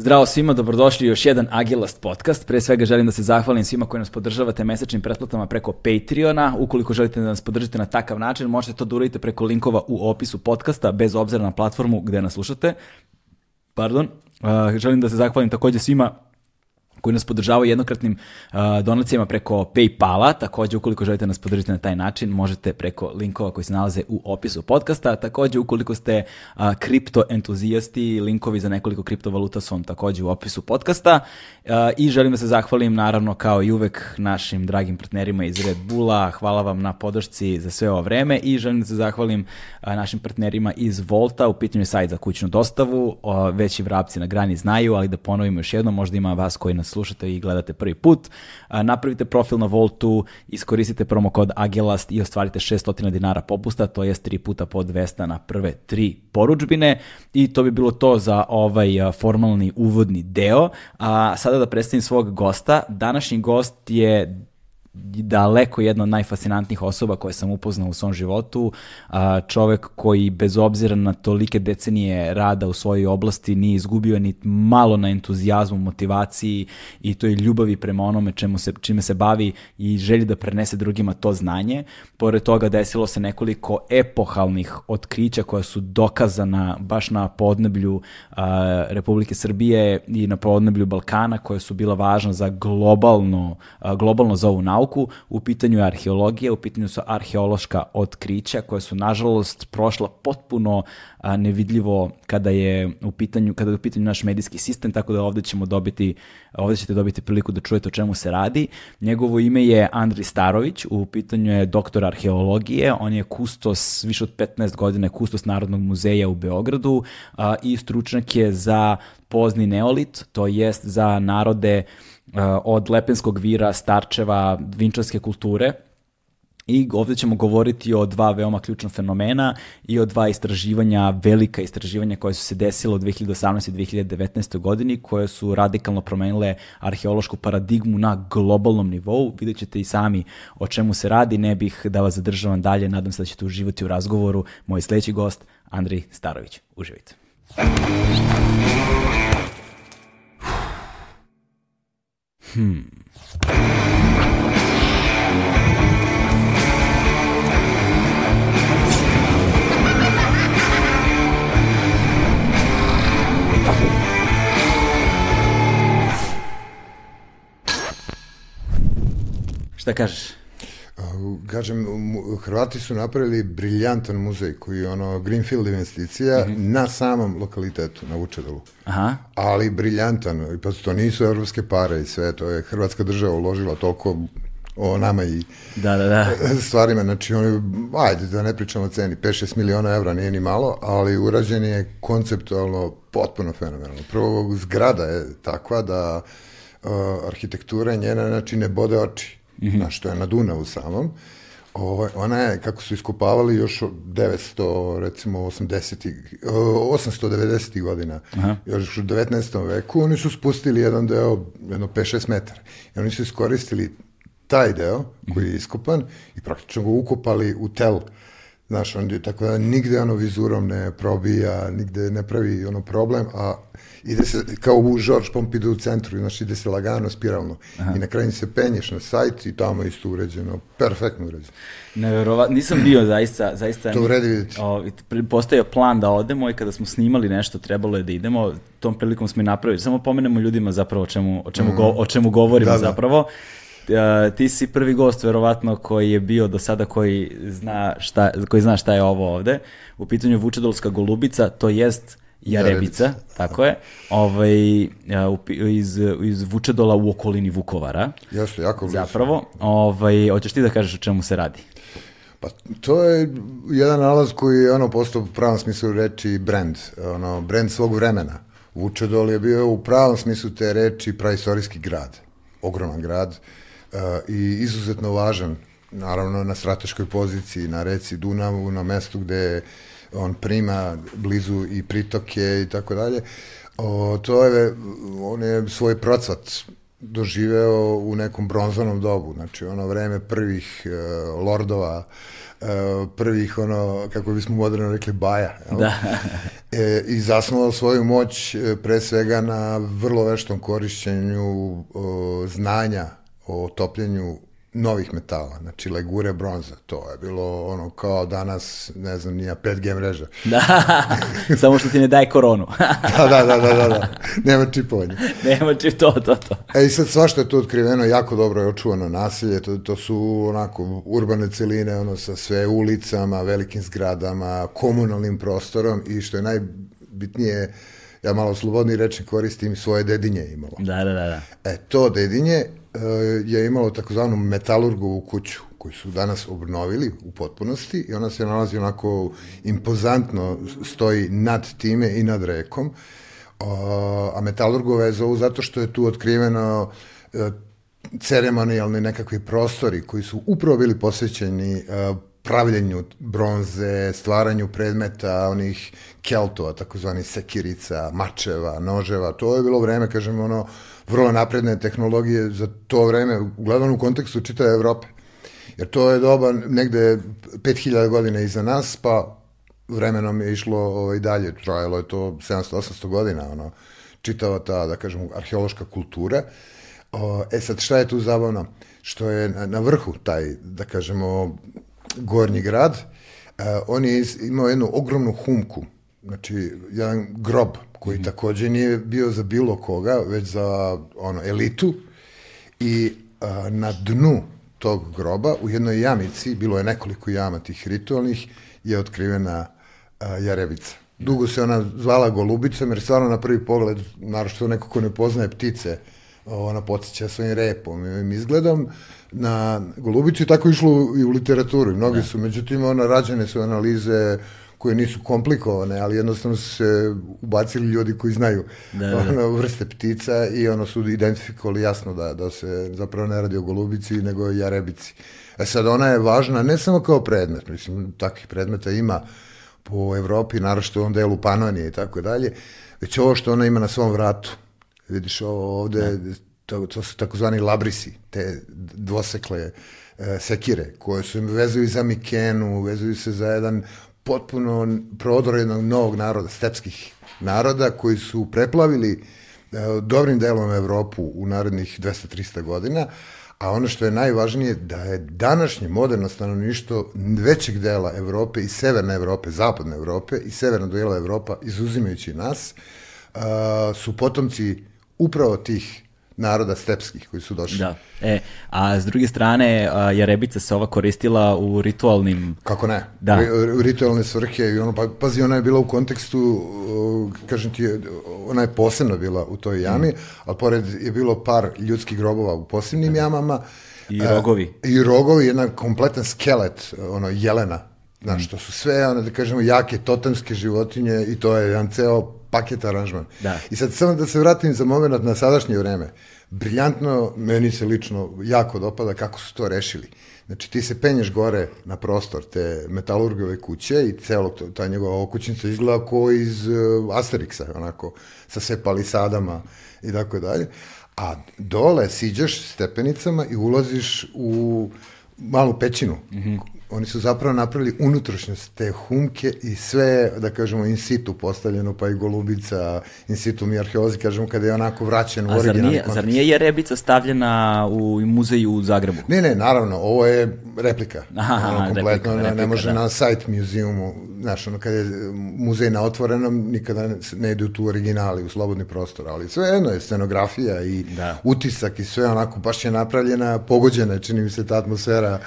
Zdravo svima, dobrodošli u još jedan Agilast podcast. Pre svega želim da se zahvalim svima koji nas podržavate mesečnim pretplatama preko Patreona. Ukoliko želite da nas podržite na takav način, možete to da uradite preko linkova u opisu podcasta, bez obzira na platformu gde nas slušate. Pardon. Uh, želim da se zahvalim takođe svima koji nas podržavaju jednokratnim donacijama preko Paypala. Takođe, ukoliko želite nas podržiti na taj način, možete preko linkova koji se nalaze u opisu podcasta. Takođe, ukoliko ste kripto entuzijasti, linkovi za nekoliko kriptovaluta su vam takođe u opisu podcasta. I želim da se zahvalim, naravno, kao i uvek, našim dragim partnerima iz Red Bulla. Hvala vam na podršci za sve ovo vreme i želim da se zahvalim našim partnerima iz Volta. U pitanju je sajt za kućnu dostavu. Veći vrapci na grani znaju, ali da ponovimo još jednom, možda ima vas koji nas slušate i gledate prvi put, napravite profil na Voltu, iskoristite promo kod Agelast i ostvarite 600 dinara popusta, to jest 3 puta po 200 na prve tri poručbine i to bi bilo to za ovaj formalni uvodni deo. A sada da predstavim svog gosta. Današnji gost je daleko jedna od najfascinantnijih osoba koje sam upoznao u svom životu, čovek koji bez obzira na tolike decenije rada u svojoj oblasti nije izgubio ni malo na entuzijazmu, motivaciji i toj ljubavi prema onome čemu se, čime se bavi i želji da prenese drugima to znanje. Pored toga desilo se nekoliko epohalnih otkrića koja su dokazana baš na podneblju a, Republike Srbije i na podneblju Balkana koja su bila važna za globalno, a, globalno za ovu nauku nauku, u pitanju je arheologija, u pitanju su arheološka otkrića koja su nažalost prošla potpuno nevidljivo kada je u pitanju kada je u pitanju naš medijski sistem, tako da ovde ćemo dobiti ovde ćete dobiti priliku da čujete o čemu se radi. Njegovo ime je Andri Starović, u pitanju je doktor arheologije, on je kustos više od 15 godina kustos Narodnog muzeja u Beogradu i stručnjak je za pozni neolit, to jest za narode od Lepenskog vira, Starčeva, Vinčarske kulture. I ovde ćemo govoriti o dva veoma ključna fenomena i o dva istraživanja, velika istraživanja koje su se desile u 2018. i 2019. godini, koje su radikalno promenile arheološku paradigmu na globalnom nivou. Vidjet ćete i sami o čemu se radi, ne bih da vas zadržavam dalje, nadam se da ćete uživati u razgovoru. Moj sledeći gost, Andrej Starović. Uživajte. Hmm. Šta kažeš? Kažem, Hrvati su napravili briljantan muzej koji je ono Greenfield investicija mm -hmm. na samom lokalitetu, na Vučedalu. Aha. Ali briljantan, pa to nisu evropske pare i sve, to je Hrvatska država uložila toliko o nama i da, da, da. stvarima, znači oni, ajde da ne pričamo o ceni, 5-6 miliona evra nije ni malo, ali urađen je konceptualno potpuno fenomenalno. Prvo, zgrada je takva da uh, arhitektura njena, znači, ne bode oči mm -hmm. na što je na Dunavu samom. Ovo, ona je, kako su iskopavali još 900, recimo 80 890 godina, Aha. još u 19. veku, oni su spustili jedan deo, jedno 5-6 metara. I oni su iskoristili taj deo koji je iskopan i praktično ga ukopali u tel. Znaš, on tako da nigde ono vizurom ne probija, nigde ne pravi ono problem, a ide se kao u George Pompidou centru, znači ide se lagano, spiralno. Aha. I na kraju se penješ na sajt i tamo isto uređeno, perfektno uređeno. Neverovatno, nisam bio zaista, zaista... To uredi vidjeti. O, postoje plan da odemo i kada smo snimali nešto, trebalo je da idemo, tom prilikom smo i napravili. Samo pomenemo ljudima zapravo o čemu, o čemu, mm. go, o čemu govorimo da, da. zapravo. Uh, ti si prvi gost verovatno koji je bio do sada koji zna šta, koji zna šta je ovo ovde. U pitanju Vučedolska golubica, to jest Jarebica, Jarebica. tako je, ovaj, iz, iz Vučedola u okolini Vukovara. Jeste, jako blizu. Zapravo, ovaj, hoćeš ti da kažeš o čemu se radi? Pa to je jedan nalaz koji je ono postao u pravom smislu reči brand, ono, brand svog vremena. Vučedol je bio u pravom smislu te reči praistorijski grad, ogroman grad uh, i izuzetno važan, naravno na strateškoj poziciji, na reci Dunavu, na mestu gde je on prima blizu i pritoke i tako dalje. O, to je, on je svoj procvat doživeo u nekom bronzanom dobu, znači ono vreme prvih uh, lordova, uh, prvih ono, kako bismo moderno rekli, baja. Jel? Da. e, i zasnovao svoju moć e, pre svega na vrlo veštom korišćenju o, znanja o topljenju novih metala, znači legure bronza, to je bilo ono kao danas, ne znam, nija 5G mreža. Da, samo što ti ne daje koronu. da, da, da, da, da, da, nema čipovanja. Nema čip, to, to, to. E i sad svašta je tu otkriveno, jako dobro je očuvano nasilje, to, to su onako urbane celine, ono sa sve ulicama, velikim zgradama, komunalnim prostorom i što je najbitnije, ja malo slobodni rečni koristim, svoje dedinje imalo. Da, da, da. da. E, to dedinje e, je imalo takozvanu metalurgovu kuću koju su danas obnovili u potpunosti i ona se nalazi onako impozantno stoji nad time i nad rekom. O, a metalurgova je zovu zato što je tu otkriveno e, ceremonijalni nekakvi prostori koji su upravo bili posvećeni e, pravljenju bronze, stvaranju predmeta, onih keltova, takozvani sekirica, mačeva, noževa. To je bilo vreme, kažem, ono, vrlo napredne tehnologije za to vreme, uglavnom u kontekstu čitave Evrope. Jer to je doba negde 5000 godina iza nas, pa vremenom je išlo ovaj, dalje, trajalo je to 700-800 godina, ono, čitava ta, da kažem, arheološka kultura. O, e sad, šta je tu zabavno? Što je na, na vrhu taj, da kažemo, gornji grad, uh, on je imao jednu ogromnu humku, znači jedan grob koji mm -hmm. takođe nije bio za bilo koga, već za ono elitu i uh, na dnu tog groba u jednoj jamici, bilo je nekoliko jama tih ritualnih, je otkrivena uh, jarebica. Dugo se ona zvala golubicom, jer stvarno na prvi pogled, naravno neko ko ne poznaje ptice, ona podsjeća svojim repom i ovim izgledom, na Golubicu i tako išlo i u literaturu. Mnogi da. su, međutim, ona, rađene su analize koje nisu komplikovane, ali jednostavno su se ubacili ljudi koji znaju da, da. Ono, vrste ptica i ono su identifikovali jasno da, da se zapravo ne radi o golubici, nego o jarebici. E sad, ona je važna ne samo kao predmet, mislim, takvih predmeta ima po Evropi, naravno u ovom delu Panonije i tako dalje, već ovo što ona ima na svom vratu. Vidiš, ovo ovde, da to, to su takozvani labrisi, te dvosekle e, sekire, koje su vezuju za Mikenu, vezuju se za jedan potpuno prodor jednog novog naroda, stepskih naroda, koji su preplavili e, dobrim delom Evropu u narednih 200-300 godina, a ono što je najvažnije da je današnje moderno stanovništvo većeg dela Evrope i severne Evrope, zapadne Evrope i severna dela Evropa, izuzimajući nas, uh, su potomci upravo tih naroda stepskih koji su došli. Da. E, a s druge strane, a, Jarebica se ova koristila u ritualnim... Kako ne? Da. U ritualne svrhe i ono, pa, pazi, ona je bila u kontekstu, kažem ti, ona je posebno bila u toj jami, mm. ali pored je bilo par ljudskih grobova u posebnim jamama. I rogovi. E, I rogovi, jedan kompletan skelet, ono, jelena, Znaš, to su sve, one, da kažemo, jake totemske životinje i to je jedan ceo paket aranžman. Da. I sad samo da se vratim za moment na sadašnje vreme. Briljantno, meni se lično jako dopada kako su to rešili. Znači ti se penješ gore na prostor te metalurgove kuće i celog to, ta njegova okućnica izgleda kao iz uh, Asterixa, onako, sa sve palisadama i tako dalje. A dole siđaš stepenicama i ulaziš u malu pećinu, mm -hmm oni su zapravo napravili unutrašnjost te humke i sve, da kažemo, in situ postavljeno, pa i golubica, in situ mi arheolozi, kažemo, kada je onako vraćen u originalni kontekst. A zar nije Jerebica stavljena u muzeju u Zagrebu? Ne, ne, naravno, ovo je replika. Aha, ono, kompletno, replika, replika, ne može da. na sajt muzeumu, znaš, ono, kada je muzej na otvorenom, nikada ne ide u tu originali, u slobodni prostor, ali sve jedno je scenografija i da. utisak i sve onako, baš je napravljena, pogođena, čini mi se ta atmosfera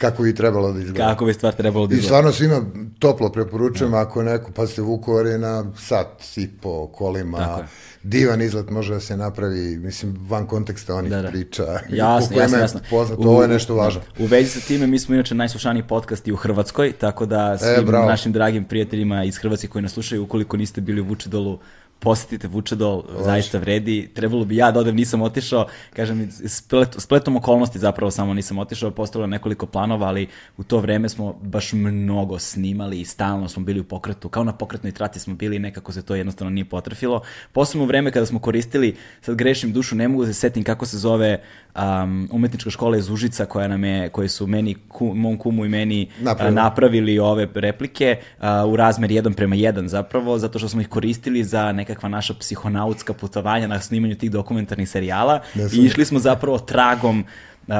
kako bi trebalo da izgleda. Kako bi stvar trebalo da izgleda. I stvarno svima toplo preporučujem, da. ako neko, pa ste Vukovar je na sat i po kolima, divan izlet može da se napravi, mislim, van konteksta onih da, da. priča. Jasno, jasno, jasno. Poznato, ovo je nešto važno. U vezi sa time, mi smo inače najslušaniji podcast i u Hrvatskoj, tako da e, svim e, našim dragim prijateljima iz Hrvatske koji nas slušaju, ukoliko niste bili u Vučedolu, posetite Vučedol, zaista vredi. Trebalo bi ja da odem, nisam otišao, kažem, splet, spletom okolnosti zapravo samo nisam otišao, postavilo nekoliko planova, ali u to vreme smo baš mnogo snimali i stalno smo bili u pokretu, kao na pokretnoj trati smo bili i nekako se to jednostavno nije potrefilo. Posebno u vreme kada smo koristili, sad grešim dušu, ne mogu da se setim kako se zove um, umetnička škola iz Užica koja nam je, koji su meni, ku, mom kumu i meni Napravili. a, napravili ove replike a, u razmer 1 prema 1 zapravo, zato što smo ih koristili za nekakva naša psihonautska putovanja na snimanju tih dokumentarnih serijala i išli smo zapravo tragom Uh,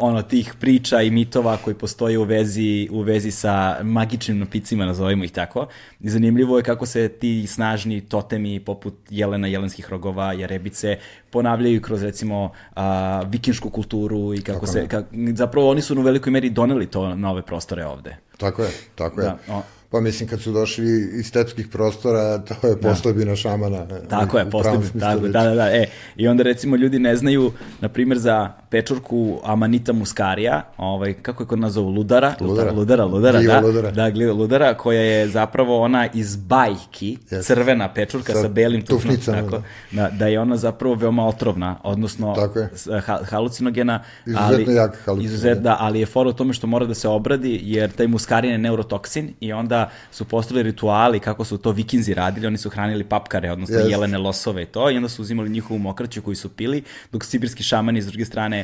ono tih priča i mitova koji postoje u vezi, u vezi sa magičnim napicima, nazovimo ih tako. I zanimljivo je kako se ti snažni totemi poput jelena, jelenskih rogova, jarebice ponavljaju kroz recimo uh, vikinšku kulturu i kako Tako se, ne. kak, zapravo oni su u velikoj meri doneli to na ove prostore ovde. Tako je, tako je. Da, o. Pa mislim, kad su došli iz tetskih prostora, to je postojbina šamana. Tako je, smislu tako, da, da, da, e, i onda recimo ljudi ne znaju, na primjer za pečurku Amanita muscarija, ovaj, kako je kod nas zovu, ludara, Ludara. ludara, ludara, Gljiva da, ludara. da, gljiva ludara, koja je zapravo ona iz bajki, Jeste. crvena pečurka sa, Sa belim tufnom, tufnicama, tako, da, da je ona zapravo veoma otrovna, odnosno Tako je. ha, halucinogena, Izuzetno jak halucinogen. Izuzet, da, ali je fora u tome što mora da se obradi, jer taj muskarin je neurotoksin i onda su postali rituali kako su to vikinzi radili, oni su hranili papkare, odnosno Jeste. jelene losove i to, i onda su uzimali njihovu mokraću koju su pili, dok sibirski šamani s druge strane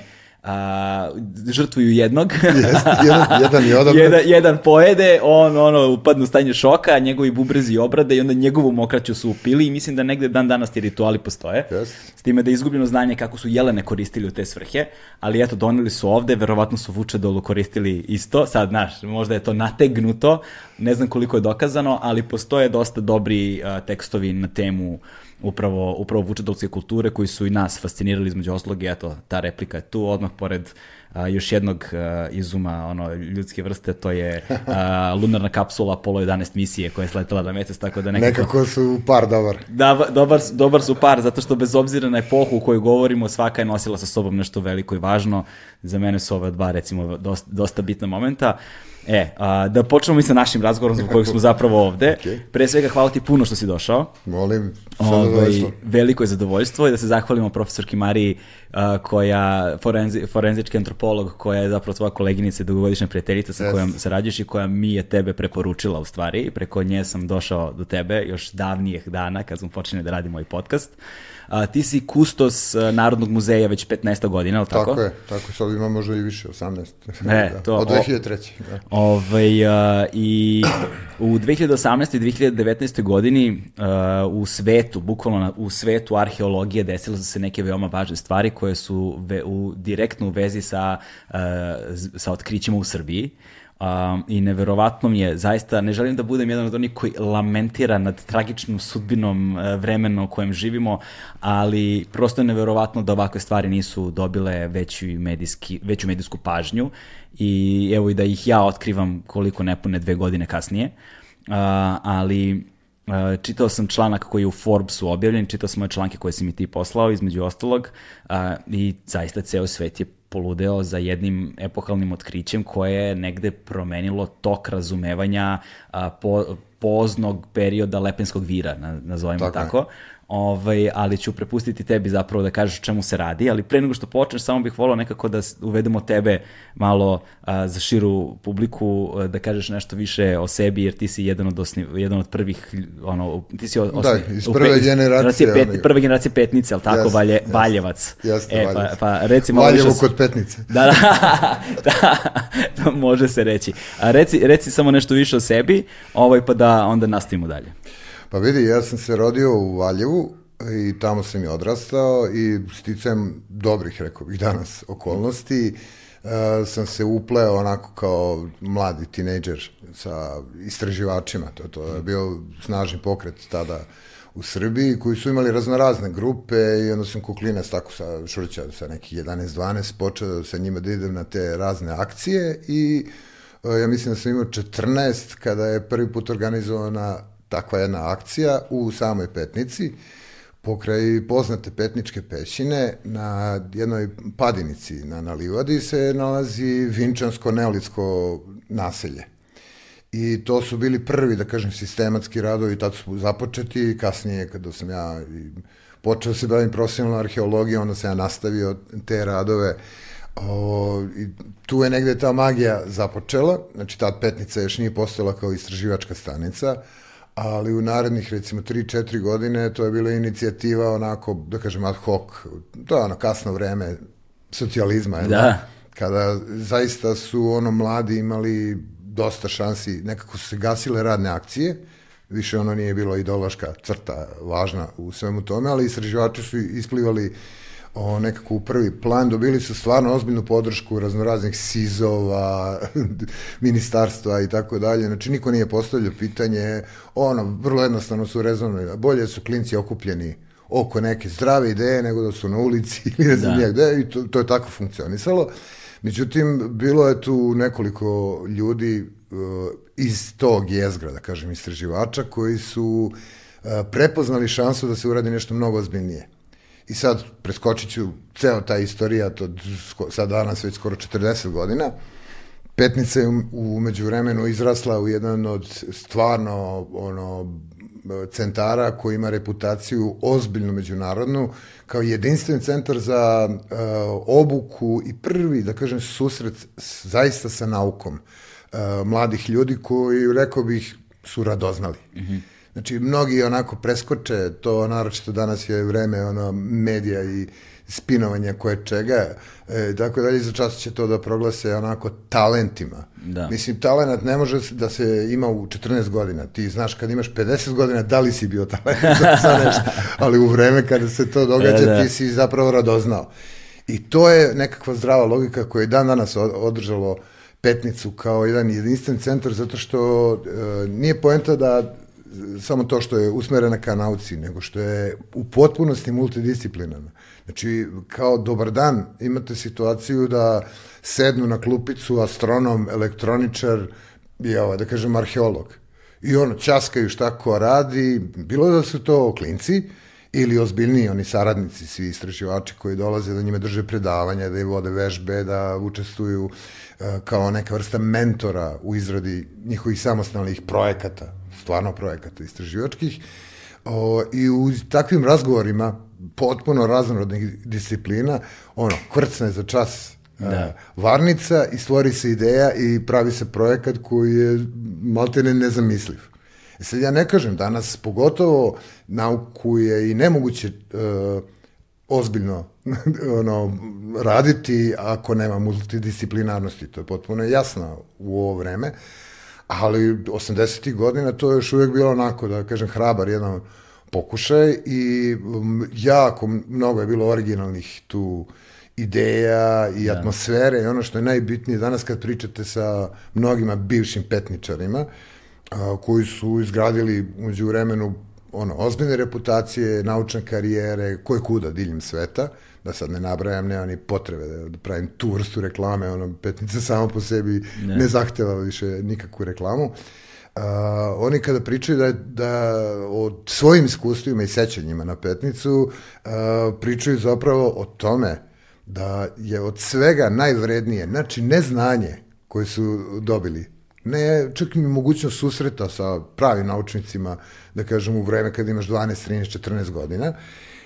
a, žrtvuju jednog. Jeste, jedan, jedan je odabran. jedan, jedan pojede, on ono upadne u stanje šoka, njegovi bubrezi obrade i onda njegovu mokraću su upili i mislim da negde dan danas ti rituali postoje. Jeste. S time da je izgubljeno znanje kako su jelene koristili u te svrhe, ali eto, doneli su ovde, verovatno su Vučedolu koristili isto, sad, znaš, možda je to nategnuto, ne znam koliko je dokazano, ali postoje dosta dobri a, tekstovi na temu upravo, upravo vučedolske kulture koji su i nas fascinirali između oslog i eto, ta replika je tu, odmah pored a, još jednog a, izuma ono, ljudske vrste, to je a, lunarna kapsula Apollo 11 misije koja je sletela na mesec, tako da nekako... Nekako su par dobar. Da, dobar, dobar su par, zato što bez obzira na epohu u kojoj govorimo, svaka je nosila sa sobom nešto veliko i važno. Za mene su ove dva, recimo, dosta, dosta bitna momenta. E, a, da počnemo mi sa našim razgovorom zbog kojeg smo zapravo ovde. Okej. Pre svega, hvala ti puno što si došao. Molim, sa Ovaj, zadovoljstvom. veliko je zadovoljstvo i da se zahvalimo profesorki Mariji a, koja, forenzi, forenzički antropolog koja je zapravo tvoja koleginica i dugogodišnja prijateljica sa Jeste. kojom sarađuješ i koja mi je tebe preporučila u stvari. Preko nje sam došao do tebe još davnijih dana kad smo počeli da radimo ovaj podcast. A, ti si kustos Narodnog muzeja već 15 godina, ali tako? Tako je, tako sad ima možda i više, 18. E, da. to- Od o- 2003. Da. Ovaj, a, I u 2018. i 2019. godini a, u svetu, bukvalno na- u svetu arheologije desile su se neke veoma važne stvari koje su ve, u, direktno u vezi sa, a, sa otkrićima u Srbiji. Um, I neverovatno mi je, zaista, ne želim da budem jedan od onih koji lamentira nad tragičnom sudbinom e, vremena u kojem živimo, ali prosto je neverovatno da ovakve stvari nisu dobile veću, medijski, veću medijsku pažnju i evo i da ih ja otkrivam koliko nepune dve godine kasnije. A, ali a, čitao sam članak koji je u Forbesu objavljen, čitao sam moje članke koje si mi ti poslao, između ostalog, a, i zaista ceo svet je poludeo za jednim epohalnim otkrićem koje je negde promenilo tok razumevanja a, po, poznog perioda Lepenskog vira, na, nazovimo Tako je. Ovaj, ali ću prepustiti tebi zapravo da kažeš čemu se radi, ali pre nego što počneš, samo bih volao nekako da uvedemo tebe malo a, za širu publiku, a, da kažeš nešto više o sebi, jer ti si jedan od, osni, jedan od prvih, ono, ti si o- osni, iz u prve pe- iz generacije, pet, ono- prve generacije petnice, ali tako, Jeste, Valje, jeste. Valjevac. Jeste, e, pa, Valjevac. pa reci malo Valjevo kod petnice. da, da, da, to može se reći. A reci, reci samo nešto više o sebi, ovaj, pa da onda nastavimo dalje. Pa vidi, ja sam se rodio u Valjevu i tamo sam i odrastao i sticajem dobrih, rekao bih danas, okolnosti, uh, sam se upleo onako kao mladi tinejdžer sa istraživačima. To, to je bio snažni pokret tada u Srbiji koji su imali raznorazne grupe i onda sam kuklinac tako sa Šurća sa nekih 11-12 počeo sa njima da idem na te razne akcije i e, ja mislim da sam imao 14 kada je prvi put organizovana takva jedna akcija u samoj Petnici pokraj poznate Petničke pećine na jednoj padinici na, na Livadi se nalazi Vinčansko neolitsko naselje. I to su bili prvi, da kažem, sistematski radovi, tad su započeti, kasnije kada sam ja počeo da se bavim profesionalnom arheologijom, onda sam ja nastavio te radove. O, i tu je negde ta magija započela, znači ta petnica još nije postala kao istraživačka stanica, ali u narednih recimo 3-4 godine to je bila inicijativa onako, da kažem ad hoc, to je ono kasno vreme socijalizma, je, Da. kada zaista su ono mladi imali dosta šansi, nekako su se gasile radne akcije, više ono nije bilo ideološka crta važna u svemu tome, ali istraživači su isplivali o, nekako u prvi plan, dobili su stvarno ozbiljnu podršku raznoraznih SIZ-ova, ministarstva i tako dalje, znači niko nije postavljao pitanje, ono, vrlo jednostavno su rezonili, bolje su klinci okupljeni oko neke zdrave ideje nego da su na ulici ili ne znam da. gde i to, to je tako funkcionisalo. Međutim, bilo je tu nekoliko ljudi uh, iz tog jezgra, da kažem, istraživača, koji su uh, prepoznali šansu da se uradi nešto mnogo ozbiljnije. I sad preskočit ću ceo taj istorija, to sko- sad danas već skoro 40 godina. Petnica je u- u međuvremenu izrasla u jedan od stvarno ono centara koji ima reputaciju ozbiljnu međunarodnu kao jedinstven centar za uh, obuku i prvi, da kažem, susret zaista sa naukom uh, mladih ljudi koji, rekao bih, su radoznali. Mm -hmm. Znači, mnogi onako preskoče, to naročito danas je vreme ono, medija i spinovanja koje čega, e, tako dalje, za čas će to da proglase onako talentima. Da. Mislim, talent ne može da se ima u 14 godina. Ti znaš kad imaš 50 godina da li si bio talent za, nešto, ali u vreme kada se to događa Da, da. ti si zapravo radoznao. I to je nekakva zdrava logika koja je dan danas od- održalo Petnicu kao jedan jedinstven centar zato što e, nije poenta da samo to što je usmerena ka nauci, nego što je u potpunosti multidisciplinarna. Znači, kao dobar dan imate situaciju da sednu na klupicu astronom, elektroničar i, ovo, da kažem, arheolog. I ono, časkaju šta ko radi, bilo da su to klinci, ili ozbiljniji oni saradnici, svi istraživači koji dolaze da njima drže predavanja, da im vode vežbe, da učestvuju e, kao neka vrsta mentora u izradi njihovih samostalnih projekata, stvarno projekata istraživačkih. O, I u takvim razgovorima potpuno raznorodnih disciplina, ono, kvrcne za čas Da. da. varnica i stvori se ideja i pravi se projekat koji je maltene nezamisliv. Sad ja ne kažem, danas pogotovo nauku je i nemoguće uh, ozbiljno ono, raditi ako nema multidisciplinarnosti. To je potpuno jasno u ovo vreme. Ali 80. godina to je još uvijek bilo onako, da kažem, hrabar jedan pokušaj i jako mnogo je bilo originalnih tu ideja i atmosfere i ono što je najbitnije danas kad pričate sa mnogima bivšim petničarima a, koji su izgradili umeđu vremenu ono, ozbiljne reputacije, naučne karijere, koje kuda diljem sveta, da sad ne nabrajam, nema ni potrebe da, da pravim tu vrstu reklame, ono, petnica samo po sebi ne, ne zahteva više nikakvu reklamu. Uh, oni kada pričaju da, da o svojim iskustvima i sećanjima na petnicu, uh, pričaju zapravo o tome da je od svega najvrednije, znači ne znanje koje su dobili, ne čak i mogućnost susreta sa pravim naučnicima, da kažem u vreme kada imaš 12, 13, 14 godina,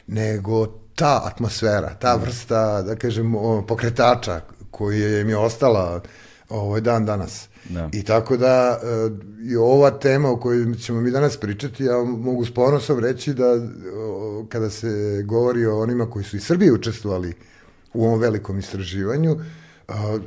nego ta atmosfera, ta vrsta, da kažem, pokretača koji je mi ostala ovaj dan danas. Da. I tako da e, i ova tema o kojoj ćemo mi danas pričati, ja mogu s ponosom reći da kada se govori o onima koji su iz Srbije učestvovali u ovom velikom istraživanju,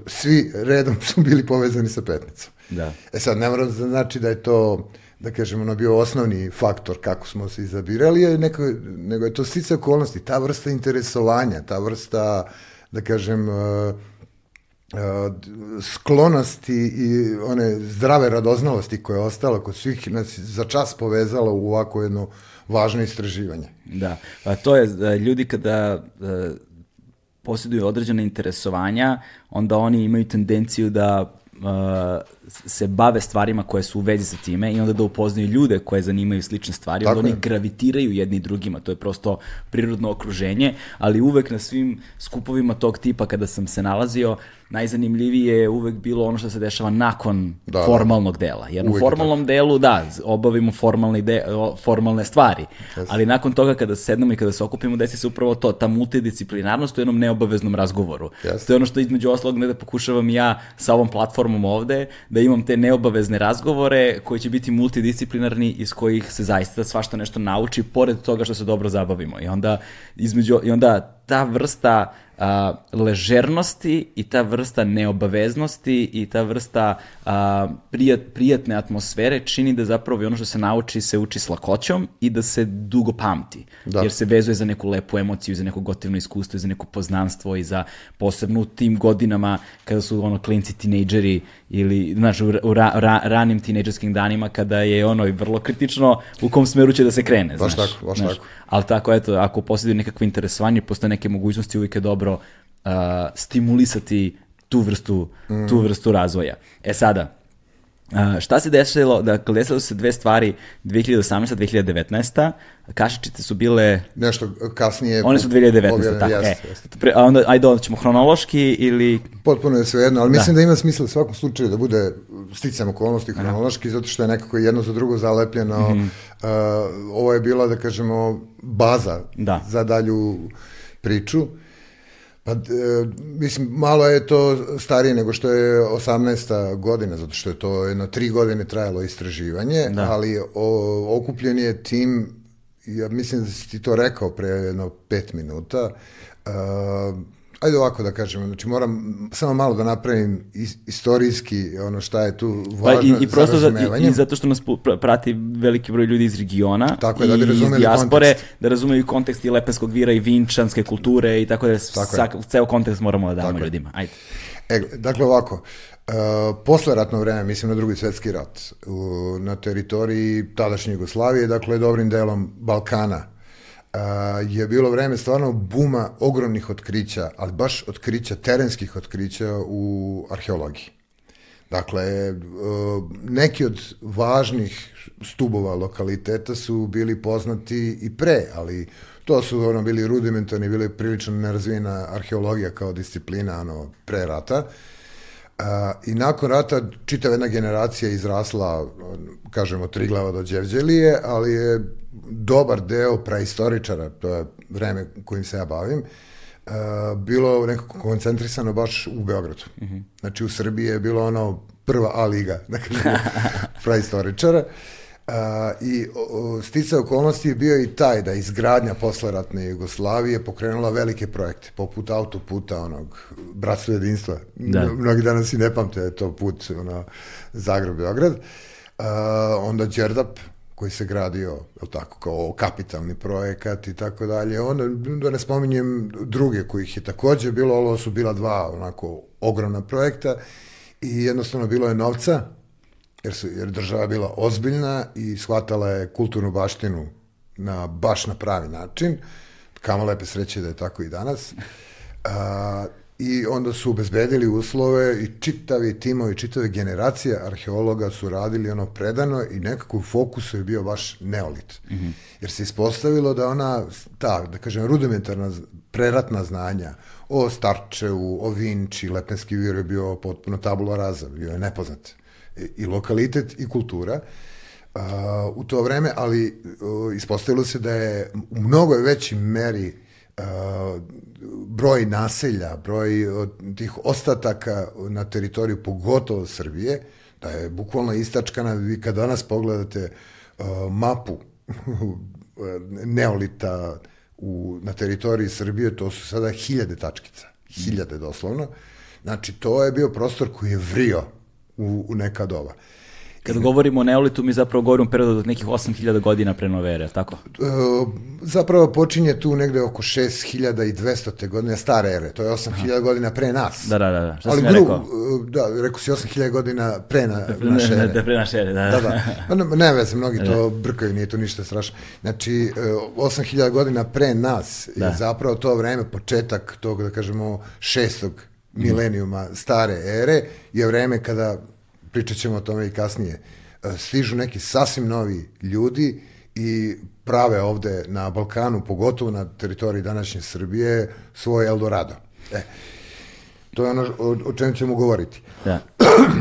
svi redom su bili povezani sa petnicom. Da. E sad, ne moram da znači da je to, da kažem, ono bio osnovni faktor kako smo se izabirali, je neko, nego je to stice okolnosti, ta vrsta interesovanja, ta vrsta, da kažem, uh, uh, sklonosti i one zdrave radoznalosti koja je ostala kod svih nas za čas povezala u ovako jedno važno istraživanje. Da, pa to je, da ljudi kada e, posjeduju određene interesovanja, onda oni imaju tendenciju da se bave stvarima koje su u vezi sa time i onda da upoznaju ljude koje zanimaju slične stvari, onda oni gravitiraju jedni drugima, to je prosto prirodno okruženje, ali uvek na svim skupovima tog tipa kada sam se nalazio, najzanimljivije je uvek bilo ono što se dešava nakon da, da. formalnog dela. Jer u formalnom delu, da, obavimo formalne, de, formalne stvari, yes. ali nakon toga kada sednemo i kada se okupimo, desi se upravo to, ta multidisciplinarnost u jednom neobaveznom razgovoru. Yes. To je ono što između oslog ne da pokušavam ja sa ovom platformom ovde, da imam te neobavezne razgovore koji će biti multidisciplinarni iz kojih se zaista svašta nešto nauči, pored toga što se dobro zabavimo. I onda, između, i onda ta vrsta a, ležernosti i ta vrsta neobaveznosti i ta vrsta a, prijat, prijatne atmosfere čini da zapravo i ono što se nauči se uči s lakoćom i da se dugo pamti. Da. Jer se vezuje za neku lepu emociju, za neko gotivno iskustvo, za neko poznanstvo i za posebno u tim godinama kada su ono klinci tinejdžeri ili znaš, u, ra, ra, ranim tinejdžerskim danima kada je ono i vrlo kritično u kom smeru će da se krene. Baš znaš, tako, baš znaš. tako. Ali tako, eto, ako posjeduje nekakve interesovanje, postoje neke mogućnosti, uvijek je dobro uh, stimulisati tu vrstu, mm. tu vrstu razvoja. E sada, Uh, šta se desilo, dakle, desilo su se dve stvari 2018-2019. Kašičice su bile... Nešto kasnije... One su 2019. Objavne, tako, jest, e. Jest. Pre, a onda, ajde, onda ćemo hronološki ili... Potpuno je sve jedno, ali da. mislim da ima smisla u svakom slučaju da bude sticam okolnosti hronološki, Aha. zato što je nekako jedno za drugo zalepljeno. Mm -hmm. Uh, ovo je bila, da kažemo, baza da. za dalju priču. Pa, e, mislim, malo je to starije nego što je 18. godina, zato što je to jedno tri godine trajalo istraživanje, da. ali o, okupljen je tim, ja mislim da si ti to rekao pre jedno pet minuta, uh, ajde ovako da kažemo, znači moram samo malo da napravim istorijski ono šta je tu važno pa i, i prosto za, i, i zato što nas prati veliki broj ljudi iz regiona tako je, da bi iz dijaspore, kontekst. da razumeju kontekst i lepenskog vira i vinčanske kulture i tako da tako sak, ceo kontekst moramo da damo tako ljudima. Ajde. E, dakle ovako, Uh, posle ratno vreme, mislim na drugi svetski rat, u, na teritoriji tadašnje Jugoslavije, dakle dobrim delom Balkana, je bilo vreme stvarno buma ogromnih otkrića, ali baš otkrića, terenskih otkrića u arheologiji. Dakle, e, neki od važnih stubova lokaliteta su bili poznati i pre, ali to su ono bili rudimentarni, bili prilično nerazvijena arheologija kao disciplina ono, pre rata. I nakon rata čitava jedna generacija izrasla, kažemo, Triglava do Đevđelije, ali je dobar deo praistoričara, to je vreme kojim se ja bavim, uh, bilo nekako koncentrisano baš u Beogradu. -hmm. Znači u Srbiji je bilo ono prva A liga, dakle, praistoričara. Uh, I o, stice okolnosti je bio i taj da izgradnja posleratne Jugoslavije pokrenula velike projekte, poput autoputa, onog bratstva jedinstva. Da. Mnogi danas i ne pamte to put ono, Zagreb-Beograd. Onda Đerdap, koji se gradio, je tako, kao kapitalni projekat i tako dalje. Onda, da ne spominjem druge kojih je takođe bilo, ovo su bila dva onako ogromna projekta i jednostavno bilo je novca, jer, su, jer država bila ozbiljna i shvatala je kulturnu baštinu na, baš na pravi način. Kamo lepe sreće da je tako i danas. A, i onda su obezbedili uslove i čitavi timovi, čitave generacije arheologa su radili ono predano i nekako u fokusu je bio baš neolit. Mm -hmm. Jer se ispostavilo da ona, ta, da kažem, rudimentarna preratna znanja o Starčevu, o Vinči, Lepenski vir je bio potpuno tabula raza, bio je nepoznat. I, lokalitet i kultura. Uh, u to vreme, ali uh, ispostavilo se da je u mnogo većim meri uh, broj naselja, broj tih ostataka na teritoriju pogotovo Srbije, da je bukvalno istačkana, vi kad danas pogledate uh, mapu neolita u, na teritoriji Srbije, to su sada hiljade tačkica, hiljade doslovno. Znači, to je bio prostor koji je vrio u, u neka doba. Kada govorimo o Neolitu, mi zapravo govorimo o periodu od nekih 8000 godina pre nove ere, tako? E, zapravo počinje tu negde oko 6200. godine stare ere, to je 8000 Aha. godina pre nas. Da, da, da. da. Šta Ali sam ja rekao? Da, rekao si 8000 godina pre na, pre, naše ere. Da, pre naše ere, da. Da, da. Pa ne, ne veze, mnogi da. to brkaju, nije to ništa strašno. Znači, 8000 godina pre nas da. je zapravo to vreme, početak tog, da kažemo, šestog milenijuma stare ere je vreme kada, pričat ćemo o tome i kasnije, e, stižu neki sasvim novi ljudi i prave ovde na Balkanu, pogotovo na teritoriji današnje Srbije, svoj Eldorado. E, to je ono o, o čem ćemo govoriti. Da.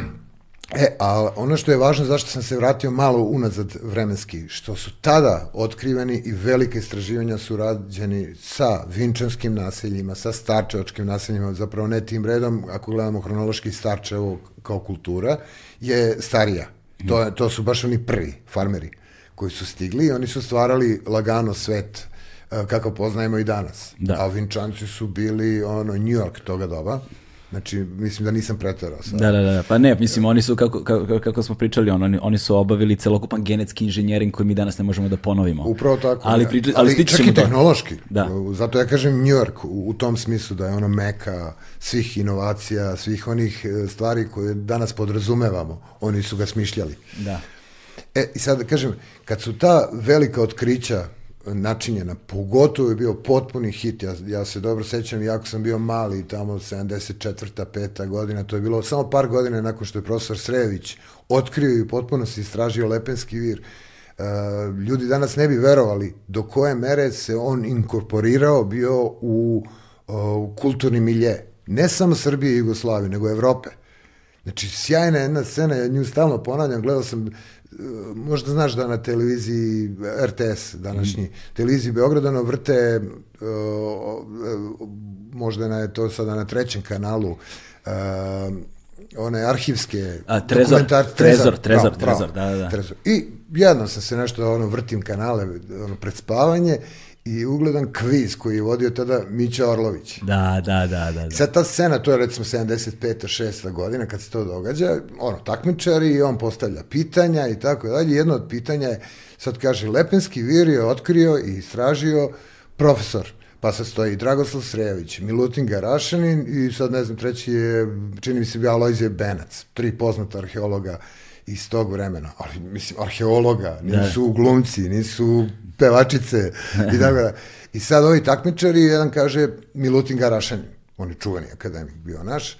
E, a ono što je važno, zašto sam se vratio malo unazad vremenski, što su tada otkriveni i velike istraživanja su rađeni sa vinčanskim naseljima, sa starčevačkim naseljima, zapravo ne tim redom, ako gledamo hronološki starčevo kao kultura, je starija. To, to su baš oni prvi farmeri koji su stigli i oni su stvarali lagano svet e, kako poznajemo i danas. Da. A Vinčanci su bili ono New York toga doba. Znači, mislim da nisam preterao sad. Da, da, da, pa ne, mislim, oni su, kako, kako, kako smo pričali, on, oni, oni su obavili celokupan genetski inženjering koji mi danas ne možemo da ponovimo. Upravo tako. Ali, ne. priča, ali, ali čak i tehnološki. Da. Zato ja kažem New York u, u tom smislu da je ono meka svih inovacija, svih onih e, stvari koje danas podrazumevamo. Oni su ga smišljali. Da. E, i sad da kažem, kad su ta velika otkrića načinjena, pogotovo je bio potpuni hit, ja, ja se dobro sećam, jako sam bio mali, tamo 74. peta godina, to je bilo samo par godina nakon što je profesor Srević otkrio i potpuno se istražio Lepenski vir. Uh, ljudi danas ne bi verovali do koje mere se on inkorporirao bio u, u kulturni milje. Ne samo Srbije i Jugoslavije, nego Evrope. Znači, sjajna jedna scena, ja nju stalno ponavljam, gledao sam možda znaš da na televiziji RTS današnji, mm. televiziji Beograda ono vrte uh, možda na, to sada na trećem kanalu uh, one arhivske A, trezor, dokumentar, trezor, trezor, pravo, trezor, da, da. Trezor. I jedno sam se nešto, ono, vrtim kanale ono, pred spavanje i ugledan kviz koji je vodio tada Mića Orlović. Da, da, da, da. da. Sad ta scena, to je recimo 75. 6. godina kad se to događa, ono, takmičari i on postavlja pitanja i tako dalje. Jedno od pitanja je, sad kaže, Lepenski vir je otkrio i istražio profesor pa sad stoji Dragoslav Srejović, Milutin Garašanin i sad ne znam, treći je, čini mi se bio Alojzije Benac, tri poznata arheologa iz tog vremena, ali mislim, arheologa, nisu da. glumci, nisu pevačice i tako da. I sad ovi takmičari, jedan kaže Milutin Garašanin, on je čuveni akademik bio naš,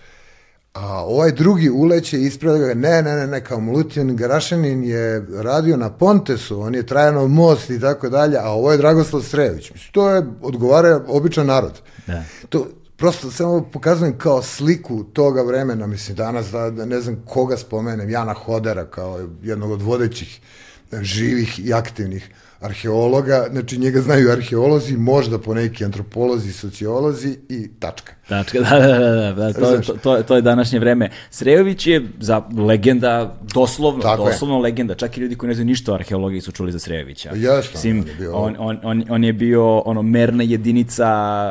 a ovaj drugi uleće ispravlja ga, ne, ne, ne, ne, kao Milutin Garašanin je radio na Pontesu, on je Trajanov most i tako dalje, a ovo je Dragoslav Srejović. Mislim, to je, odgovara običan narod. Da. To, prosto samo pokazujem kao sliku toga vremena, mislim, danas da, da ne znam koga spomenem, Jana Hodera kao jednog od vodećih živih i aktivnih arheologa, znači njega znaju arheolozi, možda po neki antropolozi, sociolozi i tačka. Tačka, da, da, da, da, da to, to, to, to je današnje vreme. Srejović je za legenda, doslovno, Tako doslovno je. legenda, čak i ljudi koji ne znaju ništa o arheologiji su čuli za Srejovića. Jasno. Sim, on, on, on, on je bio ono merna jedinica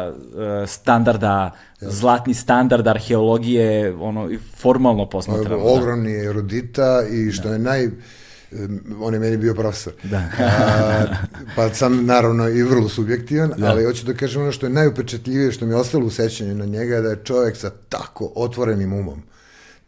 uh, standarda, Jasno. zlatni standard arheologije, ono, formalno posmatrano. Da. Ogromni da. erudita i što da. je naj on je meni bio profesor. Da. A, pa sam naravno i vrlo subjektivan, da. ali hoću da kažem ono što je najupečetljivije, što mi je ostalo u sećanju na njega, da je čovjek sa tako otvorenim umom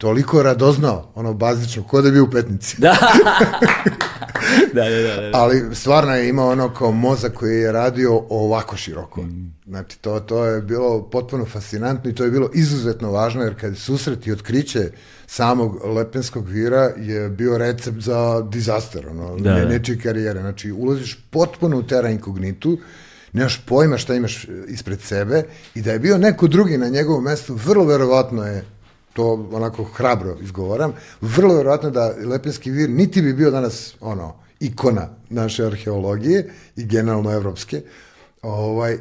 toliko radoznao, ono bazično, ko da bi u petnici. Da. da, da, da, da. Ali stvarno je imao ono kao mozak koji je radio ovako široko. Mm. Znači, to, to je bilo potpuno fascinantno i to je bilo izuzetno važno, jer kad susret i otkriće samog Lepenskog vira je bio recept za dizaster, ono, da, ne, da. nečije karijere. Znači, ulaziš potpuno u tera inkognitu, nemaš pojma šta imaš ispred sebe i da je bio neko drugi na njegovom mestu, vrlo verovatno je to onako hrabro izgovaram, vrlo verovatno da Lepenski vir niti bi bio danas ono, ikona naše arheologije i generalno evropske, ovaj,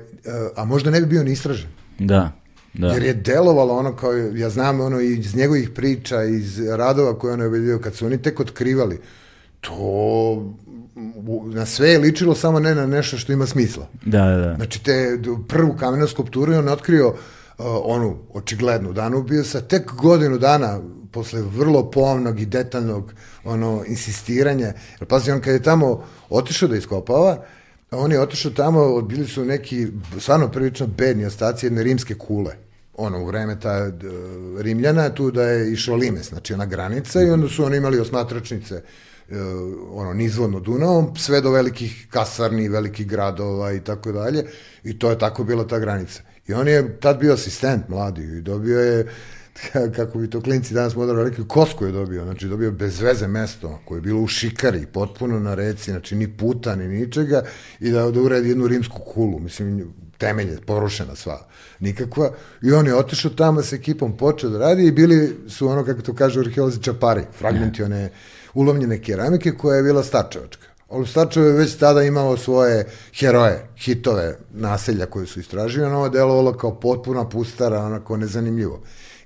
a možda ne bi bio ni istražen. Da. Da. Jer je delovalo ono kao, ja znam ono iz njegovih priča, iz radova koje ono je vidio, kad su oni tek otkrivali, to na sve je ličilo, samo ne na nešto što ima smisla. Da, da. Znači, te prvu kamenu skulpturu je on otkrio uh, onu očiglednu danu bio sa tek godinu dana posle vrlo pomnog i detaljnog ono insistiranja. Jer pazi, on kad je tamo otišao da iskopava, on je otišao tamo, bili su neki stvarno prilično bedni ostaci jedne rimske kule ono, u vreme ta Rimljana, tu da je išao limes, znači ona granica i onda su oni imali osmatračnice ono, nizvodno Dunavom, sve do velikih kasarni, velikih gradova i tako dalje. I to je tako bila ta granica. I on je tad bio asistent mladi i dobio je kako bi to klinci danas moderno rekli, kosku je dobio, znači dobio bez veze mesto koje je bilo u šikari, potpuno na reci, znači ni puta, ni ničega, i da, da uredi jednu rimsku kulu, mislim, temelje, porušena sva, nikakva, i on je otišao tamo sa ekipom, počeo da radi i bili su ono, kako to kaže arheolozi, čapari, fragmenti one ulovljene keramike koja je bila stačevačka. Ali Starčevo je već tada imao svoje heroje, hitove, naselja koje su istraživane, ovo delovalo kao potpuna pustara, onako nezanimljivo.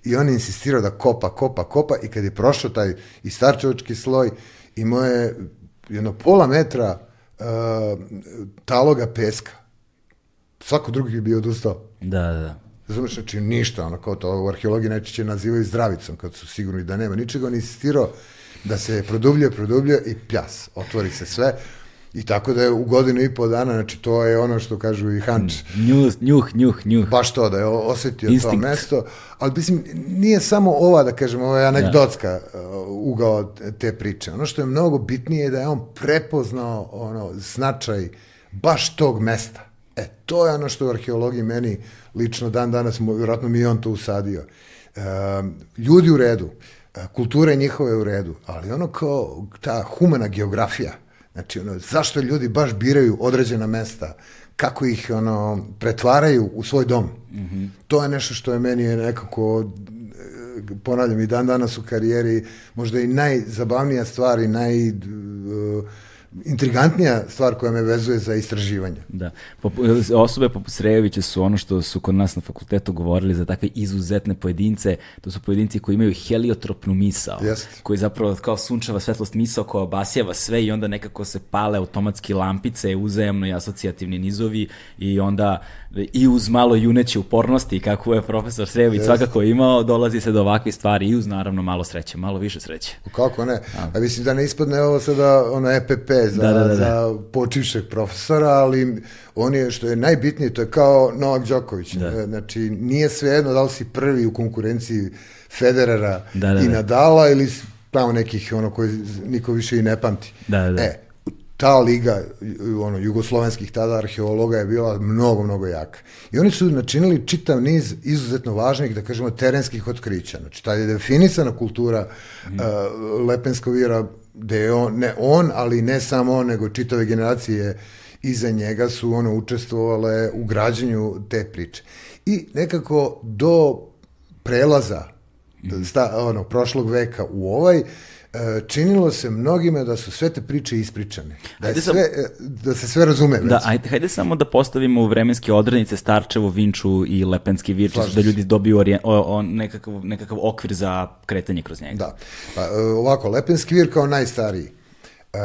I on je insistirao da kopa, kopa, kopa i kad je prošao taj i starčevački sloj, imao je jedno pola metra uh, taloga peska. Svako drugi bi odustao. Da, da. Razumeš, znači ništa, ono kao to u arheologiji najčešće nazivaju zdravicom, kad su sigurni da nema ničega, on insistirao da se produbljuje, produbljuje i pljas, otvori se sve. I tako da je u godinu i po dana, znači to je ono što kažu i Hanč. Njuh, njuh, njuh, njuh. Baš to, da je osetio Instinkt. to mesto. Ali mislim, nije samo ova, da kažem, ova je anegdotska uh, ugao te priče. Ono što je mnogo bitnije je da je on prepoznao ono, značaj baš tog mesta. E, to je ono što u arheologiji meni lično dan danas, vjerojatno mi je on to usadio. Uh, ljudi u redu, uh, kulture njihove u redu, ali ono kao ta humana geografija, Znači, ono, zašto ljudi baš biraju određena mesta, kako ih ono, pretvaraju u svoj dom. Mm -hmm. To je nešto što je meni je nekako, ponavljam, i dan danas u karijeri, možda i najzabavnija stvar i naj... Uh, intrigantnija stvar koja me vezuje za istraživanje. Da. Osobe poput Srejovića su ono što su kod nas na fakultetu govorili za takve izuzetne pojedince. To su pojedinci koji imaju heliotropnu misao. Yes. Koji zapravo kao sunčeva svetlost misao koja obasjava sve i onda nekako se pale automatski lampice, uzajemno i asocijativni nizovi i onda i uz malo juneće upornosti kako je profesor Srejović yes. svakako imao, dolazi se do ovakvih stvari i uz naravno malo sreće, malo više sreće. Kako ne? A mislim da ne ispadne ovo sada ono EPP za, da, da, da, da. za počivšeg profesora, ali on je, što je najbitnije, to je kao Novak Đoković. Da. Znači, nije svejedno da li si prvi u konkurenciji Federera da, da, da. i Nadala ili tamo nekih ono koji niko više i ne pamti. Da, da. E, ta liga ono jugoslovenskih tada arheologa je bila mnogo mnogo jaka. I oni su načinili čitav niz izuzetno važnih da kažemo terenskih otkrića. Znači ta je definisana kultura mm. uh, Lepenskovira da je on, ne on, ali ne samo on, nego čitave generacije iza njega su ono učestvovale u građenju te priče. I nekako do prelaza mm. sta, ono, prošlog veka u ovaj, E, činilo se mnogima da su sve te priče ispričane. Da, je sve, sam... E, da se sve razume. Da, ajde, hajde samo da postavimo u vremenske odrednice Starčevo, Vinču i Lepenski Virčić, da ljudi dobiju orije, o, o, nekakav, nekakav okvir za kretanje kroz njega. Da. Pa, e, ovako, Lepenski vir kao najstariji. Uh,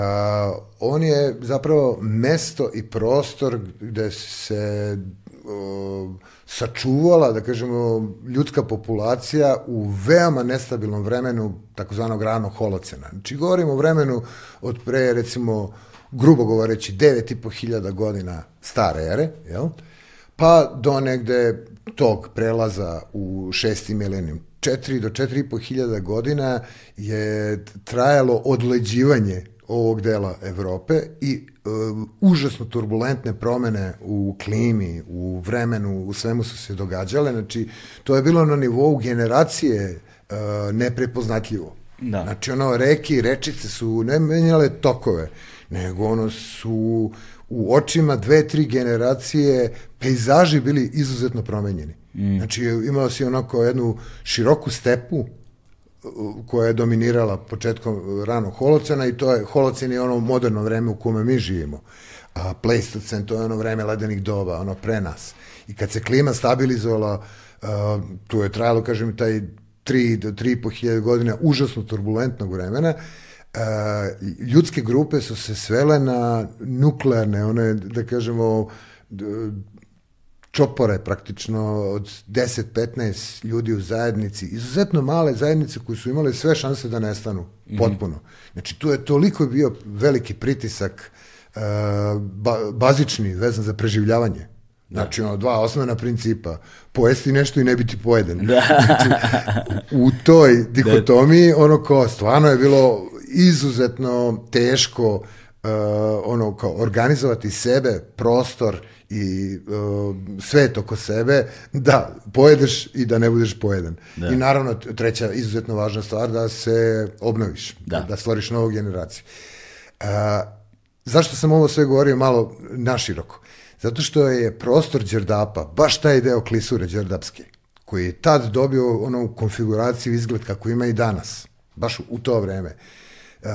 on je zapravo mesto i prostor gde se uh, sačuvala, da kažemo, ljudska populacija u veoma nestabilnom vremenu takozvanog ranog holocena. Znači, govorimo o vremenu od pre, recimo, grubo govoreći, 9.500 godina stare ere, jel? pa do negde tog prelaza u šesti milenijum. 4 do 4.500 godina je trajalo odleđivanje ovog dela Evrope i uh, užasno turbulentne promene u klimi, u vremenu, u svemu su se događale. Znači, to je bilo na nivou generacije uh, neprepoznatljivo. Da. Znači, ono, reke i rečice su ne menjale tokove, nego ono su u očima dve, tri generacije pejzaži bili izuzetno promenjeni. Mm. Znači, imao si onako jednu široku stepu, koja je dominirala početkom ranog holocena i to je, holocen je ono moderno vreme u kome mi živimo. A Pleistocen to je ono vreme ledenih doba, ono pre nas. I kad se klima stabilizovala, tu je trajalo, kažem, taj 3 do 3,5 hiljade godina užasno turbulentnog vremena, ljudske grupe su se svele na nuklearne, one, da kažemo, čopore praktično od 10-15 ljudi u zajednici, izuzetno male zajednice koje su imale sve šanse da nestanu, mm -hmm. potpuno. Znači, tu je toliko bio veliki pritisak uh, ba, bazični, vezan za preživljavanje. Znači, ono, dva osnovna principa. Pojesti nešto i ne biti pojeden. Da. Znači, u toj dikotomiji, ono ko, stvarno je bilo izuzetno teško uh, ono kao organizovati sebe, prostor i uh, svet oko sebe da pojedeš i da ne budeš pojedan. Da. I naravno treća izuzetno važna stvar da se obnoviš, Da. da stvoriš novu generaciju. Uh, zašto sam ovo sve govorio malo naširoko? Zato što je prostor Đerdapa, baš taj deo klisure Đerdapske, koji je tad dobio onu konfiguraciju izgled kako ima i danas, baš u to vreme, uh,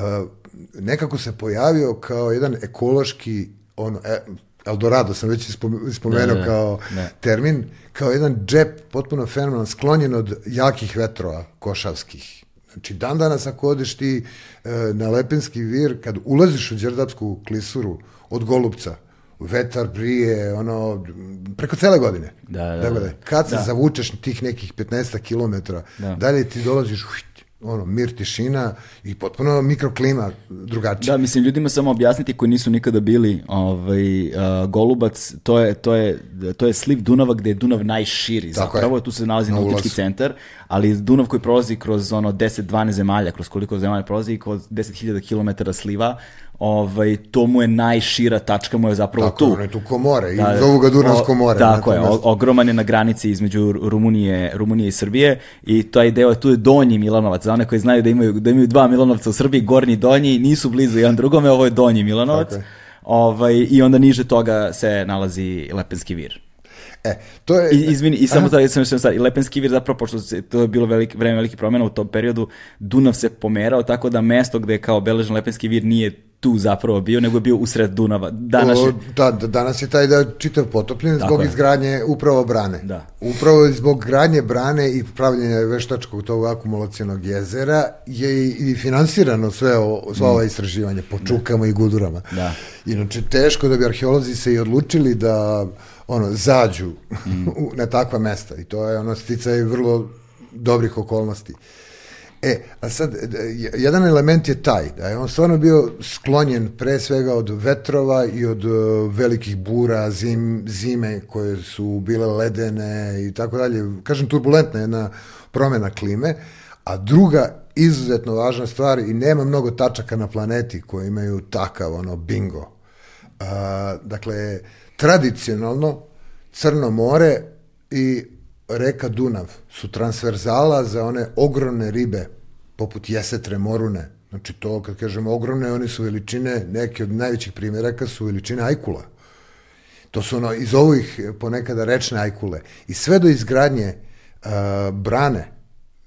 nekako se pojavio kao jedan ekološki ono, e, Eldorado sam već ispom- ispomenuo Da, da, da. kao Da. termin, kao jedan džep potpuno fenomenalan, sklonjen od jakih vetrova košavskih. Znači, dan danas ako odeš ti e, na Lepenski vir, kad ulaziš u Đerdapsku klisuru od Golubca, vetar brije, ono, preko cele godine. Da, da, da. kad se Da. zavučeš tih nekih 15 km, Da. dalje ti dolaziš, ušt, ono, mir, tišina i potpuno mikroklima drugačija. Da, mislim, ljudima samo objasniti koji nisu nikada bili ovaj, uh, Golubac, to je, to, je, to je sliv Dunava gde je Dunav najširi Tako je. zapravo, tu se nalazi Na nautički centar, ali Dunav koji prolazi kroz ono 10-12 zemalja, kroz koliko zemalja prolazi, kroz 10.000 km sliva, ovaj, to mu je najšira tačka, mu je zapravo Tako, tu. ono je tu ko more i Da, zovu ga Dunavsko o- more. Tako je, o- ogroman je na granici između Rumunije, Rumunije i Srbije i taj deo, tu je donji Milanovac, za one koji znaju da imaju, da imaju dva Milanovca u Srbiji, gornji i donji, nisu blizu jedan drugome, ovo je donji Milanovac. Tako je. Ovaj, I onda niže toga se nalazi Lepenski vir. E, to je... I, izvini, i samo da sam sad, i Lepenski vir zapravo, pošto se, to je bilo velik, vreme velikih promjena u tom periodu, Dunav se pomerao, tako da mesto gde je kao obeležen Lepenski vir nije tu zapravo bio, nego je bio usred Dunava. Danas je, da, da, danas je taj da čitav potopljen Tako zbog je. izgradnje upravo brane. Da. Upravo zbog gradnje brane i pravljenja veštačkog tog akumulacijonog jezera je i, finansirano sve o, sva ova istraživanja po čukama i gudurama. Mm. Da. Inače, teško da bi arheolozi se i odlučili da ono, zađu Mm. u- na takva mesta i to je ono sticaj vrlo dobrih okolnosti. E, a sad, e, jedan element je taj, da je on stvarno bio sklonjen pre svega od vetrova i od e, velikih bura, zim, zime koje su bile ledene i tako dalje. Kažem, turbulentna jedna promena klime, a druga izuzetno važna stvar i nema mnogo tačaka na planeti koji imaju takav ono bingo. A, dakle, tradicionalno Crno more i reka Dunav su transverzala za one ogromne ribe poput jesetre morune. Znači to kad kažemo ogromne, one su veličine, neke od najvećih primjeraka su veličine ajkula. To su ono, iz ovih ponekada rečne ajkule. I sve do izgradnje uh, brane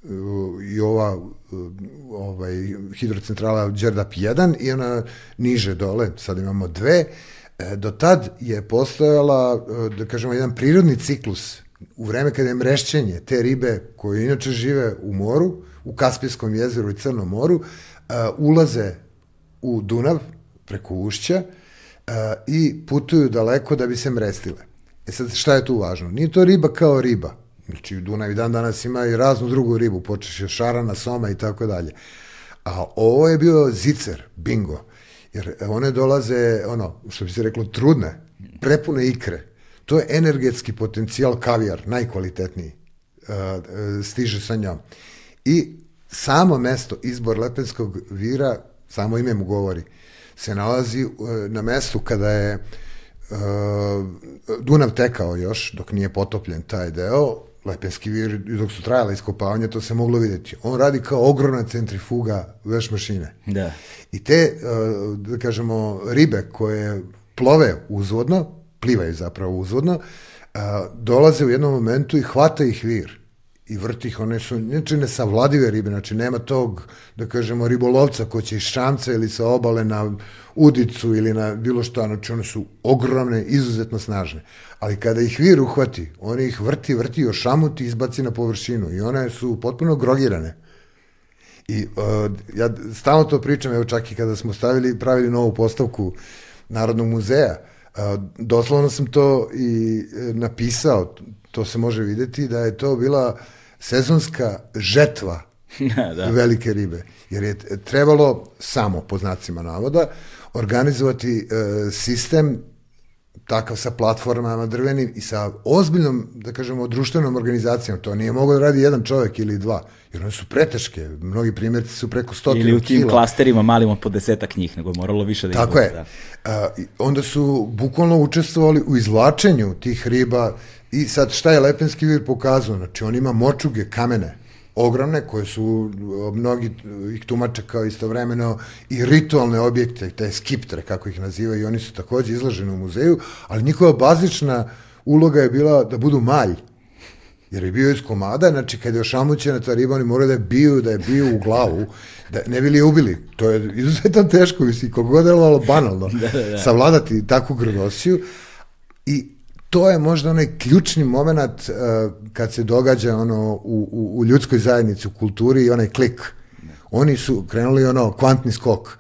uh, i ova uh, ovaj, hidrocentrala Đerdap 1 i ona niže dole, sad imamo dve, e, do tad je postojala, uh, da kažemo, jedan prirodni ciklus u vreme kada je mrešćenje te ribe koje inače žive u moru, u Kaspijskom jezeru i Crnom moru, uh, ulaze u Dunav preko ušća i putuju daleko da bi se mrestile. E sad, šta je tu važno? Nije to riba kao riba. Znači, Dunav i dan danas ima i raznu drugu ribu, počeš od šarana, soma i tako dalje. A ovo je bio zicer, bingo. Jer one dolaze, ono, što bi se reklo, trudne, prepune ikre. To je energetski potencijal kavijar, najkvalitetniji, stiže sa njom. I samo mesto, izbor Lepenskog vira, samo ime mu govori, se nalazi uh, na mestu kada je uh, Dunav tekao još, dok nije potopljen taj deo, Lepenski vir, dok su trajala iskopavanja, to se moglo vidjeti. On radi kao ogromna centrifuga veš mašine. Da. I te, uh, da kažemo, ribe koje plove uzvodno, plivaju zapravo uzvodno, uh, dolaze u jednom momentu i hvata ih vir i vrti ih, one su znači nesavladive ribe, znači nema tog, da kažemo, ribolovca ko će iz šamca ili sa obale na udicu ili na bilo šta, znači one su ogromne, izuzetno snažne. Ali kada ih vir uhvati, on ih vrti, vrti, ošamuti i izbaci na površinu i one su potpuno grogirane. I uh, ja stalno to pričam, evo čak i kada smo stavili, pravili novu postavku Narodnog muzeja, uh, doslovno sam to i e, napisao, to se može videti, da je to bila sezonska žetva da. velike ribe. Jer je trebalo samo, po znacima navoda, organizovati e, sistem takav sa platformama drvenim i sa ozbiljnom, da kažemo, društvenom organizacijom. To nije mogao da radi jedan čovjek ili dva, jer one su preteške. Mnogi primjerci su preko stotinu kila. Ili u tim kila. klasterima malim od po desetak njih, nego moralo više da Tako je. Da. A, onda su bukvalno učestvovali u izvlačenju tih riba i sad šta je Lepenski vir pokazao? Znači, on ima močuge, kamene, ogromne, koje su, mnogi ih tumače kao istovremeno i ritualne objekte, te skiptre, kako ih nazivaju, i oni su takođe izloženi u muzeju, ali njihova bazična uloga je bila da budu malj, jer je bio iz komada, znači kad je ošamućena ta riba, oni moraju da je bio, da je bio u glavu, da ne bili je ubili. To je izuzetno teško, mislim, koliko god je banalno, da, da, da. savladati takvu grdosiju. I to je možda onaj ključni moment uh, kad se događa ono u, u, u ljudskoj zajednici, u kulturi i onaj klik. Oni su krenuli ono kvantni skok.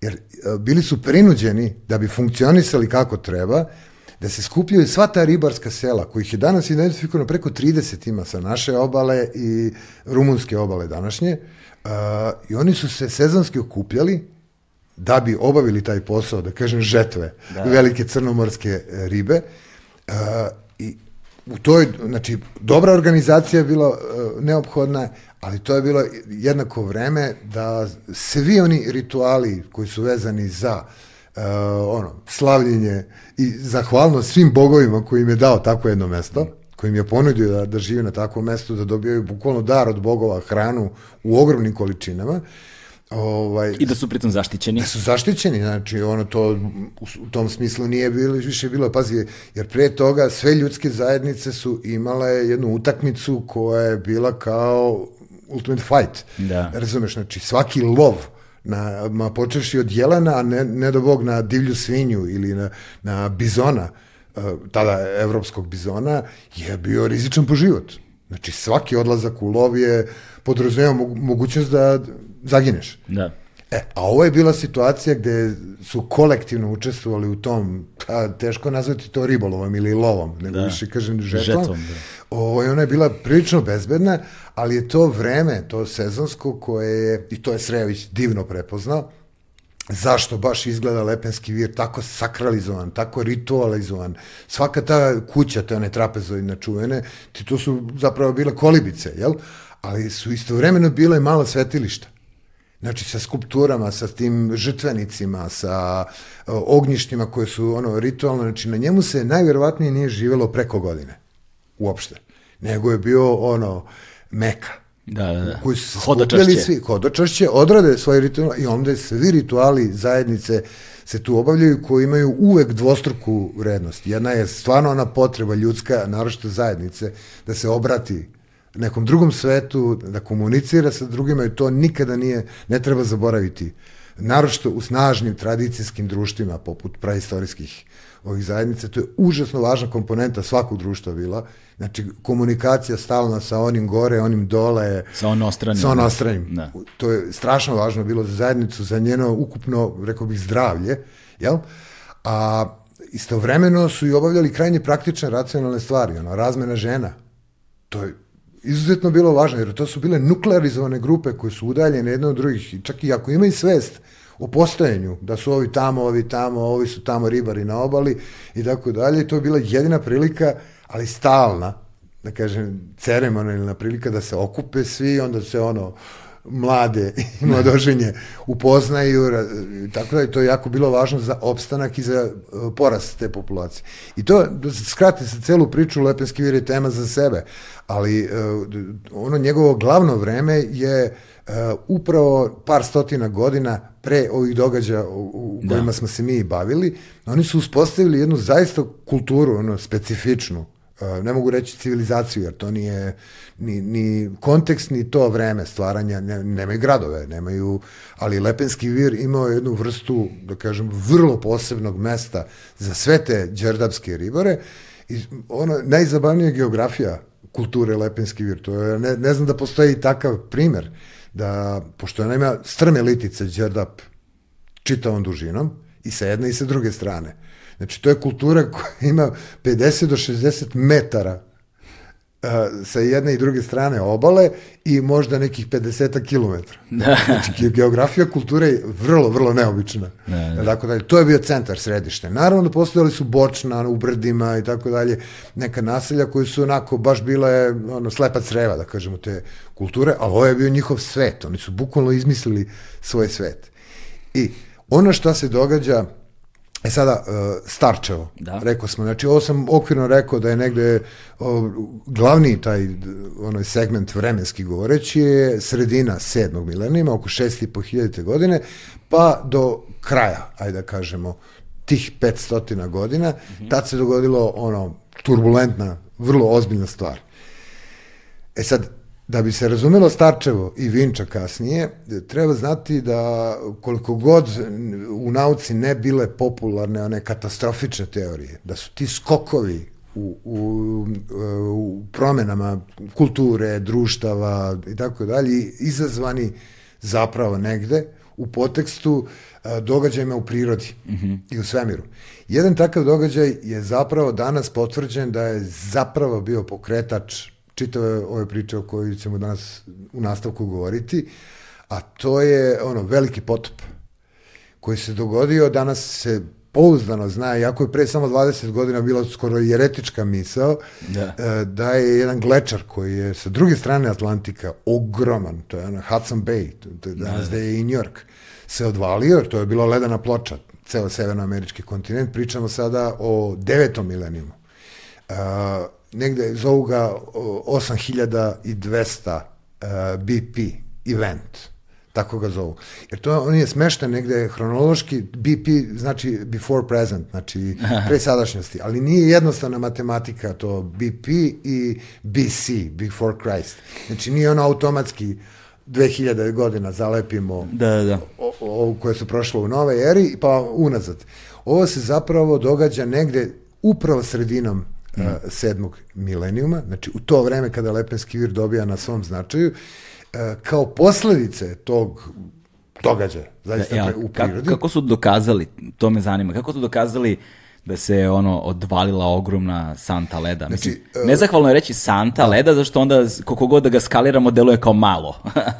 Jer uh, bili su prinuđeni da bi funkcionisali kako treba, da se skupljaju sva ta ribarska sela, kojih je danas identifikovano preko 30 ima sa naše obale i rumunske obale današnje, uh, i oni su se sezonski okupljali da bi obavili taj posao, da kažem, žetve, da. velike crnomorske ribe, Uh, I u toj, znači, dobra organizacija je bila uh, neophodna, ali to je bilo jednako vreme da svi oni rituali koji su vezani za uh, ono, slavljenje i zahvalnost svim bogovima koji im je dao tako jedno mesto, koji im je ponudio da, da žive na takvom mestu, da dobijaju bukvalno dar od bogova, hranu u ogromnim količinama, uh, Ovaj, I da su pritom zaštićeni. Da su zaštićeni, znači ono to u, tom smislu nije bilo, više bilo, pazi, jer pre toga sve ljudske zajednice su imale jednu utakmicu koja je bila kao ultimate fight. Da. Razumeš, znači svaki lov, na, ma počeši od jelena, a ne, ne do bog na divlju svinju ili na, na bizona, eh, tada evropskog bizona, je bio rizičan po život. Znači svaki odlazak u lov je podrazumijeva mogućnost da zagineš. Da. E, a ovo je bila situacija gde su kolektivno učestvovali u tom, a, teško nazvati to ribolovom ili lovom, nego da. više kažem žetom. žetom da. Ovo, ona je bila prilično bezbedna, ali je to vreme, to sezonsko koje je, i to je Srejović divno prepoznao, zašto baš izgleda Lepenski vir tako sakralizovan, tako ritualizovan. Svaka ta kuća, te one trapezoidne čuvene, ti to su zapravo bile kolibice, jel? Ali su istovremeno bile mala svetilišta. Znači sa skulpturama, sa tim žrtvenicima, sa ognjištima koje su ono ritualno, znači na njemu se najverovatnije nije živelo preko godine. Uopšte. Nego je bio ono meka. Da, da, da. Koji su skupljali svi, hodočašće, odrade svoje rituale i onda svi rituali zajednice se tu obavljaju koji imaju uvek dvostruku vrednost. Jedna je stvarno ona potreba ljudska, naročito zajednice, da se obrati nekom drugom svetu, da komunicira sa drugima i to nikada nije, ne treba zaboraviti. Naročito u snažnim tradicijskim društvima, poput praistorijskih ovih zajednica, to je užasno važna komponenta svakog društva bila. Znači, komunikacija stalna sa onim gore, onim dole. Sa onostranim. Sa onostranim. Da. To je strašno važno bilo za zajednicu, za njeno ukupno, rekao bih, zdravlje, jel? A istovremeno su i obavljali krajnje praktične, racionalne stvari, ono, razmena žena. To je izuzetno bilo važno, jer to su bile nuklearizovane grupe koje su udaljene jedne od drugih, čak i ako imaju svest o postojanju, da su ovi tamo, ovi tamo, ovi su tamo ribari na obali i tako dalje, to je bila jedina prilika, ali stalna, da kažem, ceremonijalna prilika da se okupe svi, onda se ono, mlade i mladoženje upoznaju, tako da je to jako bilo važno za opstanak i za e, porast te populacije. I to, da se skrati se celu priču, Lepenski vir je tema za sebe, ali e, ono njegovo glavno vreme je e, upravo par stotina godina pre ovih događaja u da. kojima da. smo se mi bavili, oni su uspostavili jednu zaista kulturu, ono, specifičnu, ne mogu reći civilizaciju, jer to nije ni, ni kontekst, ni to vreme stvaranja, ne, nemaju gradove, nemaju, ali Lepenski vir imao jednu vrstu, da kažem, vrlo posebnog mesta za sve te đerdapske ribare. I ono, najzabavnija geografija kulture Lepenski vir, to je, ne, ne znam da postoji takav primer, da, pošto ona ima strme litice đerdap čitavom dužinom, i sa jedne i sa druge strane, Znači, to je kultura koja ima 50 do 60 metara sa jedne i druge strane obale i možda nekih 50 km. Da. Znači, geografija kulture je vrlo, vrlo neobična. Da, da. Dalje. To je bio centar središte. Naravno da postojali su bočna u brdima i tako dalje, neka naselja koji su onako baš bile ono, slepa creva, da kažemo, te kulture, ali ovo je bio njihov svet. Oni su bukvalno izmislili svoj svet. I ono što se događa E sada, uh, Starčevo, Da. rekao smo, znači ovo sam okvirno rekao da je negde o, glavni taj onaj segment vremenski govoreći je sredina sedmog milenijuma, oko 6.500 godine, pa do kraja, ajde da kažemo, tih 500 godina, tad se dogodilo ono turbulentna, vrlo ozbiljna stvar. E sad, da bi se razumelo Starčevo i Vinča kasnije, treba znati da koliko god u nauci ne bile popularne one katastrofične teorije, da su ti skokovi u, u, u promenama kulture, društava i tako dalje, izazvani zapravo negde u potekstu a, događajima u prirodi mm -hmm. i u svemiru. Jedan takav događaj je zapravo danas potvrđen da je zapravo bio pokretač čitave ove priče o kojoj ćemo danas u nastavku govoriti, a to je ono veliki potop koji se dogodio, danas se pouzdano zna, iako je pre samo 20 godina bila skoro jeretička misao, Da. e, da je jedan glečar koji je sa druge strane Atlantika ogroman, to je ono Hudson Bay, to, je danas da, je i New York, se odvalio, jer to je bila ledena ploča, ceo severnoamerički kontinent, pričamo sada o devetom milenijumu. Uh, negde zovu ga o, 8200 uh, BP event, tako ga zovu. Jer to on je smešten negde hronološki, BP znači before present, znači pre sadašnjosti, ali nije jednostavna matematika to BP i BC, before Christ. Znači nije ono automatski 2000 godina zalepimo Da, da, da. o- o- koje su prošle u nove eri, pa unazad. Ovo se zapravo događa negde upravo sredinom mm. uh, sedmog milenijuma, znači u to vreme kada Lepenski vir dobija na svom značaju, uh, kao posledice tog događaja, zaista Ja, u prirodi. kako su dokazali, to me zanima, kako su dokazali da se ono odvalila ogromna santa leda? Mislim, Znači, nezahvalno je reći santa leda, zašto onda koliko god da ga skaliramo deluje kao malo.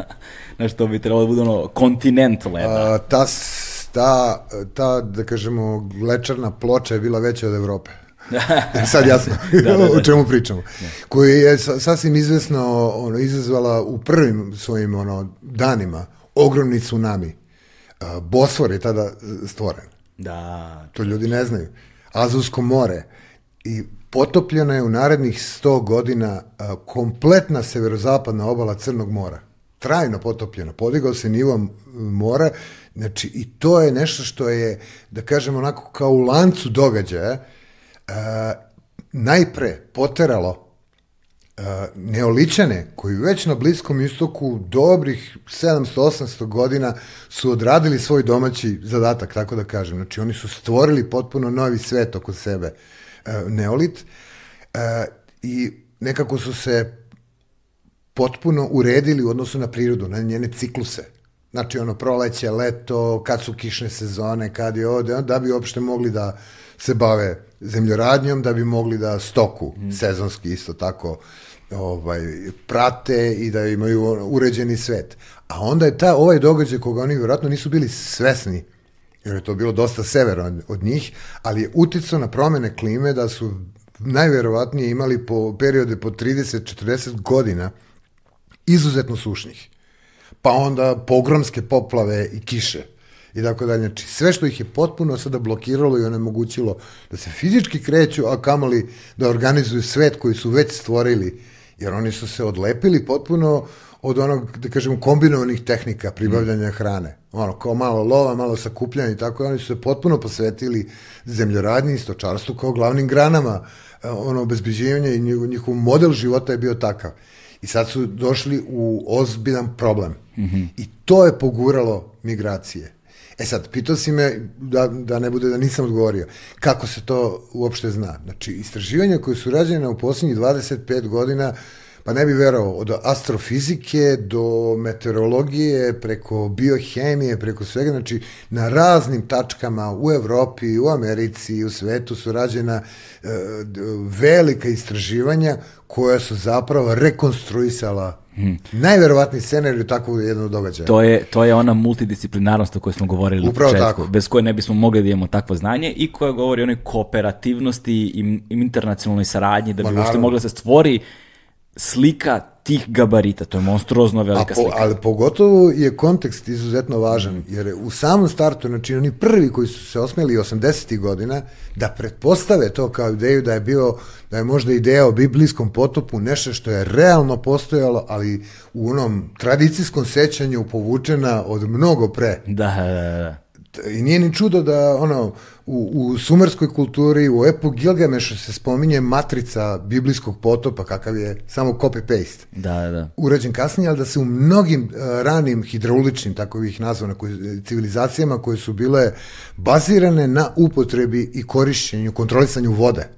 Znaš, to bi trebalo da bude ono kontinent leda. A, ta, ta, ta, da kažemo, glečarna ploča je bila veća od Evrope. Je sad jasno o čemu pričamo. Koju je sa- sasvim izvesno ono, izazvala u prvim svojim ono, danima ogromni tsunami. A, Bosfor je tada e, stvoren. Da, To ljudi ne znaju. Azovsko more. I potopljena je u narednih 100 godina a, kompletna severozapadna obala Crnog mora. Trajno potopljena. Podigao se nivo mora. Znači, i to je nešto što je, da kažem, onako kao u lancu događaja, najpre poteralo Uh, neoličane koji već na Bliskom istoku dobrih 700-800 godina su odradili svoj domaći zadatak, tako da kažem. Znači oni su stvorili potpuno novi svet oko sebe, uh, neolit, uh, i nekako su se potpuno uredili u odnosu na prirodu, na njene cikluse. Znači ono proleće, leto, kad su kišne sezone, kad je ovde, da bi uopšte mogli da se bave zemljoradnjom, da bi mogli da stoku sezonski isto tako ovaj, prate i da imaju uređeni svet. A onda je ta, ovaj događaj koga oni vjerojatno nisu bili svesni, jer je to bilo dosta severo od, od njih, ali je uticao na promene klime da su najverovatnije imali po periode po 30-40 godina izuzetno sušnih. Pa onda pogromske poplave i kiše i tako dalje. Znači, sve što ih je potpuno sada blokiralo i onemogućilo da se fizički kreću, a kamoli da organizuju svet koji su već stvorili, jer oni su se odlepili potpuno od onog, da kažemo, kombinovanih tehnika pribavljanja hrane. Ono, kao malo lova, malo sakupljanja i tako, oni su se potpuno posvetili zemljoradnji i stočarstvu kao glavnim granama e, ono, obezbeđivanja i njihov, njihov model života je bio takav. I sad su došli u ozbiljan problem. Mm -hmm. I to je poguralo migracije. E sad, pitao si me, da, da ne bude da nisam odgovorio, kako se to uopšte zna? Znači, istraživanja koje su rađene u poslednjih 25 godina, pa ne bi verovao, od astrofizike do meteorologije, preko biohemije, preko svega, znači na raznim tačkama u Evropi, u Americi i u svetu su rađena e, velika istraživanja koja su zapravo rekonstruisala Hmm. Najverovatniji scenarij takvog jednog događaja. To je, to je ona multidisciplinarnost o kojoj smo govorili Upravo u početku, tako. bez koje ne bismo mogli da imamo takvo znanje i koja govori o onoj kooperativnosti i internacionalnoj saradnji da bi uopšte mogla se stvori slika tih gabarita, to je monstruozno velika po, slika. Ali pogotovo je kontekst izuzetno važan, jer u samom startu, znači oni prvi koji su se osmeli 80. godina, da pretpostave to kao ideju da je bio, da je možda ideja o biblijskom potopu nešto što je realno postojalo, ali u onom tradicijskom sećanju povučena od mnogo pre. Da, da, da. I nije ni čudo da ono, u, u sumerskoj kulturi, u epu Gilgamešu se spominje matrica biblijskog potopa, kakav je samo copy-paste. Da, da. Urađen kasnije, ali da se u mnogim uh, ranim hidrauličnim, tako bih nazvao, koji, civilizacijama koje su bile bazirane na upotrebi i korišćenju, kontrolisanju vode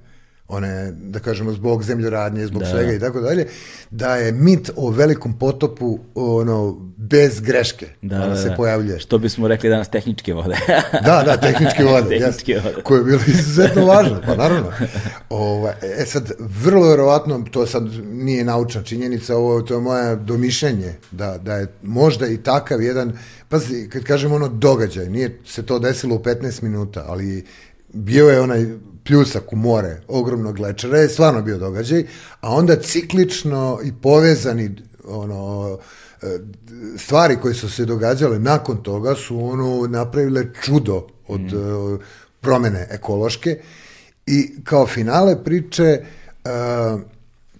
one, da kažemo, zbog zemljoradnje, zbog da. svega i tako dalje, da je mit o velikom potopu ono, bez greške da, da, da, se pojavljuje. Što bismo rekli danas tehničke vode. da, da, tehničke vode. tehničke vode. Koje je bilo izuzetno važno, pa naravno. Ova, e sad, vrlo verovatno, to sad nije naučna činjenica, ovo to je moje domišljenje, da, da je možda i takav jedan, pazi, kad kažem ono događaj, nije se to desilo u 15 minuta, ali bio je onaj pljusak u more ogromnog lečera, je stvarno bio događaj, a onda ciklično i povezani ono, stvari koje su se događale nakon toga su ono napravile čudo od mm. promene ekološke i kao finale priče uh,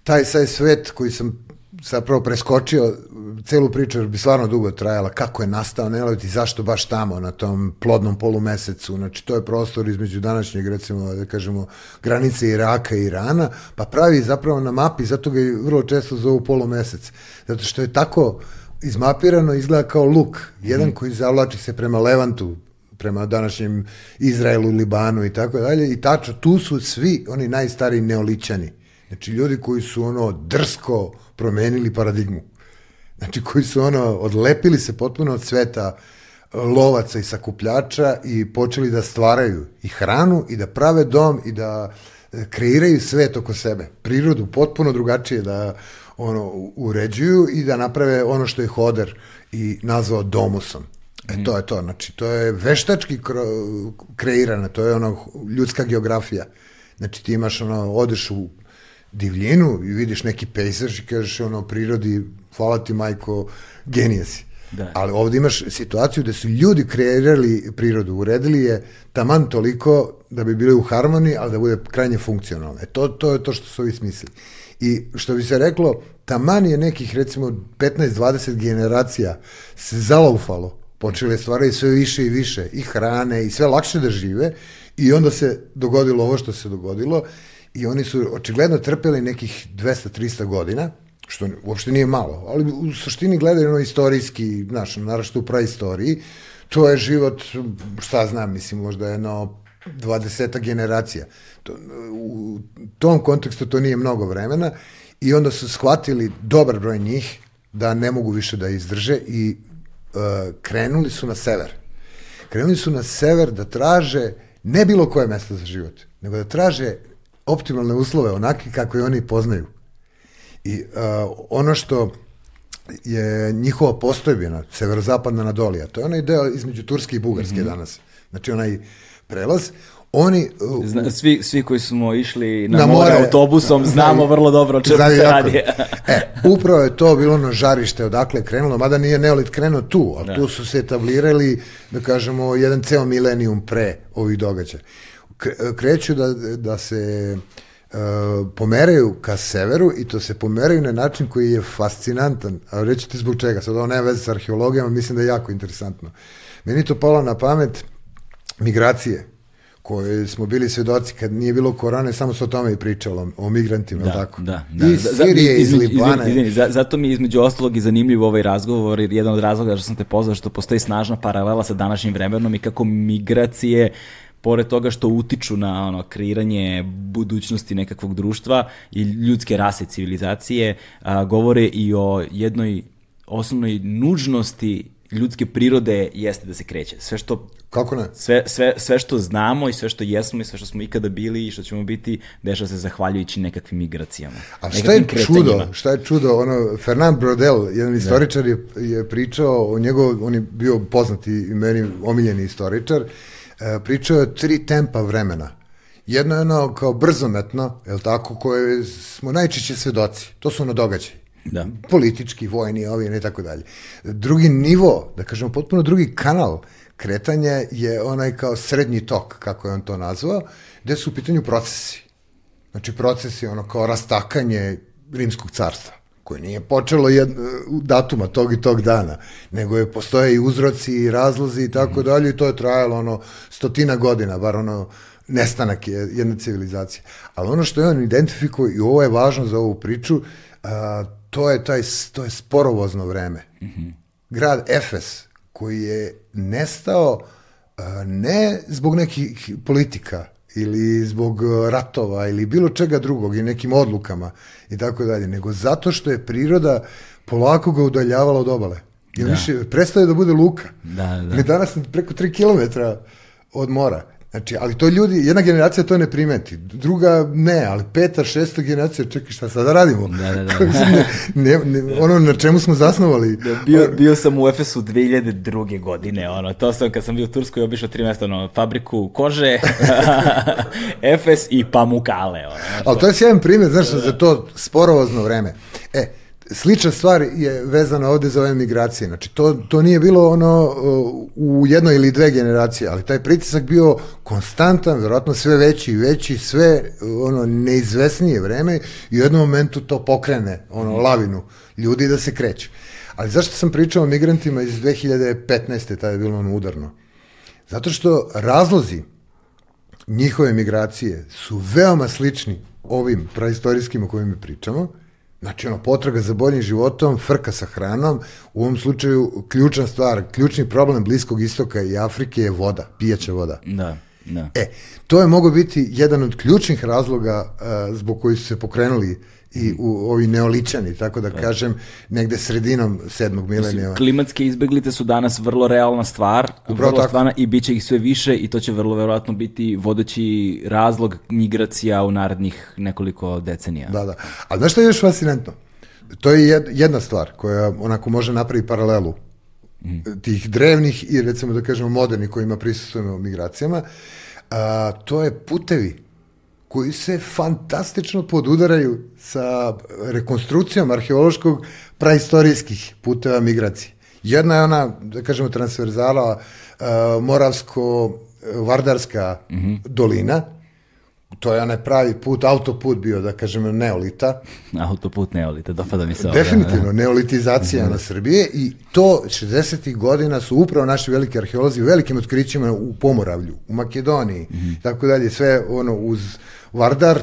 taj saj svet koji sam zapravo preskočio celu priču jer bi stvarno dugo trajala kako je nastao Nelovit i zašto baš tamo na tom plodnom polumesecu. Znači to je prostor između današnjeg recimo da kažemo granice Iraka i Irana pa pravi zapravo na mapi zato ga vrlo često zovu polumesec. Zato što je tako izmapirano izgleda kao luk jedan mm. koji zavlači se prema Levantu prema današnjem Izraelu, Libanu i tako dalje i tačno tu su svi oni najstariji neolićani znači ljudi koji su ono drsko promenili paradigmu Znači, koji su ono, odlepili se potpuno od sveta lovaca i sakupljača i počeli da stvaraju i hranu i da prave dom i da kreiraju svet oko sebe. Prirodu potpuno drugačije da ono uređuju i da naprave ono što je Hoder i nazvao domusom. E to je to, znači to je veštački kreirano, to je ono ljudska geografija. Znači ti imaš ono, odeš u divljinu i vidiš neki pejzaž i kažeš ono prirodi hvala ti majko, genije si. Da. Ali ovde imaš situaciju da su ljudi kreirali prirodu, uredili je taman toliko da bi bili u harmoniji, ali da bude krajnje funkcionalno. E to, to je to što su ovi smislili. I što bi se reklo, taman je nekih recimo 15-20 generacija se zalaufalo, počele stvaraju sve više i više i hrane i sve lakše da žive i onda se dogodilo ovo što se dogodilo i oni su očigledno trpeli nekih 200-300 godina, što uopšte nije malo, ali u suštini gledano istorijski, znaš, naravno u praistoriji, to je život, šta znam, mislim, možda jedno 20 generacija. To, u tom kontekstu to nije mnogo vremena i onda su shvatili dobar broj njih da ne mogu više da izdrže i uh, krenuli su na sever. Krenuli su na sever da traže ne bilo koje mesto za život, nego da traže optimalne uslove, onaki kako i oni poznaju. I uh, ono što je njihova postojbina, severozapadna Anadolija, to je onaj deo između Turske i Bugarske mm -hmm. danas. Znači onaj prelaz, oni... Uh, Zna, svi, svi koji smo išli na, na more, more autobusom znamo vrlo dobro o čemu se radi. e, upravo je to bilo na žarište odakle krenulo, mada nije Neolit krenuo tu, ali da. tu su se etablirali, da kažemo, jedan ceo milenijum pre ovih događaja. Kreću da, da se Uh, pomeraju ka severu i to se pomeraju na način koji je fascinantan. A reći ti zbog čega, sad ovo nema veze sa arheologijama, mislim da je jako interesantno. Meni to palo na pamet migracije koje smo bili svedoci kad nije bilo korone, samo se o tome i pričalo, o migrantima, da, tako? Da, da. I Sirije, iz Libana. Izvini, izvini, zato mi je između ostalog i zanimljiv ovaj razgovor, jer jedan od razloga što sam te pozvao što postoji snažna paralela sa današnjim vremenom i kako migracije pored toga što utiču na ono kreiranje budućnosti nekakvog društva i ljudske rase civilizacije, a, govore i o jednoj osnovnoj nužnosti ljudske prirode jeste da se kreće. Sve što Kako ne? sve, sve, sve što znamo i sve što jesmo i sve što smo ikada bili i što ćemo biti, dešava se zahvaljujući nekakvim migracijama. A šta je čudo? Šta je čudo? Ono, Fernand Brodel, jedan istoričar je, je pričao o njegov, on je bio poznati meni omiljeni istoričar, e, pričao je tri tempa vremena. Jedno je ono kao brzometno, je tako, koje smo najčešće svedoci. To su ono događaji. Da. Politički, vojni, ovi i tako dalje. Drugi nivo, da kažemo potpuno drugi kanal kretanja je onaj kao srednji tok, kako je on to nazvao, gde su u pitanju procesi. Znači proces je ono kao rastakanje rimskog carstva koje nije počelo jed, datuma tog i tog dana, nego je postoje i uzroci i razlozi i tako dalje i to je trajalo ono stotina godina, bar ono nestanak je jedne civilizacije. Ali ono što je on identifikovao i ovo je važno za ovu priču, a, to je taj to je sporovozno vreme. Grad Efes koji je nestao a, ne zbog nekih politika ili zbog e, ratova ili bilo čega drugog i nekim odlukama i tako dalje, nego zato što je priroda polako ga udaljavala od obale. I Da. više prestaje da bude luka. Da, da. Mi danas preko 3 km od mora. Znači, ali to ljudi, jedna generacija to ne primeti, druga ne, ali peta, šesta generacija, čekaj šta sada radimo? Da, da, da. ne, ne, ono na čemu smo zasnovali. Bio, bio sam u Efesu 2002. godine, ono, to sam kad sam bio u Turskoj obišao tri mesta, ono, fabriku kože, Efes i Pamukale, ono. znaš, Ali to je sjajan primjer, znaš, za to sporovozno vreme. E, slična stvar je vezana ovde za ove migracije. Znači, to, to nije bilo ono uh, u jednoj ili dve generacije, ali taj pritisak bio konstantan, verovatno sve veći i veći, sve uh, ono neizvesnije vreme i u jednom momentu to pokrene, ono, lavinu ljudi da se kreće. Ali zašto sam pričao o migrantima iz 2015. tada je bilo ono udarno? Zato što razlozi njihove migracije su veoma slični ovim praistorijskim o kojim mi pričamo. Znači, ono, potraga za boljim životom, frka sa hranom, u ovom slučaju ključna stvar, ključni problem Bliskog istoka i Afrike je voda, pijaća voda. Da, da. E, to je mogo biti jedan od ključnih razloga uh, zbog koji su se pokrenuli i u ovi neoličani, tako da kažem, negde sredinom sedmog milenija. Klimatske izbeglice su danas vrlo realna stvar, Upravo vrlo tako. stvarna i bit će ih sve više i to će vrlo verovatno biti vodeći razlog migracija u narednih nekoliko decenija. Da, da. Ali znaš što je još fascinantno? To je jed- jedna stvar koja onako može napraviti paralelu tih drevnih i recimo da kažemo modernih kojima prisustujemo migracijama, a, to je putevi koji se fantastično podudaraju sa rekonstrukcijom arheološkog praistorijskih puteva migracije. Jedna je ona, da kažemo, transverzala uh, Moravsko-Vardarska dolina, to je onaj pravi put, autoput bio, da kažemo, neolita, Autoput neolita, dopada mi se ovo. Definitivno, neolitizacija na Srbije i to 60. godina su upravo naši veliki arheolozi u velikim otkrićima u Pomoravlju, u Makedoniji, tako dalje, sve ono uz Vardar,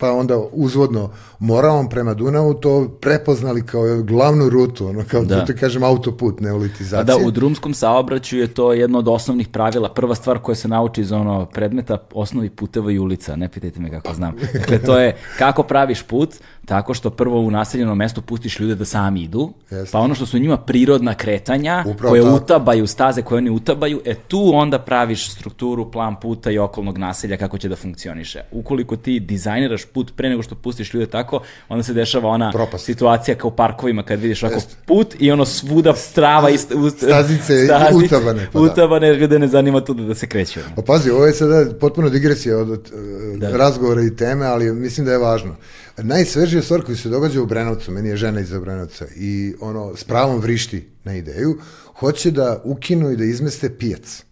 pa onda uzvodno Moravom prema Dunavu to prepoznali kao glavnu rutu, ono kao Da. da ti kažem autoput neolitizacije. da, u drumskom saobraćaju je to jedno od osnovnih pravila. Prva stvar koja se nauči iz ono predmeta, osnovi puteva i ulica. Ne pitajte me kako znam. Dakle, to je kako praviš put, tako što prvo u naseljenom mestu pustiš ljude da sami idu, Jeste. pa ono što su njima prirodna kretanja, Upravo koje tako. utabaju, staze koje oni utabaju, e tu onda praviš strukturu, plan puta i okolnog naselja kako će da funkcioniše. Ukoliko ti dizajniraš put pre nego što pustiš ljude tako, onda se dešava ona Propast. situacija kao u parkovima kad vidiš ovako put i ono svuda trava i st- ust- Stazice utabane, pa da. utabane, jer ljude ne zanima tu da, da se kreću. Pa pazi, ovo je sada potpuno digresija od, od Da. da. razgovora i teme, ali mislim da je važno. Najsvežija stvar koja se događa u Brenovcu, meni je žena iz Brenovca i ono, s pravom vrišti na ideju, hoće da ukinu i da izmeste pijac.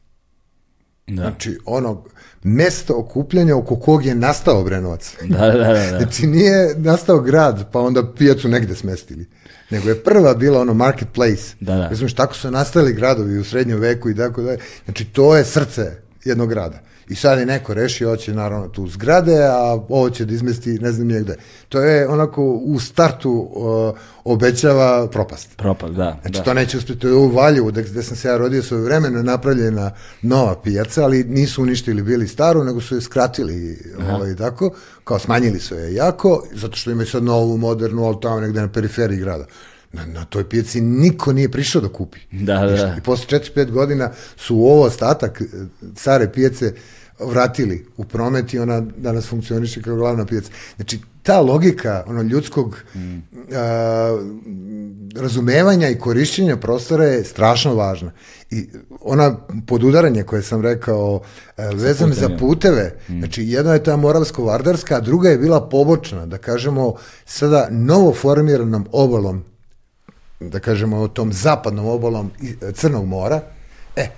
Da. Znači, ono, mesto okupljanja oko kog je nastao Brenovac. Da, da, da, da. Znači, nije nastao grad, pa onda pijacu negde smestili. Nego je prva bila ono marketplace. Da, da. Razumiješ, tako su nastali gradovi u srednjem veku i tako dalje. Znači, to je srce jednog grada. I sad je neko rešio, hoće naravno tu zgrade, a ovo će da izmesti ne znam nije gde. To je onako u startu uh, obećava propast. Propast, da. Znači da. to neće uspjeti, to je u Valjevu, gde, gde sam se ja rodio svoje vremeno, napravljena nova pijaca, ali nisu uništili bili staru, nego su je skratili ovaj, tako, kao smanjili su je jako, zato što imaju sad novu, modernu, ali tamo negde na periferiji grada. Na, na toj pijaci niko nije prišao da kupi. Da, da. Ništa. I posle 4-5 godina su ovo ostatak care pijace vratili u promet i ona danas funkcioniše kao glavna pijaca. Znači, ta logika ono, ljudskog mm. a, razumevanja i korišćenja prostora je strašno važna. I ona podudaranje koje sam rekao e, vezane za puteve, mm. znači jedna je ta moravsko-vardarska, a druga je bila pobočna, da kažemo sada novo formiranom obalom da kažemo tom zapadnom obalom Crnog mora, e,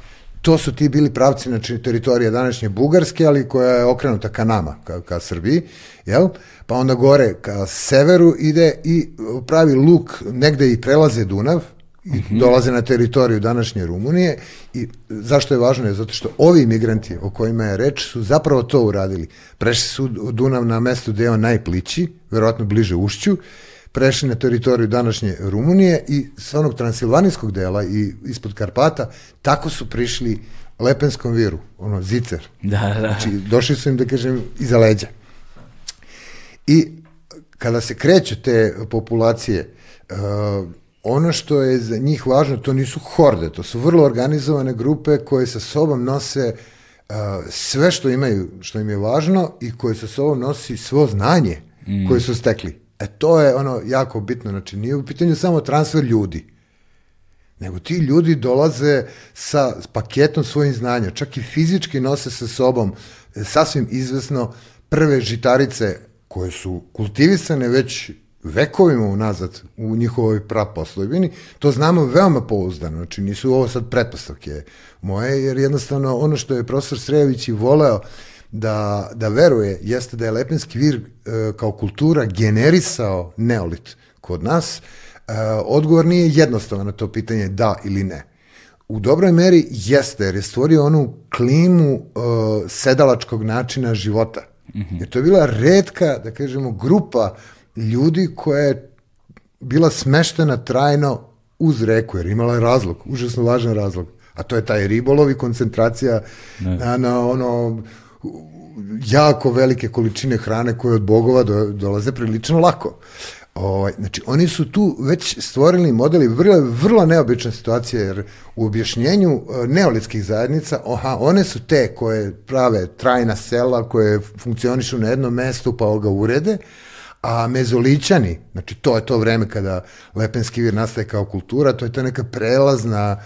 to su ti bili pravci, znači teritorija današnje Bugarske, ali koja je okrenuta ka nama, ka, ka Srbiji, jel? Pa onda gore ka severu ide i pravi luk, negde i prelaze Dunav, i mm -hmm. dolaze na teritoriju današnje Rumunije i zašto je važno je zato što ovi imigranti o kojima je reč su zapravo to uradili. Prešli su Dunav na mestu gde je on najplići, verovatno bliže ušću, prešli na teritoriju današnje Rumunije i sa onog transilvanijskog dela i ispod Karpata, tako su prišli Lepenskom viru, ono, zicer. Da, da. Znači, došli su im, da kažem, iza leđa. I kada se kreću te populacije, uh, ono što je za njih važno, to nisu horde, to su vrlo organizovane grupe koje sa sobom nose uh, sve što imaju, što im je važno i koje sa sobom nosi svo znanje mm. koje su stekli. E to je ono jako bitno, znači nije u pitanju samo transfer ljudi, nego ti ljudi dolaze sa paketom svojih znanja, čak i fizički nose sa sobom e, sasvim izvesno prve žitarice koje su kultivisane već vekovima unazad u njihovoj praposlojbini, to znamo veoma pouzdano, znači nisu ovo sad pretpostavke moje, jer jednostavno ono što je profesor Srejović i voleo da, da veruje jeste da je Lepenski vir e, kao kultura generisao neolit kod nas. E, odgovor nije jednostavan na to pitanje da ili ne. U dobroj meri jeste, jer je stvorio onu klimu e, sedalačkog načina života. Mm -hmm. Jer to je bila redka, da kažemo, grupa ljudi koja je bila smeštena trajno uz reku, jer imala je razlog, užasno važan razlog. A to je taj ribolov i koncentracija ne. na, na ono jako velike količine hrane koje od bogova do, dolaze prilično lako. Ovaj, znači, oni su tu već stvorili modeli, vrlo, vrlo neobična situacija, jer u objašnjenju e, neolitskih zajednica, oha, one su te koje prave trajna sela, koje funkcionišu na jednom mestu pa ga urede, a mezolićani, znači to je to vreme kada Lepenski vir nastaje kao kultura, to je to neka prelazna,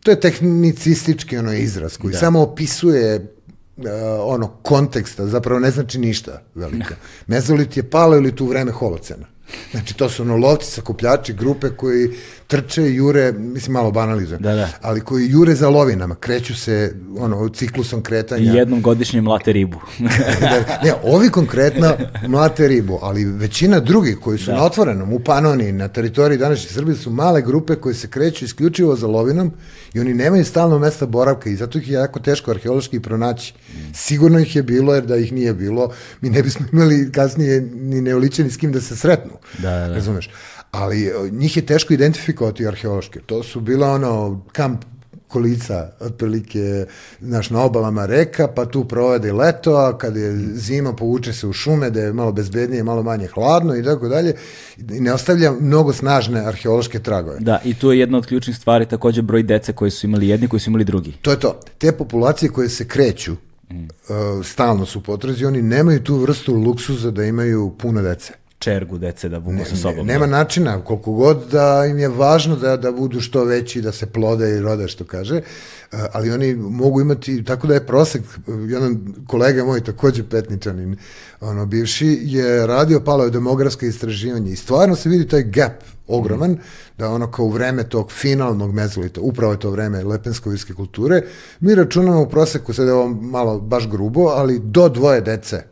to je tehnicistički ono izraz koji da. samo opisuje uh, ono konteksta, zapravo ne znači ništa velika. Mezolit je ili tu vreme holocena. Znači, to su ono lovci, sakupljači, grupe koji trče jure, mislim, malo banalizujem, da, da. ali koji jure za lovinama, kreću se ono, ciklusom kretanja. I jednom godišnje mlate ribu. da, ne, ovi konkretno mlate ribu, ali većina drugih koji su da. na otvorenom, u Panoni, na teritoriji današnje Srbije, su male grupe koje se kreću isključivo za lovinom i oni nemaju stalno mesta boravka i zato ih je jako teško arheološki pronaći. Sigurno ih je bilo, jer da ih nije bilo, mi ne bismo imali kasnije ni neoličeni s kim da se sretnu. Da, da. Razumeš? Ali e, njih je teško identifikovati arheološke. To su bila ono kamp kolica, otprilike, znaš, na obalama reka, pa tu provode leto, a kad je zima, povuče se u šume, da je malo bezbednije, malo manje hladno i tako dalje, i ne ostavlja mnogo snažne arheološke tragove. Da, i tu je jedna od ključnih stvari takođe broj dece koji su imali jedni, koji su imali drugi. To je to. Te populacije koje se kreću, mm. uh, stalno su potrazi, oni nemaju tu vrstu luksuza da imaju puno dece čergu dece da budu sa sobom. Ne, nema da. načina, koliko god da im je važno da, da budu što veći, da se plode i rode, što kaže, eh, ali oni mogu imati, tako da je prosek, jedan kolega moj, takođe petničanin, ono, bivši, je radio paleo demografske istraživanje i stvarno se vidi taj gap ogroman, mm. da ono kao u vreme tog finalnog mezolita, upravo je to vreme lepensko-virske kulture, mi računamo u proseku, sad je ovo malo baš grubo, ali do dvoje dece,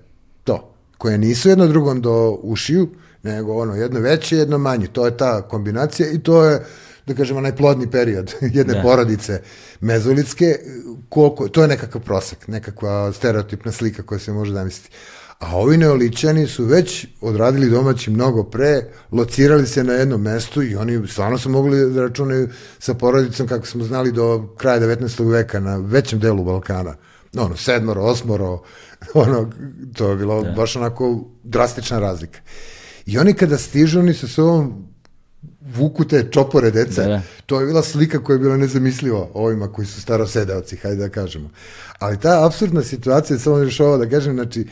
to koje nisu jedno drugom do ušiju, nego ono jedno veće, jedno manje. To je ta kombinacija i to je da kažemo, najplodni period jedne Da. porodice mezolitske, koliko, to je nekakav prosek, nekakva stereotipna slika koja se može zamisliti. A ovi neoličani su već odradili domaći mnogo pre, locirali se na jednom mestu i oni stvarno su mogli da računaju sa porodicom kako smo znali do kraja 19. veka na većem delu Balkana. Ono, sedmoro, osmoro, ono, to je bilo baš onako drastična razlika. I oni kada stižu, oni sa sobom vuku te čopore deca. Da, da. To je bila slika koja je bila nezamisliva ovima koji su starosedeoci, hajde da kažemo. Ali ta absurdna situacija, samo još ovo da kažem, znači,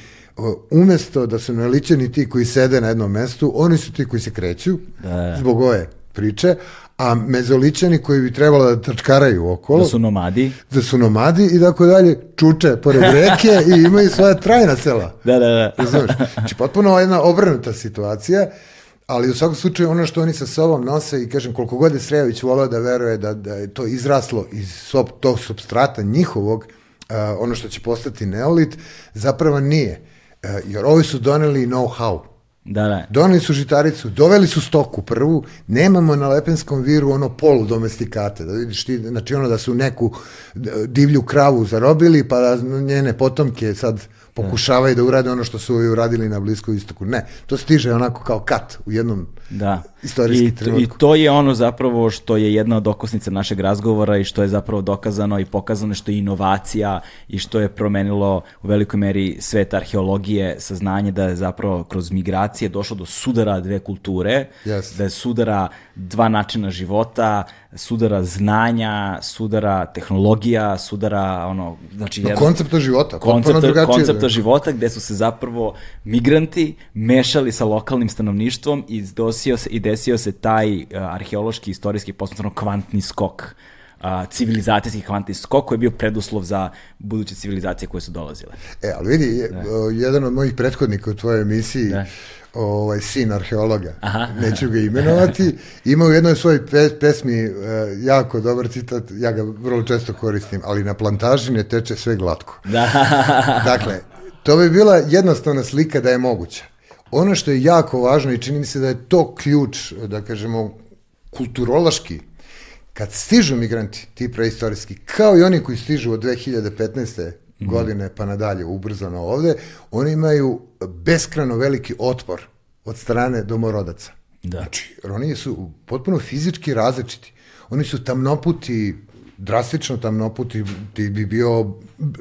umesto da su naličeni ti koji sede na jednom mestu, oni su ti koji se kreću, Da. zbog ove priče, a mezoličani koji bi trebalo da trčkaraju okolo, Da su nomadi. da su nomadi i tako dalje, čuče pored reke i imaju svoja trajna sela. Da, da, da. Razumeš? Znači, potpuno jedna obrnuta situacija, ali u svakom slučaju ono što oni sa sobom nose i kažem koliko god je Srejović volao da veruje da, da je to izraslo iz sob, tog substrata njihovog, a, ono što će postati neolit, zapravo nije. A, jer ovi su doneli know-how. Da, da. Doneli su žitaricu, doveli su stoku prvu, nemamo na Lepenskom viru ono polu domestikate, da vidiš ti, znači ono da su neku divlju kravu zarobili, pa da njene potomke sad pokušavaju da urade ono što su uradili na Bliskom istoku. Ne, to stiže onako kao kat u jednom Da. istorijski I, I to je ono zapravo što je jedna od okosnica našeg razgovora i što je zapravo dokazano i pokazano što je inovacija i što je promenilo u velikoj meri svet arheologije, saznanje da je zapravo kroz migracije došlo do sudara dve kulture, Yes. da je sudara dva načina života, sudara znanja, sudara tehnologija, sudara ono, znači No, jedan- koncepta života, koncepta, drugačije. koncepta života gde su se zapravo migranti mešali sa lokalnim stanovništvom i desio se, i desio se taj uh, arheološki, istorijski, posmetno kvantni skok a, civilizacijski kvantni skok koji je bio preduslov za buduće civilizacije koje su dolazile. E, ali vidi, o, jedan od mojih prethodnika u tvojoj emisiji, Da. ovaj, sin arheologa, Aha. neću ga imenovati, ima u jednoj svojoj pe, pesmi e, jako dobar citat, ja ga vrlo često koristim, ali na plantaži ne teče sve glatko. Da. Dakle, to bi bila jednostavna slika da je moguća. Ono što je jako važno i čini mi se da je to ključ, da kažemo, kulturološki, kad stižu migranti, ti preistorijski, kao i oni koji stižu od 2015. godine pa nadalje ubrzano ovde, oni imaju beskrano veliki otpor od strane domorodaca. Da. Znači, oni su potpuno fizički različiti. Oni su tamnoputi, drastično tamnoputi, ti bi bio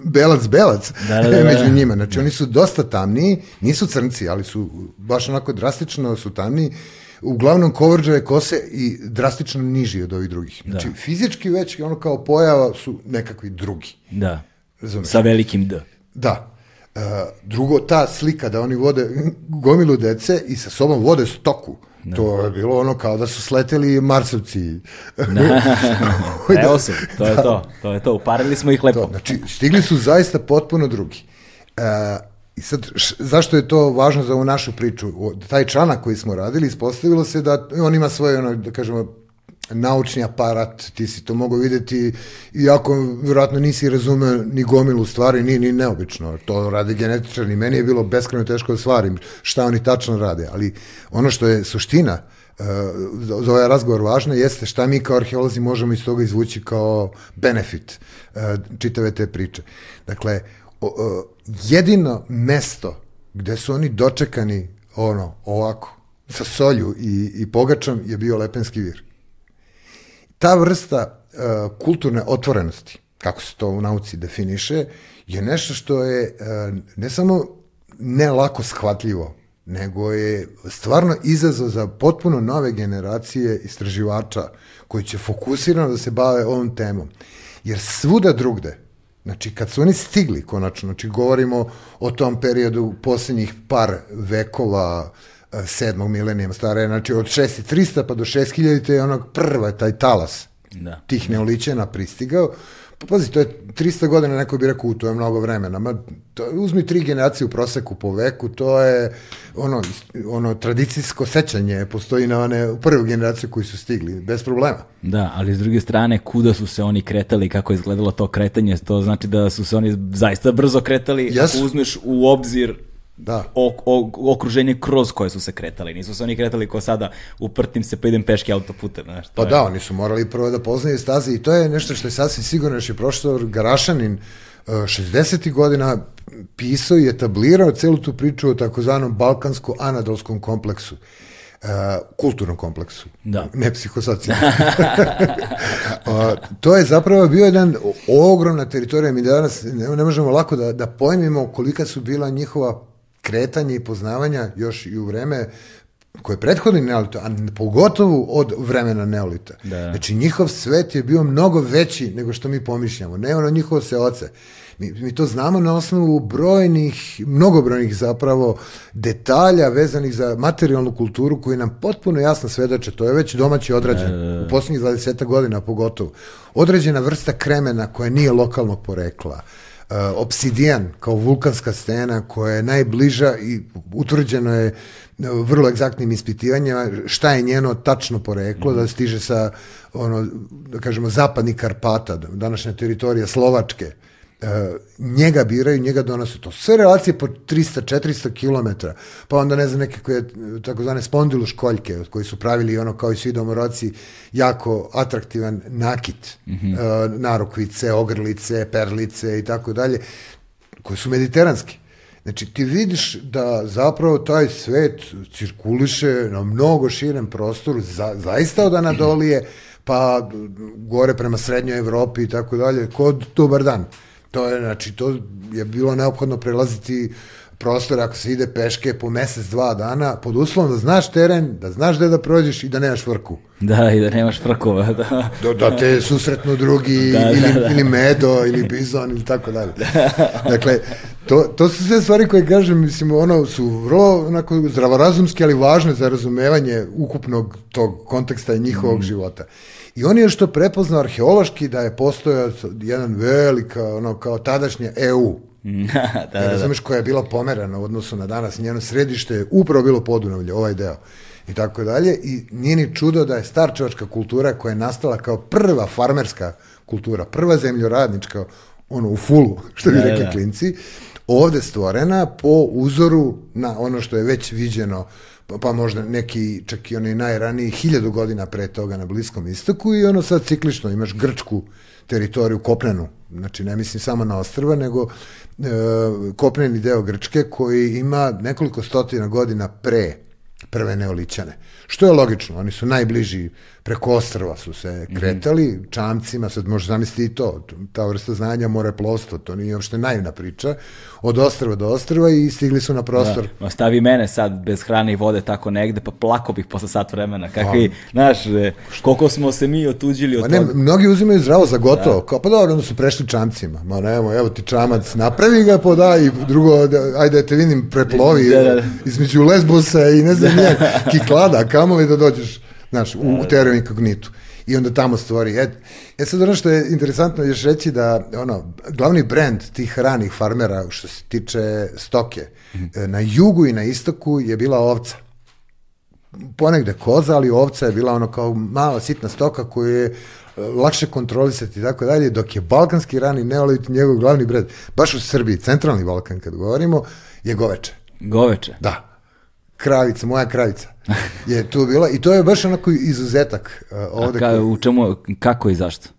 belac belac Da, da, da, da. među njima. Znači, oni su dosta tamniji, nisu crnci, ali su baš onako drastično su tamniji, uglavnom kovrđave kose i drastično niži od ovih drugih. Znači, fizički već ono kao pojava su nekakvi drugi. da. Razumeš? Sa velikim D. Da. E, drugo, ta slika da oni vode gomilu dece i sa sobom vode stoku. To je bilo ono kao da su sleteli Marsovci. Evo se, to je to. To je to. Uparili smo ih lepo. To, znači, stigli su zaista potpuno drugi. E, I sad, š, zašto je to važno za ovu našu priču? O, taj članak koji smo radili, ispostavilo se da on ima svoj, ono, da kažemo, naučni aparat, ti si to mogao videti, iako vjerojatno nisi razumeo ni gomilu stvari, ni, ni neobično, to rade genetičari, meni je bilo beskreno teško da stvarim šta oni tačno rade, ali ono što je suština uh, za ovaj razgovor važno jeste šta mi kao arheolozi možemo iz toga izvući kao benefit uh, čitave te priče. Dakle, o, o, jedino mesto gde su oni dočekani ono, ovako, sa solju i, i pogačom je bio Lepenski vir ta vrsta uh, kulturne otvorenosti, kako se to u nauci definiše, je nešto što je uh, ne samo ne lako shvatljivo, nego je stvarno izazov za potpuno nove generacije istraživača koji će fokusirano da se bave ovom temom. Jer svuda drugde, znači kad su oni stigli konačno, znači govorimo o tom periodu posljednjih par vekova, e, sedmog milenijama stare, znači od 6300 pa do 6000 je onog prva taj talas Da. tih neoličena pristigao. Pa pazi, to je 300 godina, neko bi rekao, "U, to je mnogo vremena. Ma, to, uzmi tri generacije u proseku po veku, to je ono, ono tradicijsko sećanje, postoji na one prvu generaciju koji su stigli, bez problema. Da, ali s druge strane, kuda su se oni kretali, kako je izgledalo to kretanje, to znači da su se oni zaista brzo kretali, Jesu. ako uzmeš u obzir Da. ok, ok, okruženje kroz koje su se kretali. Nisu se oni kretali ko sada uprtim se pa idem peške autoputem. Znaš, Pa je- da, oni su morali prvo da poznaju staze i to je nešto što je sasvim sigurno još je profesor Garašanin uh, 60. godina pisao i etablirao celu tu priču o takozvanom balkansko-anadolskom kompleksu. Uh, kulturnom kompleksu, Da. ne psihosocijalnom. A, to je zapravo bio jedan ogromna teritorija. Mi danas ne, ne možemo lako da, da pojmimo kolika su bila njihova kretanja i poznavanja još i u vreme koje je prethodni neolito, a pogotovo od vremena neolita. Da. Znači, njihov svet je bio mnogo veći nego što mi pomišljamo. Ne ono njihovo seoce. Mi, mi to znamo na osnovu brojnih, mnogobrojnih zapravo detalja vezanih za materijalnu kulturu koji nam potpuno jasno svedoče. To je već domaći odrađen. U posljednjih 20 godina pogotovo. Određena vrsta kremena koja nije lokalnog porekla. Uh, obsidijan kao vulkanska stena koja je najbliža i utvrđeno je uh, vrlo egzaktnim ispitivanjima šta je njeno tačno poreklo, da stiže sa ono, da kažemo, zapadnih Karpata, današnja teritorija Slovačke, Uh, njega biraju, njega donose. To sve relacije po 300-400 km, pa onda ne znam nekakve takozvane spondilu školjke koji su pravili ono kao i svi domoroci jako atraktivan nakit, mm -hmm. uh, narukvice, ogrlice, perlice i tako dalje, koji su mediteranski. Znači ti vidiš da zapravo taj svet cirkuliše na mnogo širem prostoru, za, zaista od Anadolije, pa gore prema srednjoj Evropi i tako dalje, kod dobar dan. To je, znači, to je bilo neophodno prelaziti prostor ako se ide peške po mesec, dva dana, pod uslovom da znaš teren, da znaš gde da prođeš i da nemaš vrku. Da, i da nemaš frkova. Da. Da, da te susretnu drugi Da, da, ili, da. ili medo ili bizon ili tako dalje. Dakle, to, to su sve stvari koje kažem, mislim, ono su vrlo onako zdravorazumske, ali važne za razumevanje ukupnog tog konteksta i njihovog Mm. života. I on je što prepoznao arheološki da je postojao jedan velika, ono, kao tadašnja EU, da, da, da, da. razumeš koja je bila pomerana u odnosu na danas, njeno središte je upravo bilo Podunavlje, ovaj deo i tako dalje i nije ni čudo da je starčevačka kultura koja je nastala kao prva farmerska kultura, prva zemljoradnička, ono u fulu, što bi Da, rekli da. klinci, ovde stvorena po uzoru na ono što je već viđeno pa, pa možda neki, čak i oni najraniji, hiljadu godina pre toga na Bliskom istoku i ono sad ciklično, imaš grčku teritoriju kopnenu, znači ne mislim samo na ostrva, nego e, kopneni deo Grčke koji ima nekoliko stotina godina pre prve neolićane. Što je logično, oni su najbliži preko ostrva su se kretali, čamcima, sad može zamisliti i to, ta vrsta znanja more plovstvo, to nije uopšte naivna priča, od ostrva do ostrva i stigli su na prostor. Da. Stavi mene sad bez hrane i vode tako negde, pa plako bih posle sat vremena. Kakvi, znaš, e, koliko smo se mi otuđili od ne, toga. mnogi uzimaju zdravo za gotovo, kao pa dobro, onda su prešli čamcima. Ma nemo, evo ti čamac, napravi ga po da i drugo, da, ajde da te vidim preplovi Da, da, da. između Lesbosa i ne znam nije, Kiklada, kamoli da dođeš, znaš, u, u teoriju inkognitu. I onda tamo stvori. E, e sad ono što je interesantno još reći da ono, glavni brend tih ranih farmera što se tiče stoke, e, na jugu i na istoku je bila ovca ponegde koza, ali ovca je bila ono kao mala sitna stoka koju je e, lakše kontrolisati i tako dalje, dok je balkanski rani neolit njegov glavni bred, baš u Srbiji, centralni Balkan kad govorimo, je goveče. Goveče. Da. Kravica, moja kravica je tu bila i to je baš onako izuzetak uh, A ovde. ka, koji- u čemu, kako i zašto?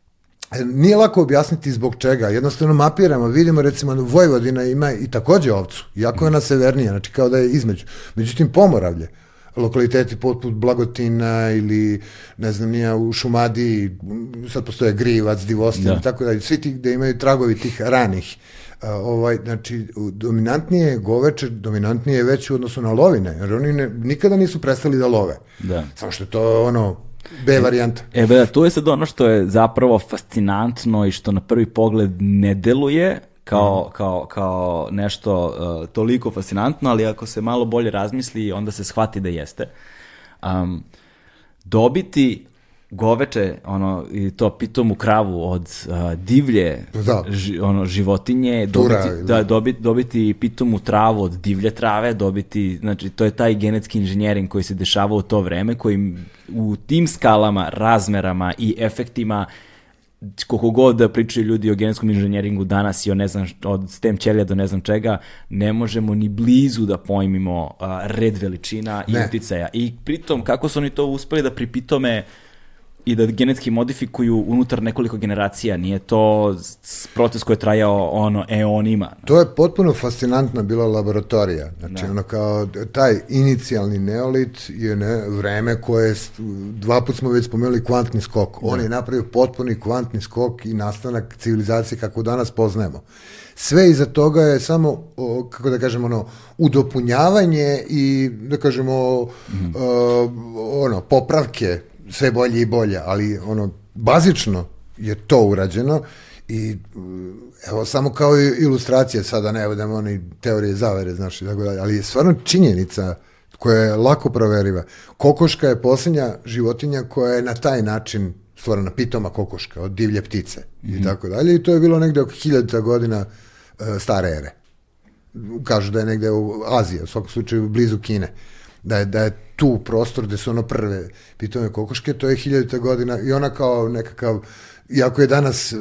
E, Nije lako objasniti zbog čega. Jednostavno mapiramo, vidimo recimo Vojvodina ima i takođe ovcu, iako je ona severnija, znači kao da je između. Međutim, Pomoravlje, lokaliteti poput Blagotina ili ne znam nija u Šumadiji, sad postoje Grivac, Divostin Da. i tako dalje, svi ti gde imaju tragovi tih ranih. A, ovaj, znači, dominantnije je goveče, dominantnije je već u odnosu na lovine, jer oni ne, nikada nisu prestali da love. Da. Samo što je to ono, B varijanta. E, da, tu je sad ono što je zapravo fascinantno i što na prvi pogled ne deluje kao, kao, kao nešto uh, toliko fascinantno, ali ako se malo bolje razmisli, onda se shvati da jeste. Um, dobiti goveče, ono, i to pitomu kravu od uh, divlje Da. ži, ono, životinje, Tura, dobiti, ili- da, dobiti, dobiti pitomu travu od divlje trave, dobiti, znači, to je taj genetski inženjering koji se dešava u to vreme, koji u tim skalama, razmerama i efektima koliko god da pričaju ljudi o genetskom inženjeringu danas i o ne znam, od stem ćelija do ne znam čega, ne možemo ni blizu da pojmimo a, red veličina i Ne. uticaja. I pritom, kako su oni to uspeli da pripitome i da genetski modifikuju unutar nekoliko generacija, nije to proces koji je trajao ono eonima. To je potpuno fascinantna bila laboratorija. Znači, ono kao, taj inicijalni neolit je ne, vreme koje, dva put smo već spomenuli kvantni skok. On je napravio potpuni kvantni skok i nastanak civilizacije kako danas poznajemo. Sve iza toga je samo, o, kako da kažemo, ono, udopunjavanje i, da kažemo, o, ono, popravke, sve bolje i bolje, ali ono, bazično je to urađeno i mm, evo samo kao ilustracija sada ne budemo oni teorije zavere znaš i tako dalje, ali je stvarno činjenica koja je lako proveriva. Kokoška je posljednja životinja koja je na taj način stvorena pitoma kokoška od divlje ptice i tako dalje i to je bilo negde oko hiljadita godina e, stare ere. Kažu da je negde u Aziji, u svakom slučaju blizu Kine, da je, da je tu prostor gde su ono prve pitome kokoške, to je hiljadita godina i ona kao nekakav, iako je danas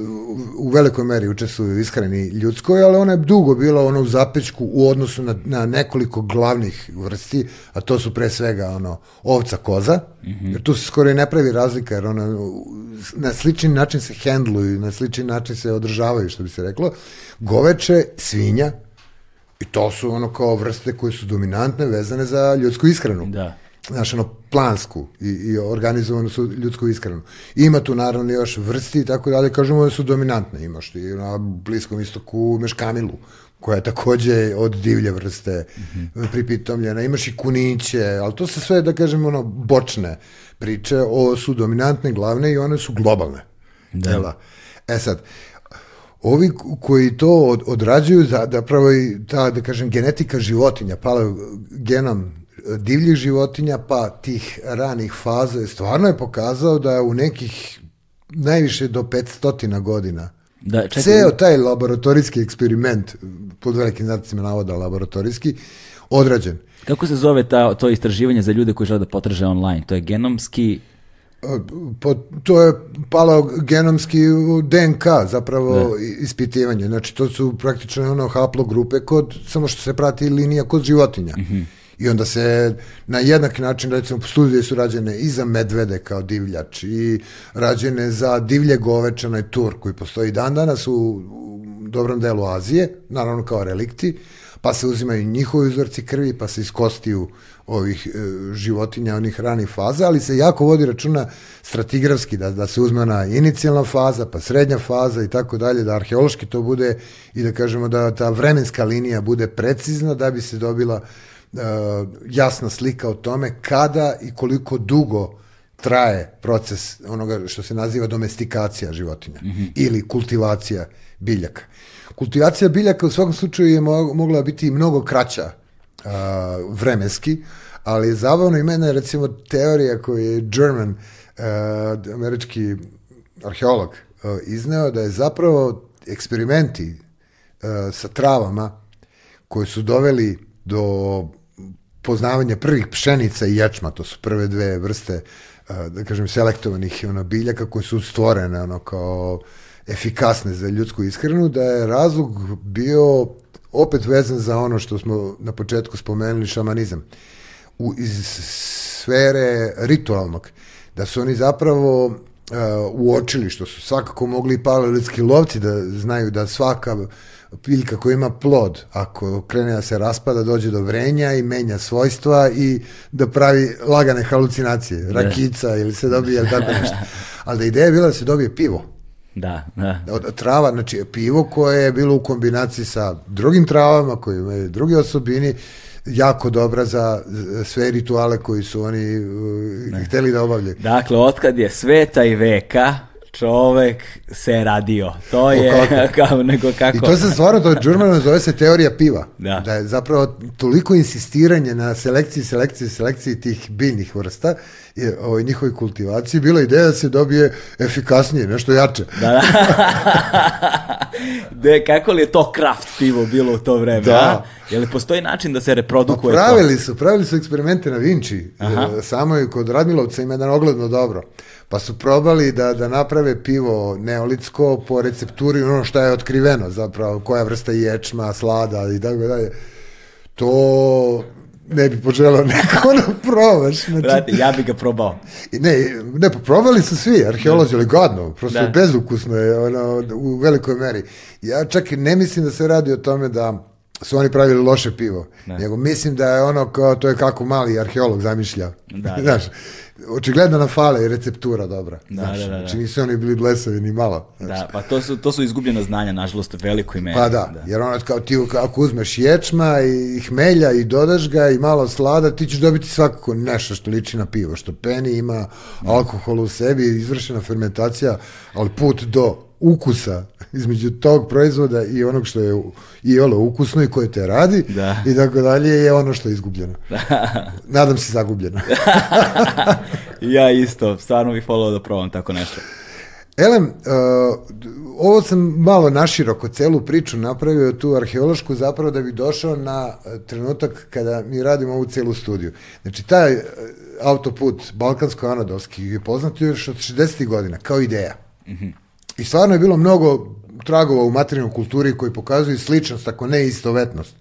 u, velikoj meri učestvuju ishrani ljudskoj, ali ona je dugo bila ono u zapečku u odnosu na, na nekoliko glavnih vrsti, a to su pre svega ono ovca koza, jer tu se skoro i ne pravi razlika, jer ona na slični način se hendluju, na slični način se održavaju, što bi se reklo, goveče, svinja, i to su ono kao vrste koje su dominantne, vezane za ljudsku ishranu. Da. Znaš, ono, plansku i, i organizovanu su ljudsku ishranu. Ima tu naravno još vrsti i tako dalje, kažemo da su dominantne. Imaš ti na Bliskom istoku meškamilu, koja je takođe od divlje vrste pripitomljena. Imaš i kuniće, ali to se sve, da kažemo, ono, bočne priče. Ovo su dominantne, glavne i one su globalne. Da. E sad, ovi koji to od, odrađuju, da, da pravo i ta, da kažem, genetika životinja, pala genom divljih životinja, pa tih ranih faza, stvarno je pokazao da u nekih najviše do 500 godina Da, čekaj, ceo taj laboratorijski eksperiment, pod velikim znacima navoda laboratorijski, odrađen. Kako se zove ta, to istraživanje za ljude koji žele da potraže online? To je genomski... Po, to je palo genomski u DNK zapravo i- ispitivanje. Znači to su praktično ono haplogrupe kod, samo što se prati linija kod životinja. I onda se na jednak način, recimo, studije su rađene i za medvede kao divljač i rađene za divlje goveče, onaj tur koji postoji dan danas u, dobrom delu Azije, naravno kao relikti, pa se uzimaju njihovi uzorci krvi, pa se iskostiju ovih e, životinja, onih ranih faza, ali se jako vodi računa stratigrafski, da, da se uzme ona inicijalna faza, pa srednja faza i tako dalje, da arheološki to bude i da kažemo da ta vremenska linija bude precizna da bi se dobila e, jasna slika o tome kada i koliko dugo traje proces onoga što se naziva domestikacija životinja ili kultivacija biljaka. Kultivacija biljaka u svakom slučaju je mo- mogla biti mnogo kraća a, vremenski, ali zabavno i mene recimo teorija koju je German, a, američki arheolog a, izneo da je zapravo eksperimenti a, sa travama koji su doveli do poznavanja prvih pšenica i ječma, to su prve dve vrste, da kažem, selektovanih ono, biljaka koje su stvorene ono, kao efikasne za ljudsku ishranu, da je razlog bio opet vezan za ono što smo na početku spomenuli, šamanizam. U, iz sfere ritualnog, da su oni zapravo uh, uočili, što su svakako mogli i paleolitski lovci da znaju da svaka biljka koja ima plod, ako krene da se raspada, dođe do vrenja i menja svojstva i da pravi lagane halucinacije, rakica ili se dobije ili tako nešto. Ali da ideja je bila da se dobije pivo Da, da. od trava, znači pivo koje je bilo u kombinaciji sa drugim travama koji imaju druge osobini, jako dobra za sve rituale koji su oni uh, hteli da obavljaju. Dakle, otkad je sveta i veka, čovek se radio. To je kako? kao nego kako... I to se stvarno, to je Germano zove se teorija piva. Da. da je zapravo toliko insistiranje na selekciji, selekciji, selekciji tih biljnih vrsta je, ovoj njihovoj kultivaciji bila ideja da se dobije efikasnije, nešto jače. Da, da. De, kako li je to kraft pivo bilo u to vreme? Da. A? Je li postoji način da se Pa reprodukuje pravili su, pravili su eksperimente na Vinči, Aha. E, samo i kod Radmilovca ima jedan ogledno dobro. Pa su probali da, da naprave pivo neolitsko po recepturi ono što je otkriveno zapravo, koja vrsta ječma, slada i tako dalje. To ne bi poželao neko da probaš. Znači, Brate, ja bi ga probao. Ne, ne, pa probali su svi, arheolozi, ali gadno, prosto Da. bezukusno je, ono, u velikoj meri. Ja čak i ne mislim da se radi o tome da su oni pravili loše pivo, nego mislim da je ono kao, to je kako mali arheolog zamišlja. Da, da. Znaš, očigledno nam fale i receptura dobra. Da, znaš, da, da, da. Znači nisu oni bili blesavi ni malo. Da, pa to su, to su izgubljena znanja, nažalost, u velikoj meri. Pa da, jer ono kao ti ako uzmeš ječma i hmelja i dodaš ga i malo slada, ti ćeš dobiti svakako nešto što liči na pivo, što peni ima alkohol u sebi, izvršena fermentacija, ali put do ukusa između tog proizvoda i onog što je i ono ukusno i koje te radi Da. i tako dalje je ono što je izgubljeno. Nadam se zagubljeno. ja isto, stvarno bih volao da probam tako nešto. Elem, uh, ovo sam malo naširoko celu priču napravio tu arheološku zapravo da bi došao na uh, trenutak kada mi radimo ovu celu studiju. Znači, taj uh, autoput Balkansko-Anadolski je poznat još od 60. godina kao ideja. I stvarno je bilo mnogo tragova u materijalnoj kulturi koji pokazuju sličnost, ako ne istovetnost.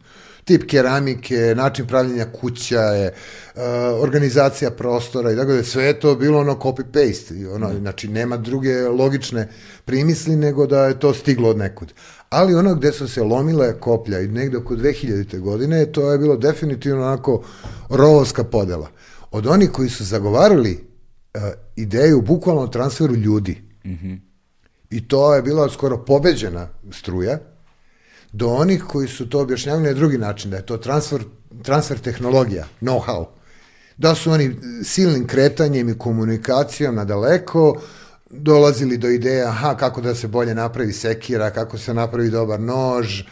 Tip keramike, način pravljenja kuća je, uh, organizacija prostora i tako da sve je to bilo ono copy-paste. Ono, Znači, nema druge logične primisli nego da je to stiglo od nekud. Ali ono gde su se lomile koplja i negde oko 2000. godine, to je bilo definitivno onako rovovska podela. Od onih koji su zagovarali uh, ideju bukvalno transferu ljudi, i to je bila skoro pobeđena struja, do onih koji su to objašnjavali na drugi način, da je to transfer, transfer tehnologija, know-how. Da su oni silnim kretanjem i komunikacijom na daleko dolazili do ideje, aha, kako da se bolje napravi sekira, kako se napravi dobar nož, e,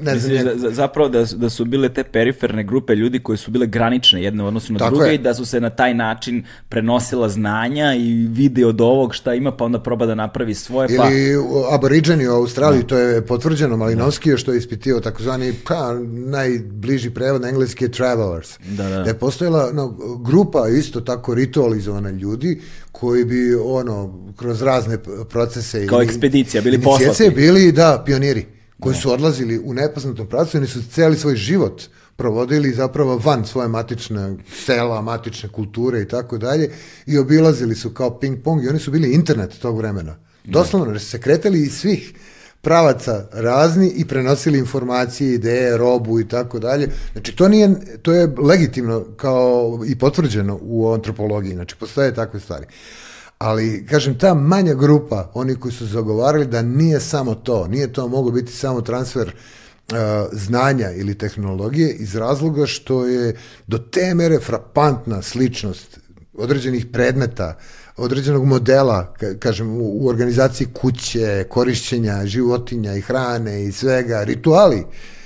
ne znam, Misliš da, za- zapravo da, da su bile te periferne grupe ljudi koje su bile granične jedne u odnosu na druge je. i da su se na taj način prenosila znanja i vide od ovog šta ima pa onda proba da napravi svoje pa... Ili u- aboriđani u Australiji, to je potvrđeno, Malinovski je što je ispitio takozvani, pa, najbliži prevod na engleski je travelers. Da, da. Da je postojala no, grupa isto tako ritualizovana ljudi koji bi ono kroz razne procese Kao i- ekspedicija, bili poslati. bili da pioniri koji su odlazili u nepoznatom pravcu oni su cijeli svoj život provodili zapravo van svoje matične sela, matične kulture i tako dalje i obilazili su kao ping pong i oni su bili internet tog vremena. Doslovno, jer se kretali iz svih pravaca razni i prenosili informacije, ideje, robu i tako dalje. Znači, to, nije, to je legitimno kao i potvrđeno u antropologiji. Znači, postoje takve stvari. Ali, kažem, ta manja grupa, oni koji su zagovarali da nije samo to, nije to moglo biti samo transfer uh, znanja ili tehnologije iz razloga što je do te mere frapantna sličnost određenih predmeta, određenog modela, ka- kažem, u, organizaciji kuće, korišćenja životinja i hrane i svega, rituali.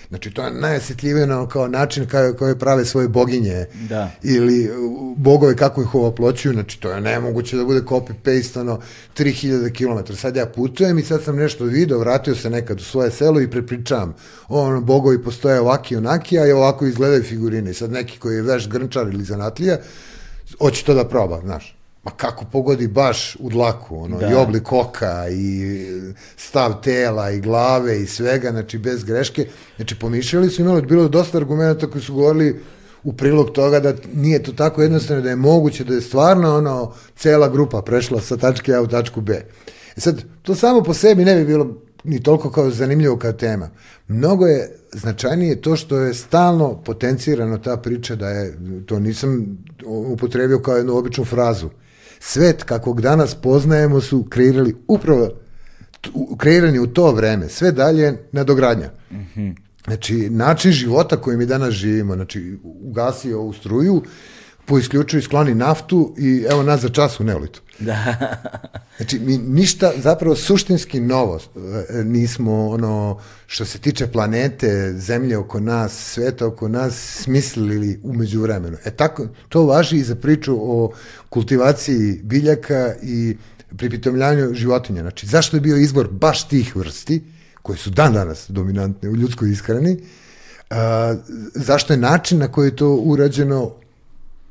Znači, to je najosjetljiveno kao način kao, koje prave svoje boginje Da. ili bogove kako ih ovoploćuju, znači to je nemoguće da bude copy-paste, ono, 3000 km. Sad ja putujem i sad sam nešto video, vratio se nekad u svoje selo i prepričavam. Ono, bogovi postoje ovaki i onaki, a i ovako izgledaju figurine. I sad neki koji je veš grnčar ili zanatlija, hoće to da proba, znaš. Ma kako pogodi baš u dlaku, ono, Da. i oblik oka, i stav tela, i glave, i svega, znači bez greške. Znači pomišljali su, imali bilo dosta argumenta koji su govorili u prilog toga da nije to tako jednostavno, da je moguće da je stvarno ono, cela grupa prešla sa tačke A u tačku B. E sad, to samo po sebi ne bi bilo ni toliko kao zanimljivo kao tema. Mnogo je značajnije to što je stalno potencirano ta priča da je, to nisam upotrebio kao jednu običnu frazu, svet kakvog danas poznajemo su kreirali upravo kreirani u to vreme, sve dalje nadogradnja. Znači, način života koji mi danas živimo, znači, ugasi ovu struju, poisključuju i skloni naftu i evo nas za čas u neolitu. Da. Znači, mi ništa zapravo suštinski novo e, nismo, ono, što se tiče planete, zemlje oko nas, sveta oko nas, smislili umeđu vremenu. E tako, to važi i za priču o kultivaciji biljaka i pripitomljanju životinja. Znači, zašto je bio izbor baš tih vrsti, koje su dan danas dominantne u ljudskoj ishrani, a, zašto je način na koji je to urađeno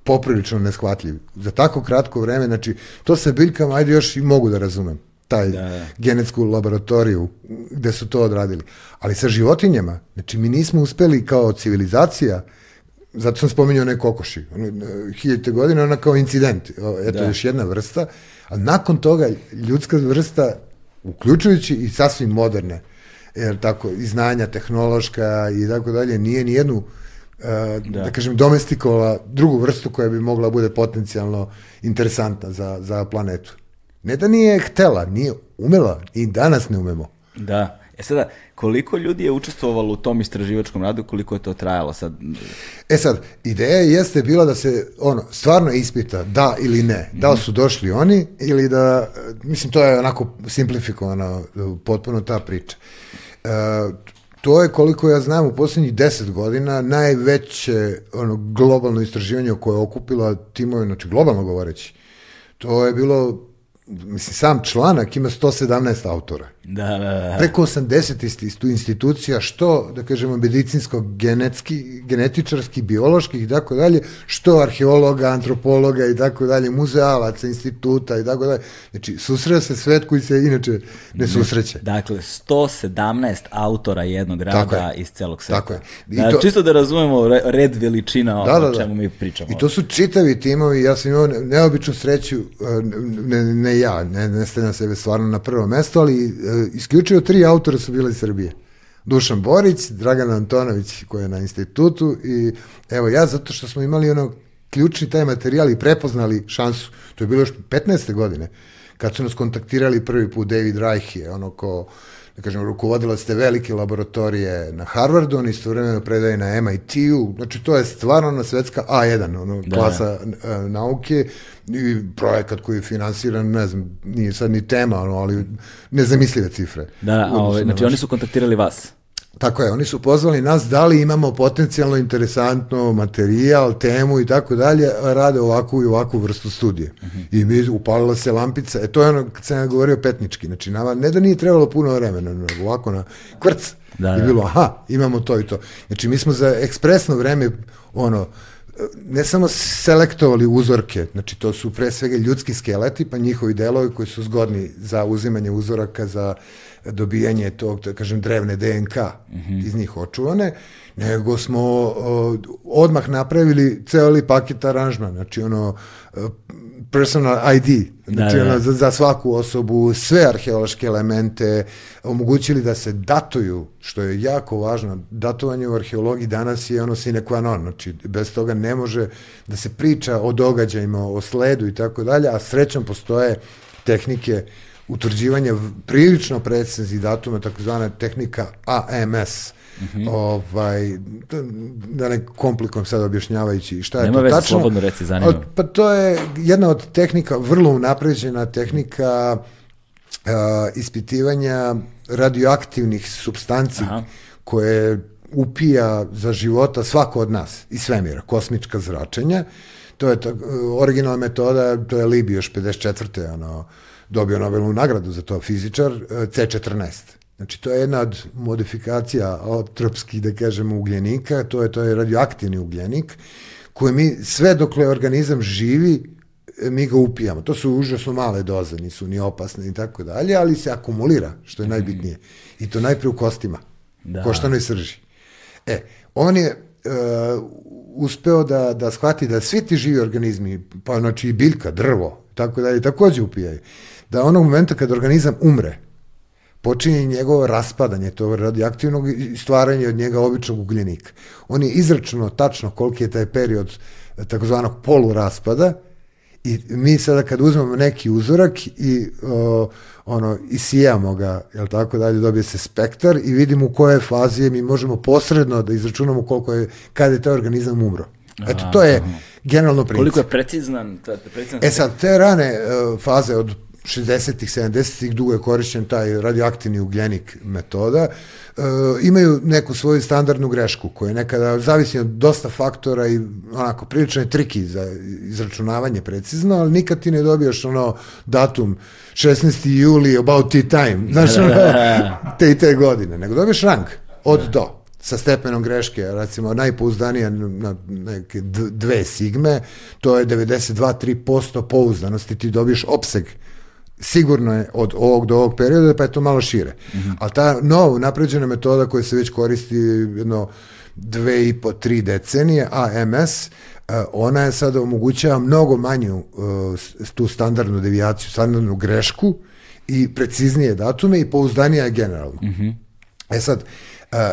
poprilično neshvatljiv. Za tako kratko vreme, znači, to sa biljkama, ajde još i mogu da razumem taj da, da. genetsku laboratoriju gde su to odradili. Ali sa životinjama, znači mi nismo uspeli kao civilizacija, zato sam spominjao one kokoši, ono, hiljete godine, ona kao incident, eto da. još jedna vrsta, a nakon toga ljudska vrsta, uključujući i sasvim moderne, jer tako, i znanja tehnološka i tako dalje, nije ni jednu da. da kažem, domestikovala drugu vrstu koja bi mogla bude potencijalno interesantna za, za planetu. Ne da nije htela, nije umela i danas ne umemo. Da. E sada, koliko ljudi je učestvovalo u tom istraživačkom radu, koliko je to trajalo sad? E sad, ideja jeste bila da se ono, stvarno ispita da ili ne. Da li su došli oni ili da, mislim, to je onako simplifikovano potpuno ta priča. E, to je, koliko ja znam, u poslednjih deset godina najveće ono, globalno istraživanje koje je okupilo timove, znači globalno govoreći. To je bilo mislim, sam članak ima 117 autora. Da, da, da. Preko 80 institucija, što, da kažemo, medicinsko, genetski, genetičarski, bioloških i tako dalje, što arheologa, antropologa i tako dalje, muzealaca, instituta i tako dalje. Znači, susreo se svet koji se inače ne susreće. Dakle, 117 autora jednog rada iz celog sveta. Tako je. I da, to... Čisto da razumemo red veličina da, da, o da. čemu mi pričamo. I to su čitavi timovi, ja sam imao neobičnu sreću, ne, ne ja, ne, ne stavljam sebe stvarno na prvo mesto, ali e, isključivo tri autora su bili iz Srbije. Dušan Borić, Dragan Antonović koji je na institutu i evo ja zato što smo imali ono ključni taj materijal i prepoznali šansu, to je bilo još 15. godine, kad su nas kontaktirali prvi put David Reich je ono ko da kažem, rukovodila ste velike laboratorije na Harvardu, on istovremeno predaje na MIT-u, znači to je stvarno na svetska A1, ono, da, klasa da. nauke i projekat koji je finansiran, ne znam, nije sad ni tema, ono, ali nezamislive cifre. Da, da, ove, znači oni su kontaktirali vas? Tako je, oni su pozvali nas da li imamo potencijalno interesantno materijal, temu i tako dalje, rade ovakvu i ovakvu vrstu studije. Uh. -huh. I mi upalila se lampica, e to je ono kad sam ja govorio petnički, znači nama ne da nije trebalo puno vremena, nego ovako na kvrc da, je da. bilo, aha, imamo to i to. Znači mi smo za ekspresno vreme, ono, ne samo selektovali uzorke, znači to su pre svega ljudski skeleti, pa njihovi delovi koji su zgodni za uzimanje uzoraka, za dobijanje tog, da kažem, drevne DNK mm -hmm. iz njih očuvane, nego smo o, odmah napravili celi paket aranžman, znači ono personal ID, znači da, da. Ono, za, za svaku osobu, sve arheološke elemente, omogućili da se datuju, što je jako važno, datovanje u arheologiji danas je ono sine qua non, znači bez toga ne može da se priča o događajima, o sledu i tako dalje, a srećom postoje tehnike utvrđivanja prilično preciznih datuma, takozvana tehnika AMS, Mm -hmm. ovaj, da ne komplikom sad objašnjavajući šta je Nema to tačno. slobodno reci, zanima. Od, pa to je jedna od tehnika, vrlo unapređena tehnika uh, ispitivanja radioaktivnih substanci Aha. koje upija za života svako od nas iz svemira, kosmička zračenja. To je ta, originalna metoda, to je Libi još 54. Ono, dobio Nobelovu nagradu za to fizičar, e, C14. Znači, to je jedna od modifikacija otropskih, da kažemo, ugljenika, to je, to je radioaktivni ugljenik, koji mi, sve dokle organizam živi, e, mi ga upijamo. To su užasno male doze, nisu ni opasne i tako dalje, ali se akumulira, što je najbitnije. I to najprije u kostima, da. koštanoj srži. E, on je uh, uspeo da, da shvati da svi ti živi organizmi, pa znači i biljka, drvo, tako dalje, takođe upijaju da onog momenta kad organizam umre, počinje njegovo raspadanje tog radioaktivnog i stvaranje od njega običnog ugljenika. On je izračuno tačno koliki je taj period takozvanog poluraspada i mi sada kad uzmemo neki uzorak i o, ono isijamo ga, jel tako dalje, dobije se spektar i vidimo u kojoj fazi je, mi možemo posredno da izračunamo koliko je, kada je taj organizam umro. Eto, to je generalno princip. Koliko je preciznan? To je preciznan E sad, te rane uh, faze od 60-ih, 70-ih, dugo je korišćen taj radioaktivni ugljenik metoda, uh, imaju neku svoju standardnu grešku koja je nekada zavisi od dosta faktora i onako prilično je triki za izračunavanje precizno, ali nikad ti ne dobiješ ono datum 16. juli about tea time, znaš, ono, te i te godine, nego dobiješ rang od do sa stepenom greške, recimo najpouzdanija na neke dve sigme, to je 92-3% pouzdanosti, ti dobiješ opseg sigurno je od ovog do ovog perioda, pa je to malo šire. Mm -hmm. Ali ta nova napređena metoda koja se već koristi jedno dve i po, tri decenije, AMS, ona je sada omogućava mnogo manju tu standardnu devijaciju, standardnu grešku i preciznije datume i pouzdanija je generalno. Mm -hmm. E sad,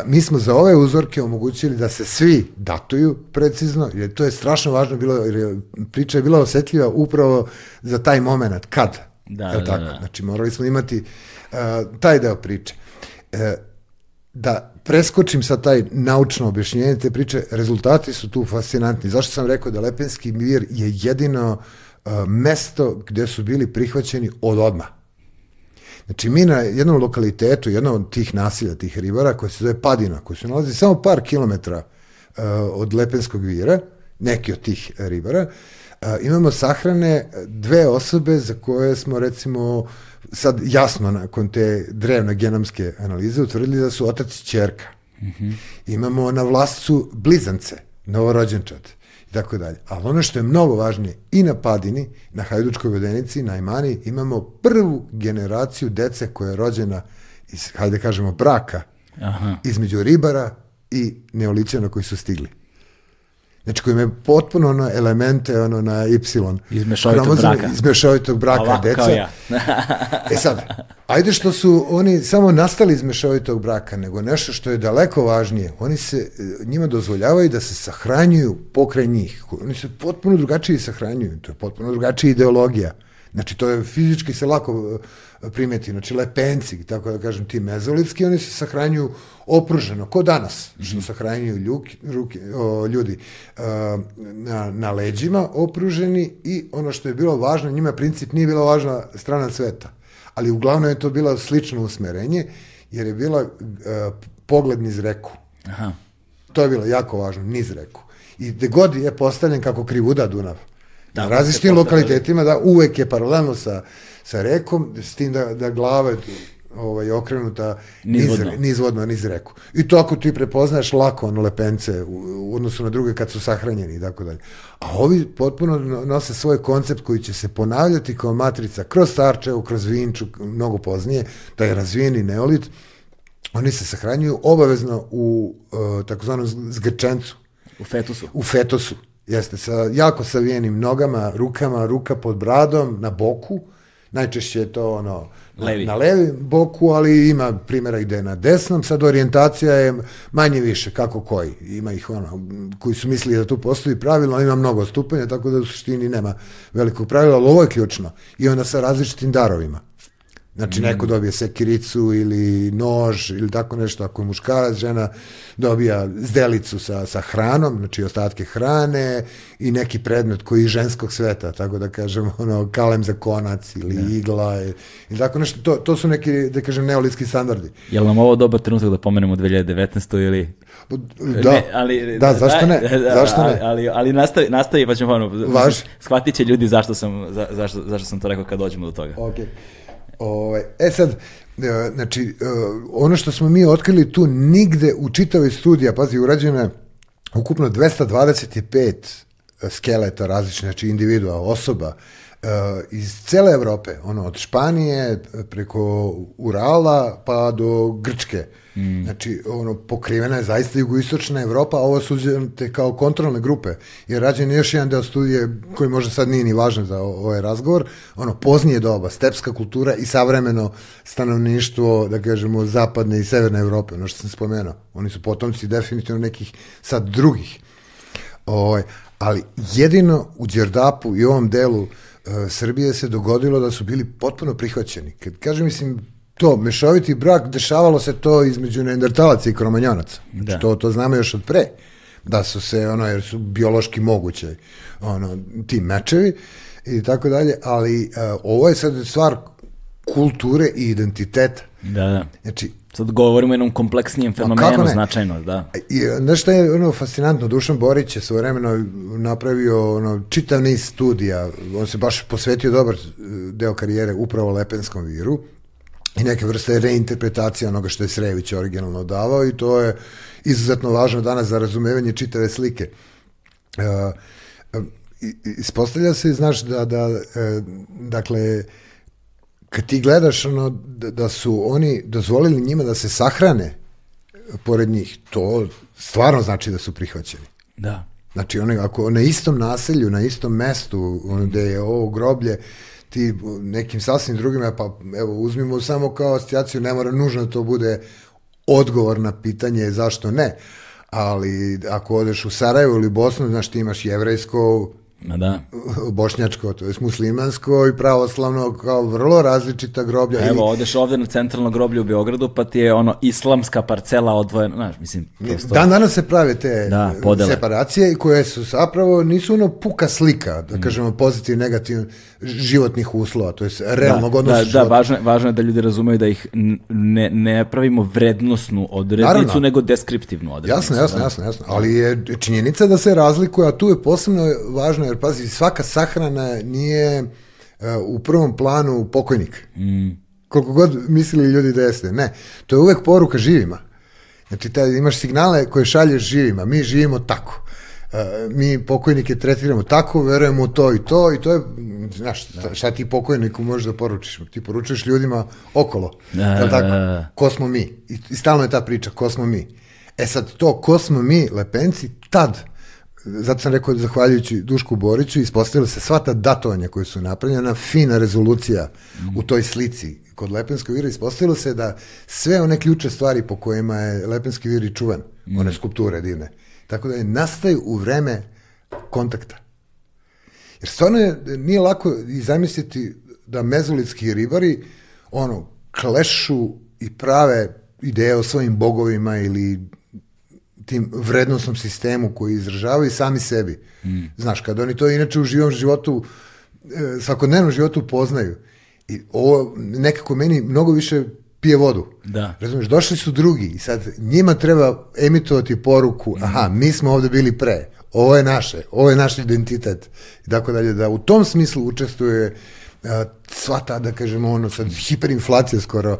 mi smo za ove uzorke omogućili da se svi datuju precizno, jer to je strašno važno bilo, jer priča je bila osetljiva upravo za taj moment, kad, Da, da, tako? da, Znači, morali smo imati uh, taj deo priče. Uh, da preskočim sa taj naučno objašnjenje te priče, rezultati su tu fascinantni. Zašto sam rekao da Lepenski mir je jedino uh, mesto gde su bili prihvaćeni od odma. Znači, mi na jednom lokalitetu, jednom od tih nasilja, tih ribara, koje se zove Padina, koji se nalazi samo par kilometra uh, od Lepenskog vira, neki od tih ribara, uh, imamo sahrane dve osobe za koje smo recimo sad jasno nakon te drevne genomske analize utvrdili da su otac i čerka. Mm -hmm. Imamo na vlascu blizance, novorođenčad i tako dalje. Ali ono što je mnogo važnije, i na Padini, na Hajdučkoj vodenici, na Imani, imamo prvu generaciju dece koja je rođena iz, hajde kažemo, braka Aha. između ribara i neoličana koji su stigli. Znači koji imaju potpuno ono elemente ono na Y. Iz mešovitog braka. Iz mešovitog braka, Ova, deca. Ja. e sad, ajde što su oni samo nastali iz mešovitog braka, nego nešto što je daleko važnije. Oni se, njima dozvoljavaju da se sahranjuju pokraj njih. Oni se potpuno drugačiji sahranjuju. To je potpuno drugačija ideologija. Znači, to je fizički se lako primeti, znači lepenci, tako da kažem, ti mezolitski, oni se sahranjuju opruženo, ko danas, što sahranjuju ljuki, ruke, o, ljudi a, na, na leđima opruženi i ono što je bilo važno, njima princip nije bila važna strana sveta, ali uglavnom je to bilo slično usmerenje, jer je bila a, pogled niz reku. Aha. To je bilo jako važno, niz reku. I gde god je postavljen kako krivuda Dunav, da, na različitim lokalitetima, da uvek je paralelno sa sa rekom, s tim da, da glava ovaj, okrenuta nizvodno. Niz, nizvodno niz reku. I to ako ti prepoznaješ lako ono lepence u, u odnosu na druge kad su sahranjeni i tako dalje. A ovi potpuno nose svoj koncept koji će se ponavljati kao matrica kroz Starčevu, kroz Vinču, mnogo poznije, taj razvijeni neolit, oni se sahranjuju obavezno u uh, takozvanom zgrčencu. U fetusu. U fetusu, jeste, sa jako savijenim nogama, rukama, ruka pod bradom, na boku, najčešće je to ono levi. na levi boku, ali ima primjera gde je na desnom, sad orijentacija je manje više, kako koji, ima ih ono, koji su mislili da tu postoji pravilo, ima mnogo stupanja, tako da u suštini nema velikog pravila, ali ovo je ključno, i onda sa različitim darovima. Znači, neko dobije sekiricu ili nož ili tako nešto, ako je muškarac, žena dobija zdelicu sa, sa hranom, znači ostatke hrane i neki predmet koji je ženskog sveta, tako da kažem, ono, kalem za konac ili ja. Da. igla i, i tako nešto. To, to su neki, da kažem, neolitski standardi. Je li nam ovo dobar trenutak da pomenemo 2019. ili... Da, ne, ali, da, zašto ne? Da, zašto ne? Ali, ali nastavi, nastavi pa ćemo ono, Vaš? shvatit će ljudi zašto sam, za, zašto, zašto sam to rekao kad dođemo do toga. Okej. Okay. Ovaj, e sad, e, znači, e, ono što smo mi otkrili tu nigde u čitavoj studija, pazi, urađeno je ukupno 225 skeleta različnih, znači individua, osoba, iz cele Evrope, ono, od Španije preko Urala pa do Grčke. Mm. Znači, ono, pokrivena je zaista jugoistočna Evropa, a ovo su uzete kao kontrolne grupe. Jer rađen je još jedan deo studije koji možda sad nije ni važan za ovaj razgovor, ono, poznije doba, stepska kultura i savremeno stanovništvo, da kažemo, zapadne i severne Evrope, ono što sam spomenuo. Oni su potomci definitivno nekih sad drugih. Ovaj, ali jedino u Đerdapu i ovom delu uh, Srbije se dogodilo da su bili potpuno prihvaćeni. Kad kažem, mislim, to, mešoviti brak, dešavalo se to između neandertalaca i kromanjonaca. Znači, da. to, to znamo još od pre. da su se, ono, jer su biološki moguće, ono, ti mečevi i tako dalje, ali uh, ovo je sad stvar kulture i identiteta. Da, da. Znači, Sad govorimo o jednom kompleksnijem fenomenu, značajno, da. I, znaš šta je ono fascinantno, Dušan Borić je svojevremeno napravio ono, čitav niz studija, on se baš posvetio dobar eh, deo karijere upravo Lepenskom viru i neke vrste reinterpretacije onoga što je Srejević originalno davao i to je izuzetno važno danas za razumevanje čitave slike. Uh, ispostavlja se, znaš, da, da e, dakle, kad ti gledaš ono, da, da su oni dozvolili njima da se sahrane pored njih, to stvarno znači da su prihvaćeni. Da. Znači, oni, ako na istom naselju, na istom mestu, ono gde je ovo groblje, ti nekim sasvim drugima, pa evo, uzmimo samo kao asocijaciju, ne mora nužno da to bude odgovor na pitanje zašto ne, ali ako odeš u Sarajevo ili Bosnu, znaš, ti imaš jevrejsko, Ma da. bošnjačko, to je muslimansko i pravoslavno kao vrlo različita groblja. Ili- Evo, odeš ovde na centralno groblje u Beogradu, pa ti je ono islamska parcela odvojena, znaš, mislim, prosto... Dan danas se prave te Da, podele. separacije koje su zapravo nisu ono puka slika, Mm. da kažemo pozitiv, negativ životnih uslova, to je realnog da, odnosa da, da, važno, važno je da ljudi razumeju da ih ne, ne pravimo vrednosnu odrednicu, Naravno. nego deskriptivnu odrednicu. Jasno, jasno, da. jasno, jasno. Ali je činjenica da se razlikuje, a tu je posebno važno, jer pazi, svaka sahrana nije e, u prvom planu pokojnik. Mm. Koliko god mislili ljudi da jeste. Ne, to je uvek poruka živima. Znači, taj, imaš signale koje šalješ živima. Mi živimo tako. E, mi pokojnike tretiramo tako, verujemo u to i to i to je, znaš, šta, šta ti pokojniku možeš da poručiš? Ti poručuješ ljudima okolo. Da, Jel tako? da, da. Ko smo mi? I, I stalno je ta priča, ko smo mi? E sad, to ko smo mi, lepenci, tad, zato sam rekao, zahvaljujući Dušku Boriću, ispostavila se sva ta datovanja koje su napravljena, fina rezolucija u toj slici kod Lepenskog vira, ispostavilo se da sve one ključe stvari po kojima je Lepenski vir i čuvan, one skulpture divne, tako da je nastaju u vreme kontakta. Jer stvarno je, nije lako i zamisliti da mezolitski ribari ono, klešu i prave ideje o svojim bogovima ili tim vrednostnom sistemu koji izražavaju sami sebi. Mm. Znaš, kad oni to inače u živom životu, e, svakodnevnom životu poznaju. I ovo nekako meni mnogo više pije vodu. Da. Razumeš, došli su drugi i sad njima treba emitovati poruku, aha, mi smo ovde bili pre, ovo je naše, ovo je naš identitet i tako dalje, da u tom smislu učestvuje a, sva ta, da kažemo, ono sad hiperinflacija skoro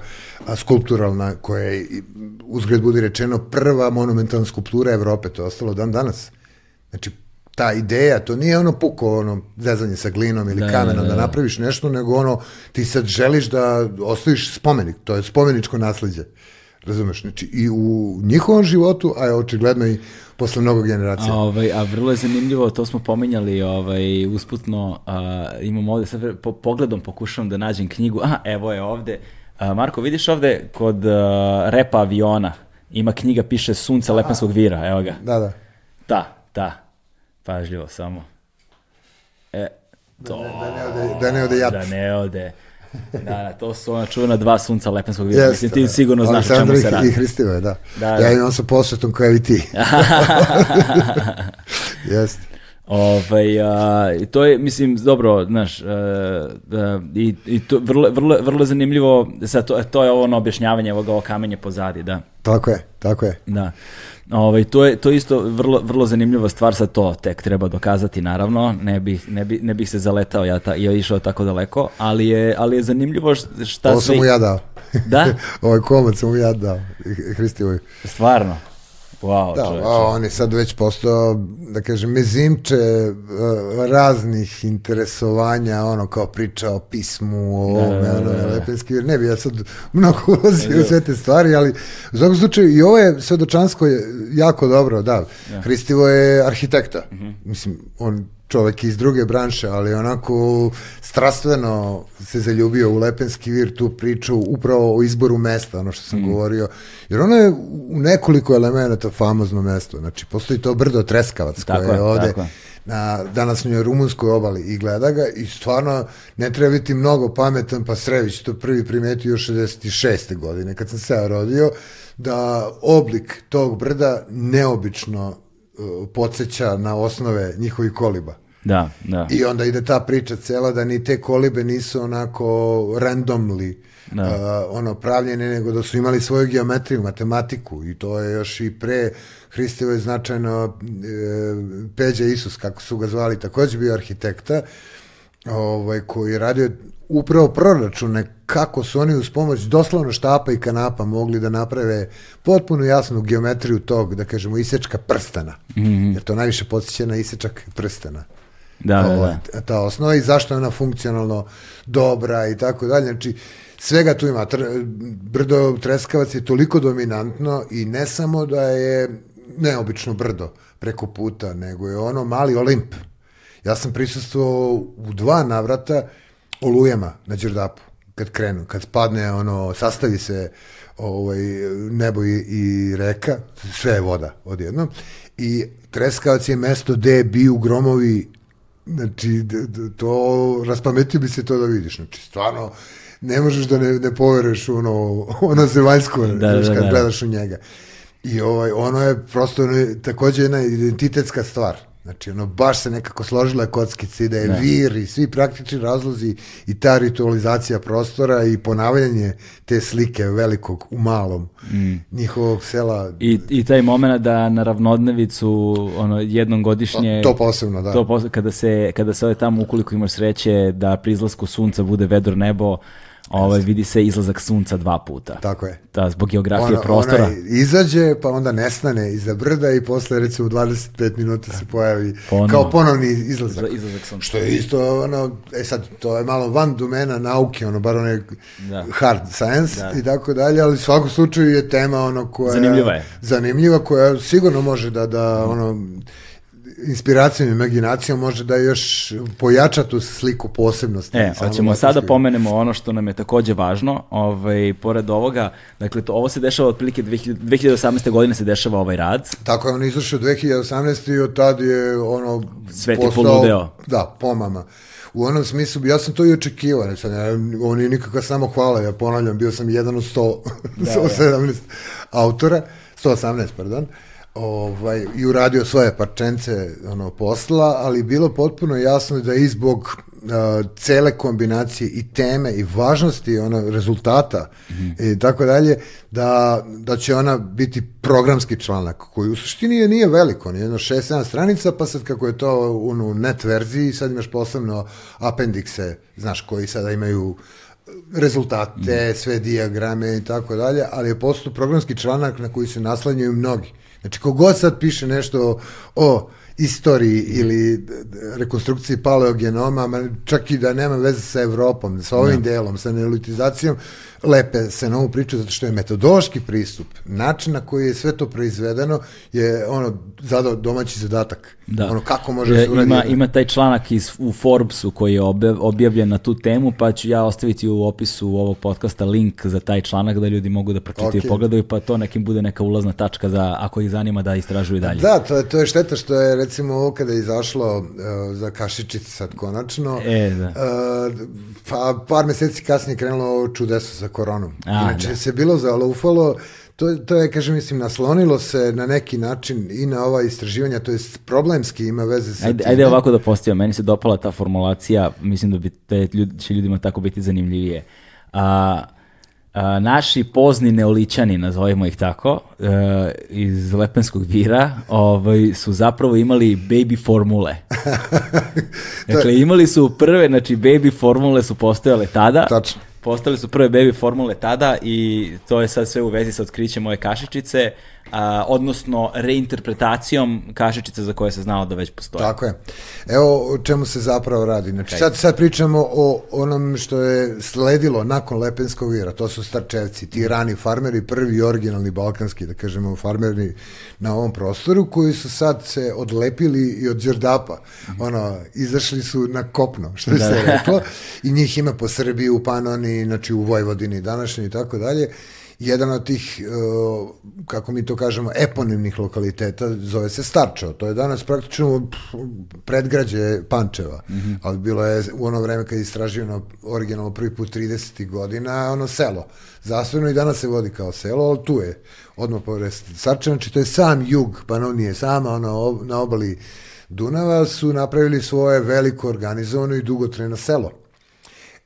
a, skulpturalna, koja je, i, uzgred budi rečeno, prva monumentalna skulptura Evrope, to je ostalo dan danas. Znači, ta ideja, to nije ono puko ono zezanje sa glinom ili Da, kamenom da, da, da. napraviš nešto, nego ono ti sad želiš da ostaviš spomenik, to je spomeničko nasleđe. Razumeš? Znači i u njihovom životu, a je očigledno i posle mnogo generacija. A, ovaj, a vrlo je zanimljivo, to smo pominjali ovaj, usputno, a, imam ovde, sad po, pogledom pokušavam da nađem knjigu, aha, evo je ovde, a, Marko, vidiš ovde kod a, repa aviona, ima knjiga, piše Sunce Lepenskog vira, evo ga. Da, da. Ta, ta, pažljivo samo. E, to, Da ne ode, da ne ode jat. da ne ode. Da, da, to su ona čuvena dva sunca Lepenskog vira. Mislim, ti da. sigurno znaš o čemu se radi. i Hristivoje, da. Da, ja da. imam sa posvetom kao i ti. Jeste. Ovaj, a, i to je, mislim, dobro, znaš, e, da, i, i to vrlo, vrlo, vrlo zanimljivo, sad, to, to je ovo ono objašnjavanje ovoga ovo kamenje pozadi, da. Tako je, tako je. Da. Ovaj, to, je, to je isto vrlo, vrlo zanimljiva stvar, sad to tek treba dokazati, naravno, ne bih, ne bih, ne bih se zaletao ja, ta, ja išao tako daleko, ali je, ali je zanimljivo šta Ovo sam mu ja dao. Da? Ovaj komad sam mu ja dao. Hristivoju. Stvarno? Wow, Da, čoveče. on je sad već postao, da kažem, mezimče uh, raznih interesovanja, ono kao priča o pismu, o ovome, da, ono, da. Lepenski. Ne bi ja sad mnogo ulazio u sve te stvari, ali u svakom slučaju i ovo je svedočansko je jako dobro, da. Hristivo je arhitekta. Mhm. Mislim, on čovek iz druge branše, ali onako strastveno se zaljubio u Lepenski vir, tu priču upravo o izboru mesta, ono što sam Mhm. govorio, jer ono je u nekoliko elemenata famozno mesto, znači postoji to brdo Treskavac Tako koje je ovde tako na današnjoj rumunskoj obali i gleda ga i stvarno ne treba biti mnogo pametan, pa Srević to prvi primetio još 66. godine, kad sam se ja rodio, da oblik tog brda neobično podsjeća na osnove njihovih koliba. Da, da. I onda ide ta priča cela da ni te kolibe nisu onako randomly Da. uh, ono pravljene, nego da su imali svoju geometriju, matematiku i to je još i pre Hristivo je značajno e, Peđa Isus, kako su ga zvali, takođe bio arhitekta, ovaj, koji je radio upravo proračune kako su oni uz pomoć doslovno štapa i kanapa mogli da naprave potpuno jasnu geometriju tog, da kažemo, isečka prstena. Mm -hmm. Jer to najviše podsjeća na isečak prstena. Da, da, Ovaj, da. ta osnova i zašto je ona funkcionalno dobra i tako dalje. Znači, svega tu ima. Tr brdo Treskavac je toliko dominantno i ne samo da je neobično brdo preko puta, nego je ono mali Olimp. Ja sam prisustvovao u dva navrata olujama na Đerdapu, kad krenu, kad padne ono, sastavi se ovaj, nebo i, i reka, sve je voda odjednom, i Treskavac je mesto gde biju gromovi Znači, to, raspametio bi se to da vidiš. Znači, stvarno, ne možeš da ne, ne poveruješ u ono, ono zemaljsko, Da, znaš, da, kad da. gledaš u njega. I ovaj, ono je prosto ono je takođe jedna identitetska stvar. Znači, ono, baš se nekako složila kockica i da je Da. vir i svi praktični razlozi i ta ritualizacija prostora i ponavljanje te slike velikog u malom njihovog sela. I, I taj moment da na ravnodnevicu ono, jednom godišnje... To posebno, da. To pos- kada se, kada se ode tamo, ukoliko imaš sreće da pri izlasku sunca bude vedro nebo, ovaj, vidi se izlazak sunca dva puta. Tako je. Da, zbog geografije Ona- prostora. Ona izađe, pa onda nestane iza brda i posle recimo 25 minuta se pojavi Ponovo. kao ponovni izlazak. Izla- izlazak sunca. Što je isto, ono, e sad, to je malo van domena nauke, ono, bar one Da. hard science Da. i tako dalje, ali u svakom slučaju je tema ono koja... Zanimljiva je. Zanimljiva, koja sigurno može da, da ono, inspiracijom i imaginacijom može da još pojača tu sliku posebnosti. E, samog hoćemo sada pomenemo ono što nam je takođe važno, ovaj, pored ovoga, dakle, to, ovo se dešava otprilike 2000, 2018. godine se dešava ovaj rad, Tako je on izašao 2018. i od tad je ono Svet je poludeo. Da, pomama. U onom smislu, ja sam to i očekivao, ne, sad, ja, ovo nije nikakva samo hvala, ja ponavljam, bio sam jedan od 100, 117 autora, 118, pardon, ovaj, i uradio svoje parčence ono, posla, ali bilo potpuno jasno da i zbog uh, cele kombinacije i teme i važnosti ono, rezultata i tako dalje, da, da će ona biti programski članak koji u suštini je, nije veliko, on je jedno 6-7 stranica, pa sad kako je to u ono, net verziji, sad imaš posebno apendikse, znaš, koji sada imaju rezultate, sve dijagrame i tako dalje, ali je postao programski članak na koji se naslanjaju mnogi. Znači, kogod sad piše nešto o istoriji ili rekonstrukciji paleogenoma, ma čak i da nema veze sa Evropom, sa ovim delom, sa neolitizacijom, lepe se na ovu priču zato što je metodološki pristup, način na koji je sve to proizvedeno je ono zadao domaći zadatak. Da. Ono kako može E, se uradi. ima, ima taj članak iz, u Forbesu koji je objav- objavljen na tu temu, pa ću ja ostaviti u opisu ovog podcasta link za taj članak da ljudi mogu da pročitaju i Ok. pogledaju, pa to nekim bude neka ulazna tačka za ako ih zanima da istražuju dalje. Da, to je, to je šteta što je recimo ovo kada je izašlo uh, za Kašičić sad konačno, E, da. uh, pa par meseci kasnije krenulo ovo čudeso sa koronom. A, Inače da. se bilo zalaufalo, to, to je, kažem, mislim, naslonilo se na neki način i na ova istraživanja, to jest problemski ima veze sa Ajde, time. ajde ovako da postavim, meni se dopala ta formulacija, mislim da bi te ljudi, će ljudima tako biti zanimljivije. A, a, naši pozni neolićani, nazovimo ih tako, e, iz Lepenskog vira, ovaj, su zapravo imali baby formule. dakle, imali su prve, znači baby formule su postojale tada. Tačno. Postale su prve baby formule tada i to je sad sve u vezi sa otkrićem moje kašičice, a, odnosno reinterpretacijom kašičice za koje se znalo da već postoje. Tako je. Evo o čemu se zapravo radi. Znači, sad, sad pričamo o onom što je sledilo nakon Lepenskog vira. To su starčevci, ti rani farmeri, prvi originalni balkanski, da kažemo, farmeri na ovom prostoru, koji su sad se odlepili i od Đerdapa. Ono, izašli su na kopno, što je se reklo. I njih ima po Srbiji, u Panoni, znači u Vojvodini današnji i tako dalje. Jedan od tih, uh, kako mi to kažemo, eponimnih lokaliteta zove se Starčevo. To je danas praktično predgrađe Pančeva, mm -hmm. ali bilo je u ono vreme kad je istraživano originalno prvi put 30. godina, ono selo. Zasvojeno i danas se vodi kao selo, ali tu je odmah pored Starčeva, znači to je sam jug Panonije, sama ono, na obali Dunava su napravili svoje veliko organizovano i dugotrajno selo.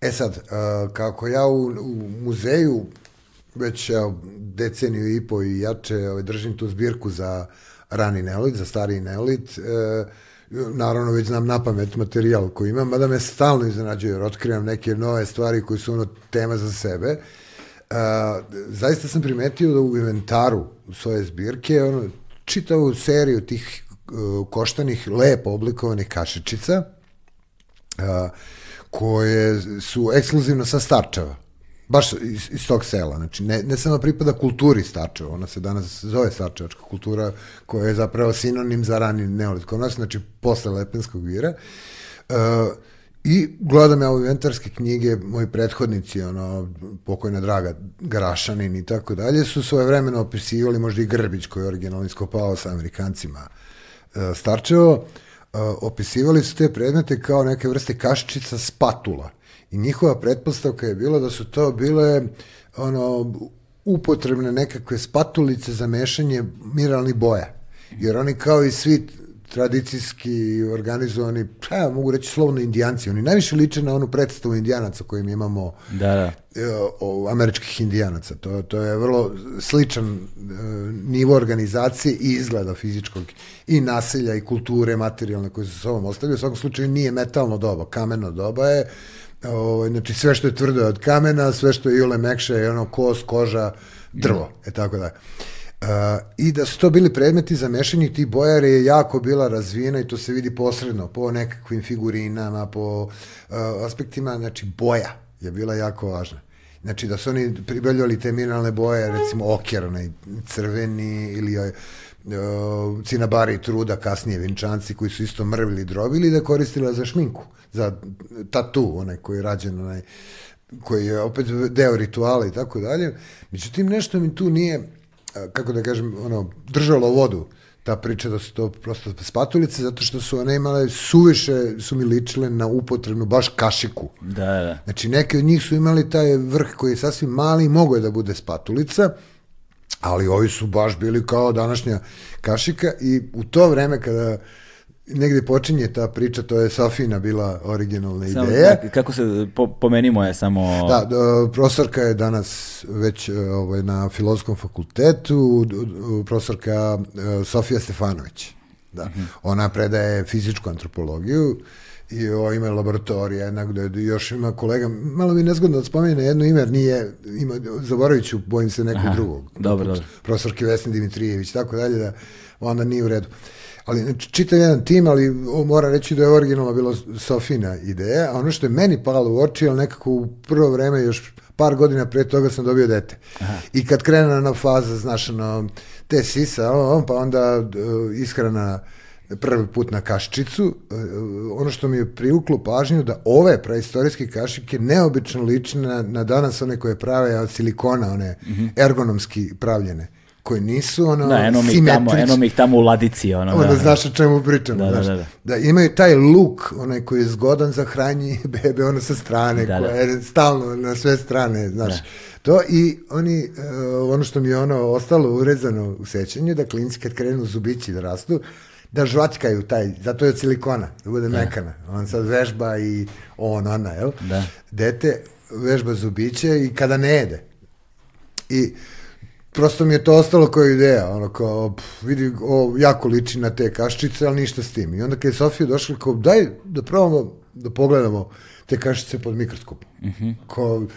E sad, uh, kako ja u, u muzeju već evo, deceniju i po i jače ovaj, držim tu zbirku za rani neolit, za stari neolit, e, naravno već znam na pamet materijal koji imam, mada me stalno iznenađuje jer otkrivam neke nove stvari koji su ono tema za sebe. E, zaista sam primetio da u inventaru svoje zbirke ono, čitavu seriju tih uh, koštanih, lepo oblikovanih kašičica, uh, koje su ekskluzivno sa Starčeva baš iz, iz tog sela. Znači, ne, ne samo pripada kulturi Starčeva, ona se danas zove Starčevačka kultura, koja je zapravo sinonim za rani neolit kod nas, znači posle Lepenskog vira. Uh, I gledam ja ove inventarske knjige, moji prethodnici, ono, pokojna Draga Garašanin i tako dalje, su svoje vremeno opisivali možda i Grbić koji je originalno iskopao sa Amerikancima uh, Starčevo, uh, opisivali su te predmete kao neke vrste kaščica spatula I njihova pretpostavka je bila da su to bile ono, upotrebne nekakve spatulice za mešanje mineralnih boja. Jer oni kao i svi tradicijski organizovani, pa mogu reći slovno indijanci, oni najviše liče na onu predstavu indijanaca koju mi imamo da, da. E, o, američkih indijanaca. To, to je vrlo sličan e, nivo organizacije i izgleda fizičkog i naselja i kulture materijalne koje sa sobom ostavljaju. U svakom slučaju nije metalno doba, kameno doba je O, ovaj, znači sve što je tvrdo je od kamena, sve što je iole mekše je ono kos, koža, drvo, mm. e tako da. Uh, I da su to bili predmeti za mešanje tih bojara je jako bila razvijena i to se vidi posredno po nekakvim figurinama, po uh, aspektima, znači boja je bila jako važna. Znači da su oni pribavljali te mineralne boje, recimo okjer, onaj crveni ili cinabari truda, kasnije vinčanci koji su isto mrvili drobili da koristila za šminku za tatu, onaj koji je rađen, onaj koji je opet deo rituala i tako dalje. Međutim, nešto mi tu nije, kako da kažem, ono, držalo vodu ta priča da su to prosto spatulice, zato što su one imale suviše, su mi ličile na upotrebnu baš kašiku. Da, da. Znači, neke od njih su imali taj vrh koji je sasvim mali i mogo je da bude spatulica, ali ovi su baš bili kao današnja kašika i u to vreme kada negde počinje ta priča, to je Sofina bila originalna samo, ideja. Da, kako se, po, pomenimo je samo... Da, da, profesorka je danas već e, ovaj, na filozofskom fakultetu, profesorka e, Sofija Stefanović. Da. Uh mhm. -huh. Ona predaje fizičku antropologiju i o, ima laboratorija jedna gde još ima kolega, malo mi nezgodno da spomene jedno ime, nije, ima, zaboravit ću, bojim se nekog Aha, drugog. Dobro, dobro. Profesorki Vesni Dimitrijević, tako dalje, da onda nije u redu. Uh, ali znači, čitav jedan tim, ali mora reći da je originalno bilo Sofina ideja, a ono što je meni palo u oči, ali nekako u prvo vreme, još par godina pre toga sam dobio dete. Aha. I kad krene na faza, znaš, ono, te sisa, pa onda uh, ishrana prvi put na kaščicu, uh, ono što mi je privuklo pažnju da ove praistorijske kašike neobično lične na, na danas one koje prave od silikona, one mm -hmm. ergonomski pravljene koje nisu ono da, eno mi tamo, eno mi ih tamo u ladici ono, ono da, znaš o čemu pričam da, znaš, da, da, da. da, imaju taj luk onaj koji je zgodan za hranji bebe ono sa strane da, koja da. je stalno na sve strane znaš da. to i oni uh, ono što mi je ono ostalo urezano u sećanju da klinci kad krenu zubići da rastu da žvatkaju taj, zato je od silikona, da bude da. mekana. On sad vežba i on, ona, jel? Da. Dete vežba zubiće i kada ne jede. I prosto mi je to ostalo kao ideja, ono kao, pff, vidi, o, jako liči na te kaščice, ali ništa s tim. I onda kad je Sofija došla, kao, daj da probamo, da pogledamo te kaščice pod mikroskopom. Mm -hmm. Kao,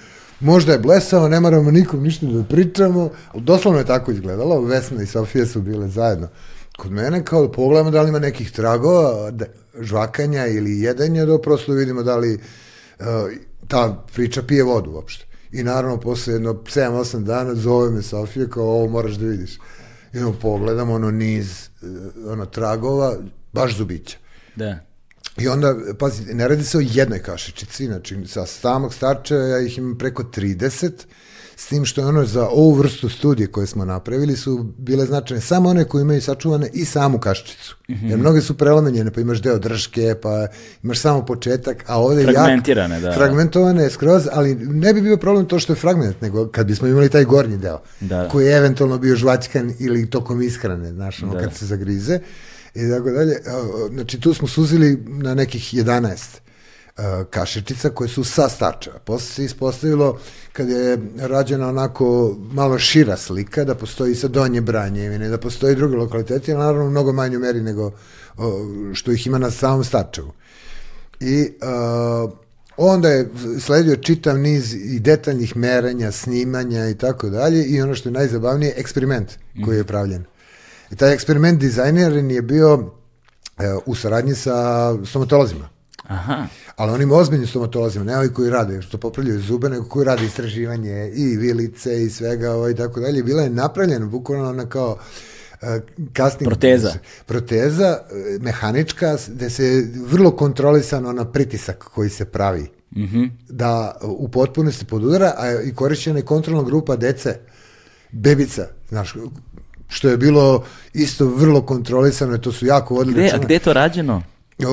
možda je blesao, ne moramo nikom ništa da pričamo, ali doslovno je tako izgledalo, Vesna i Sofija su bile zajedno kod mene, kao da pogledamo da li ima nekih tragova, da, žvakanja ili jedenja, da prosto vidimo da li uh, ta priča pije vodu uopšte. I naravno, posle jedno 7-8 dana zove me Sofija kao ovo moraš da vidiš. I ono, pogledam ono niz, eh, ono, tragova, baš zubića. Da. I onda, pazi, ne radi se o jednoj kašičici, znači sa samog starčeva ja ih imam preko 30, s tim što je ono za ovu vrstu studije koje smo napravili su bile značajne samo one koje imaju sačuvane i samu kašičicu. Mm -hmm. Jer mnoge su prelomenjene, pa imaš deo drške, pa imaš samo početak, a ovde fragmentirane, jak, da. fragmentovane skroz, ali ne bi bio problem to što je fragment, nego kad bismo imali taj gornji deo, Da. koji je eventualno bio žvaćkan ili tokom ishrane, znaš, ono Da. kad se zagrize i tako dalje. Znači tu smo suzili na nekih 11 uh, kašičica koje su sa starčeva. Posle se ispostavilo kad je rađena onako malo šira slika, da postoji sa donje branjevine, da postoji druge lokaliteti, ali naravno mnogo manju meri nego što ih ima na samom starčevu. I uh, onda je sledio čitav niz i detaljnih merenja, snimanja i tako dalje i ono što je najzabavnije, eksperiment koji je pravljen. I taj eksperiment dizajneren je bio e, u saradnji sa stomatolozima. Aha. Ali onim ozbiljnim stomatolozima, ne ovi koji rade, što popravljaju zube, nego koji rade istraživanje i vilice i svega ovo i tako dalje. Bila je napravljena bukvalno ona kao e, casting Proteza. proteza e, mehanička gde se vrlo kontrolisano na pritisak koji se pravi Mhm. da u potpunosti podudara a i korišćena je kontrolna grupa dece bebica znaš što je bilo isto vrlo kontrolisano to su jako vodili Gde, a gde je to rađeno?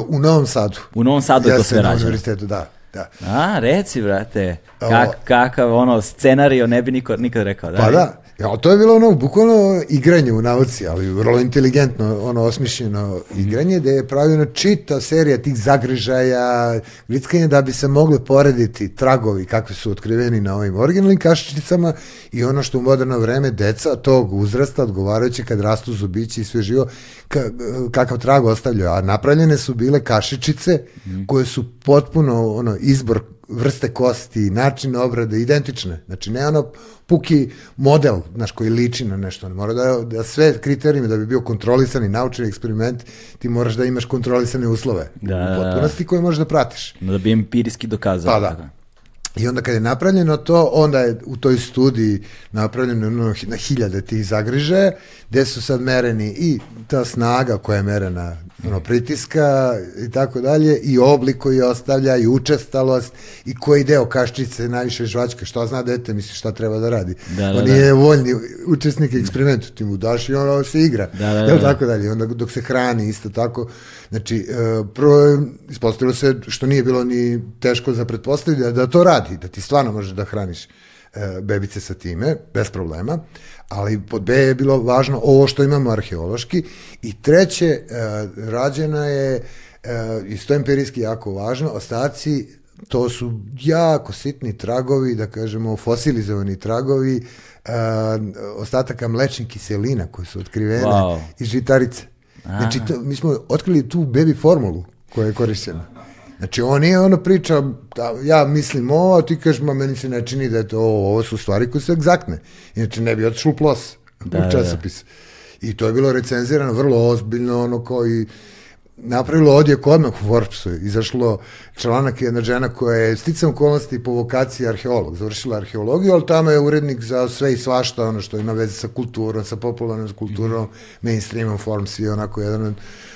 U Novom Sadu U Novom Sadu je to sve na rađeno. univerzitetu da da A, reci, brate, kak, kakav ono scenario ne bi niko nikad rekao. Da, Pa da, ja, to je bilo ono bukvalno igranje u nauci, ali vrlo inteligentno, ono osmišljeno igranje, gde je pravljena čita serija tih zagrižaja, grickanja da bi se mogli porediti tragovi kakvi su otkriveni na ovim originalnim kašičicama i ono što u moderno vreme deca tog uzrasta, odgovarajuće kad rastu zubići i sve živo, ka, kakav trag ostavljaju. A napravljene su bile kašičice koje su potpuno ono, izbor vrste kosti, način obrade, identične. Znači, ne ono puki model, znaš, koji liči na nešto. Mora da, da sve kriterijume da bi bio kontrolisani naučni eksperiment, ti moraš da imaš kontrolisane uslove. Da, da, u da. potpunosti koje možeš da pratiš. Da bi empirijski dokazao. Pa da. I onda kad je napravljeno to, onda je u toj studiji napravljeno na hiljade tih zagrižaja, gde su sad mereni i ta snaga koja je merena ono, pritiska i tako dalje, i oblik koji ostavlja, i učestalost, i koji deo kaščice je najviše žvačka, šta zna dete, misli šta treba da radi. Da, da, On da. nije voljni učesnik eksperimenta, ti mu daš i ono se igra. Da, da, Jel da. tako dalje. Onda dok se hrani isto tako. Znači, e, prvo je ispostavilo se, što nije bilo ni teško za pretpostaviti, da, da to radi, da ti stvarno možeš da hraniš bebice sa time, bez problema, ali pod B je bilo važno ovo što imamo arheološki i treće, e, rađena je, e, isto empirijski jako važno, ostaci to su jako sitni tragovi, da kažemo fosilizovani tragovi e, ostataka mlečnih kiselina koje su otkrivene Wow. iz žitarice. Znači, to, mi smo otkrili tu baby formulu koja je korišćena. Znači, on nije ono priča, da, ja mislim ovo, a ti kažeš, ma meni se ne čini da je to ovo, ovo su stvari koje su egzaktne. Inače, ne bi otišlo u plos Da, u da, časopis. I to je bilo recenzirano vrlo ozbiljno, ono kao i napravilo odjek odmah u Forbesu. Izašlo članak jedna žena koja je sticam okolnosti po vokaciji arheolog, završila arheologiju, ali tamo je urednik za sve i svašta, ono što ima veze sa kulturom, sa popularnom kulturom, mainstreamom, Forms i onako jedan od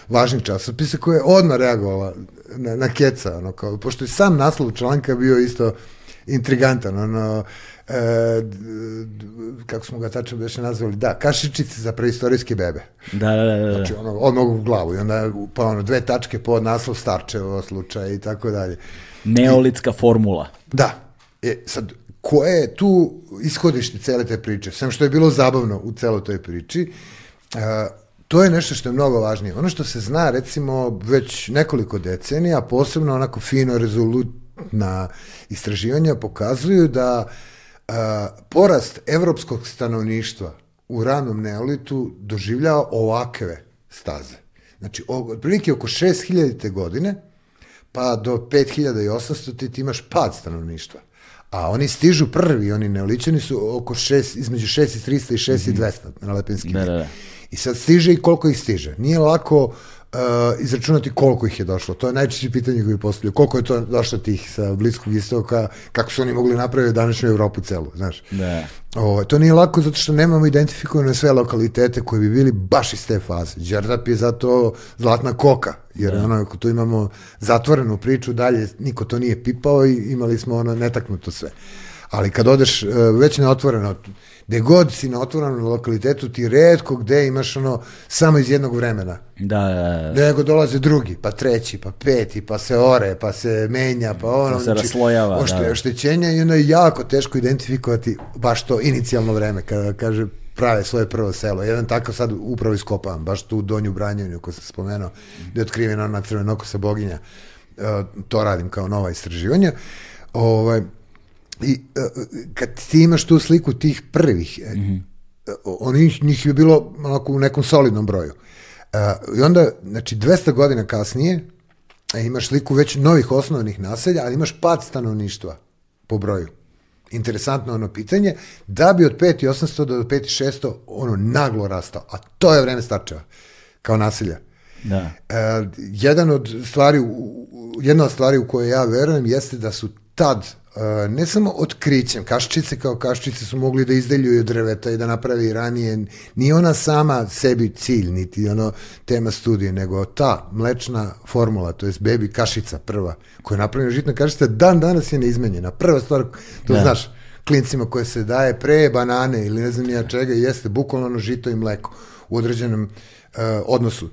važnih časopisa koja je odmah reagovala na, na keca, ono, kao, pošto je sam naslov članka bio isto intrigantan, ono, e, kako smo ga tačno beše nazvali, da, kašičice za preistorijske bebe. Da, da, da. da. Znači, ono, odmah u glavu i onda pa ono, dve tačke pod naslov Starčevo slučaj i tako dalje. Neolitska formula. Da, e, sad, koje je tu ishodište cele te priče? Sam što je bilo zabavno u celoj toj priči, a, to je nešto što je mnogo važnije. Ono što se zna, recimo, već nekoliko decenija, posebno onako fino rezolutna istraživanja pokazuju da a, porast evropskog stanovništva u ranom neolitu doživljava ovakve staze. Znači, otprilike oko 6000. godine, pa do 5800 ti, imaš pad stanovništva. A oni stižu prvi, oni neoličani su oko 6, između 6300 i 6200 na Lepinski Da, da, da. I sad stiže i koliko ih stiže. Nije lako uh, izračunati koliko ih je došlo. To je najčešće pitanje koje postavljaju. Koliko je to došlo tih sa Bliskog istoka, kako su oni mogli napraviti današnju Evropu celu, znaš. Da. O, to nije lako zato što nemamo identifikovane sve lokalitete koji bi bili baš iz te faze. Đerdap je zato zlatna koka, jer ono, ako tu imamo zatvorenu priču, dalje niko to nije pipao i imali smo ono netaknuto sve. Ali kad odeš e, već na otvoreno, gde god si na otvorenom lokalitetu, ti redko gde imaš ono samo iz jednog vremena. Da, da, da. Nego dolaze drugi, pa treći, pa peti, pa se ore, pa se menja, pa ono. Pa se raslojava, ošte, da. Oštećenja i ono je jako teško identifikovati baš to inicijalno vreme, kada kaže prave svoje prvo selo. Jedan takav sad upravo iskopavam, baš tu u Donju Branjevnju, ko sam spomenuo, gde je otkrivena ona crvenokosa boginja. E, to radim kao nova istraživanja. Ovaj, I e, kad ti imaš tu sliku tih prvih, mm -hmm. onih njih je bilo onako u nekom solidnom broju. I onda, znači, 200 godina kasnije, imaš sliku već novih osnovnih naselja, ali imaš pad stanovništva po broju. Interesantno ono pitanje, da bi od 5800 do 5600 ono naglo rastao, a to je vreme starčeva, kao naselja. Da. Uh, jedan od stvari, jedna od stvari u koje ja verujem jeste da su tad ne samo otkrićem, kaščice kao kaščice su mogli da izdeljuju drveta i da napravi ranije, nije ona sama sebi cilj, niti ono tema studije, nego ta mlečna formula, to je bebi kašica prva, koja je napravljena žitna kašica, dan danas je neizmenjena. Prva stvar, to da. znaš, klincima koje se daje pre banane ili ne znam nija čega, jeste bukvalno ono žito i mleko u određenom uh, odnosu.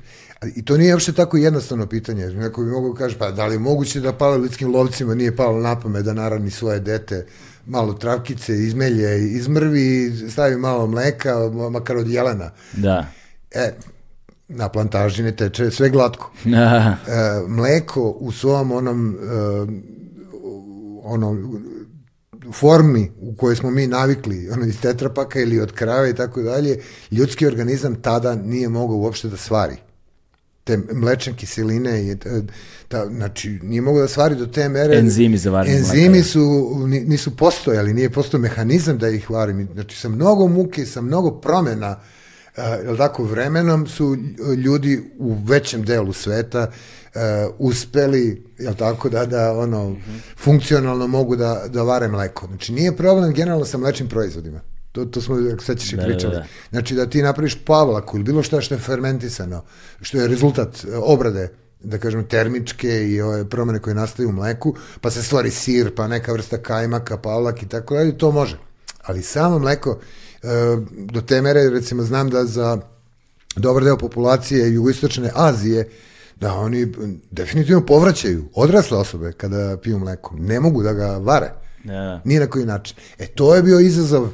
I to nije uopšte tako jednostavno pitanje. Neko bi mogao kaže, pa da li je moguće da palelidskim lovcima nije palo na pamet da narani svoje dete malo travkice, izmelje, izmrvi, stavi malo mleka, makar od jelena. Da. E, na plantaži ne teče sve glatko. e, mleko u svom onom e, onom formi u kojoj smo mi navikli, ono iz tetrapaka ili od krave i tako dalje, ljudski organizam tada nije mogao uopšte da svari. Te mlečne kiseline i ta, znači nije mogao da stvari do te mere. Enzimi za varenje enzimi mleka. su nisu postojali nije postojao mehanizam da ih varim. Znači sa mnogo muke sa mnogo promena uh, jel tako vremenom su ljudi u većem delu sveta uh, uspeli jel tako da da ono mm -hmm. funkcionalno mogu da da vare mleko znači nije problem generalno sa mlečnim proizvodima To, to smo, ako sećaš, i da, pričali. Da, da. Znači, da ti napraviš pavlaku ili bilo šta što je fermentisano, što je rezultat e, obrade, da kažem, termičke i ove promene koje nastaju u mleku, pa se stvari sir, pa neka vrsta kajmaka, pavlak i tako dalje, to može. Ali samo mleko, do te mere, recimo, znam da za dobar deo populacije jugoistočne Azije, da oni definitivno povraćaju odrasle osobe kada piju mleko. Ne mogu da ga vare. Da. Nije na koji način. E, to je bio izazov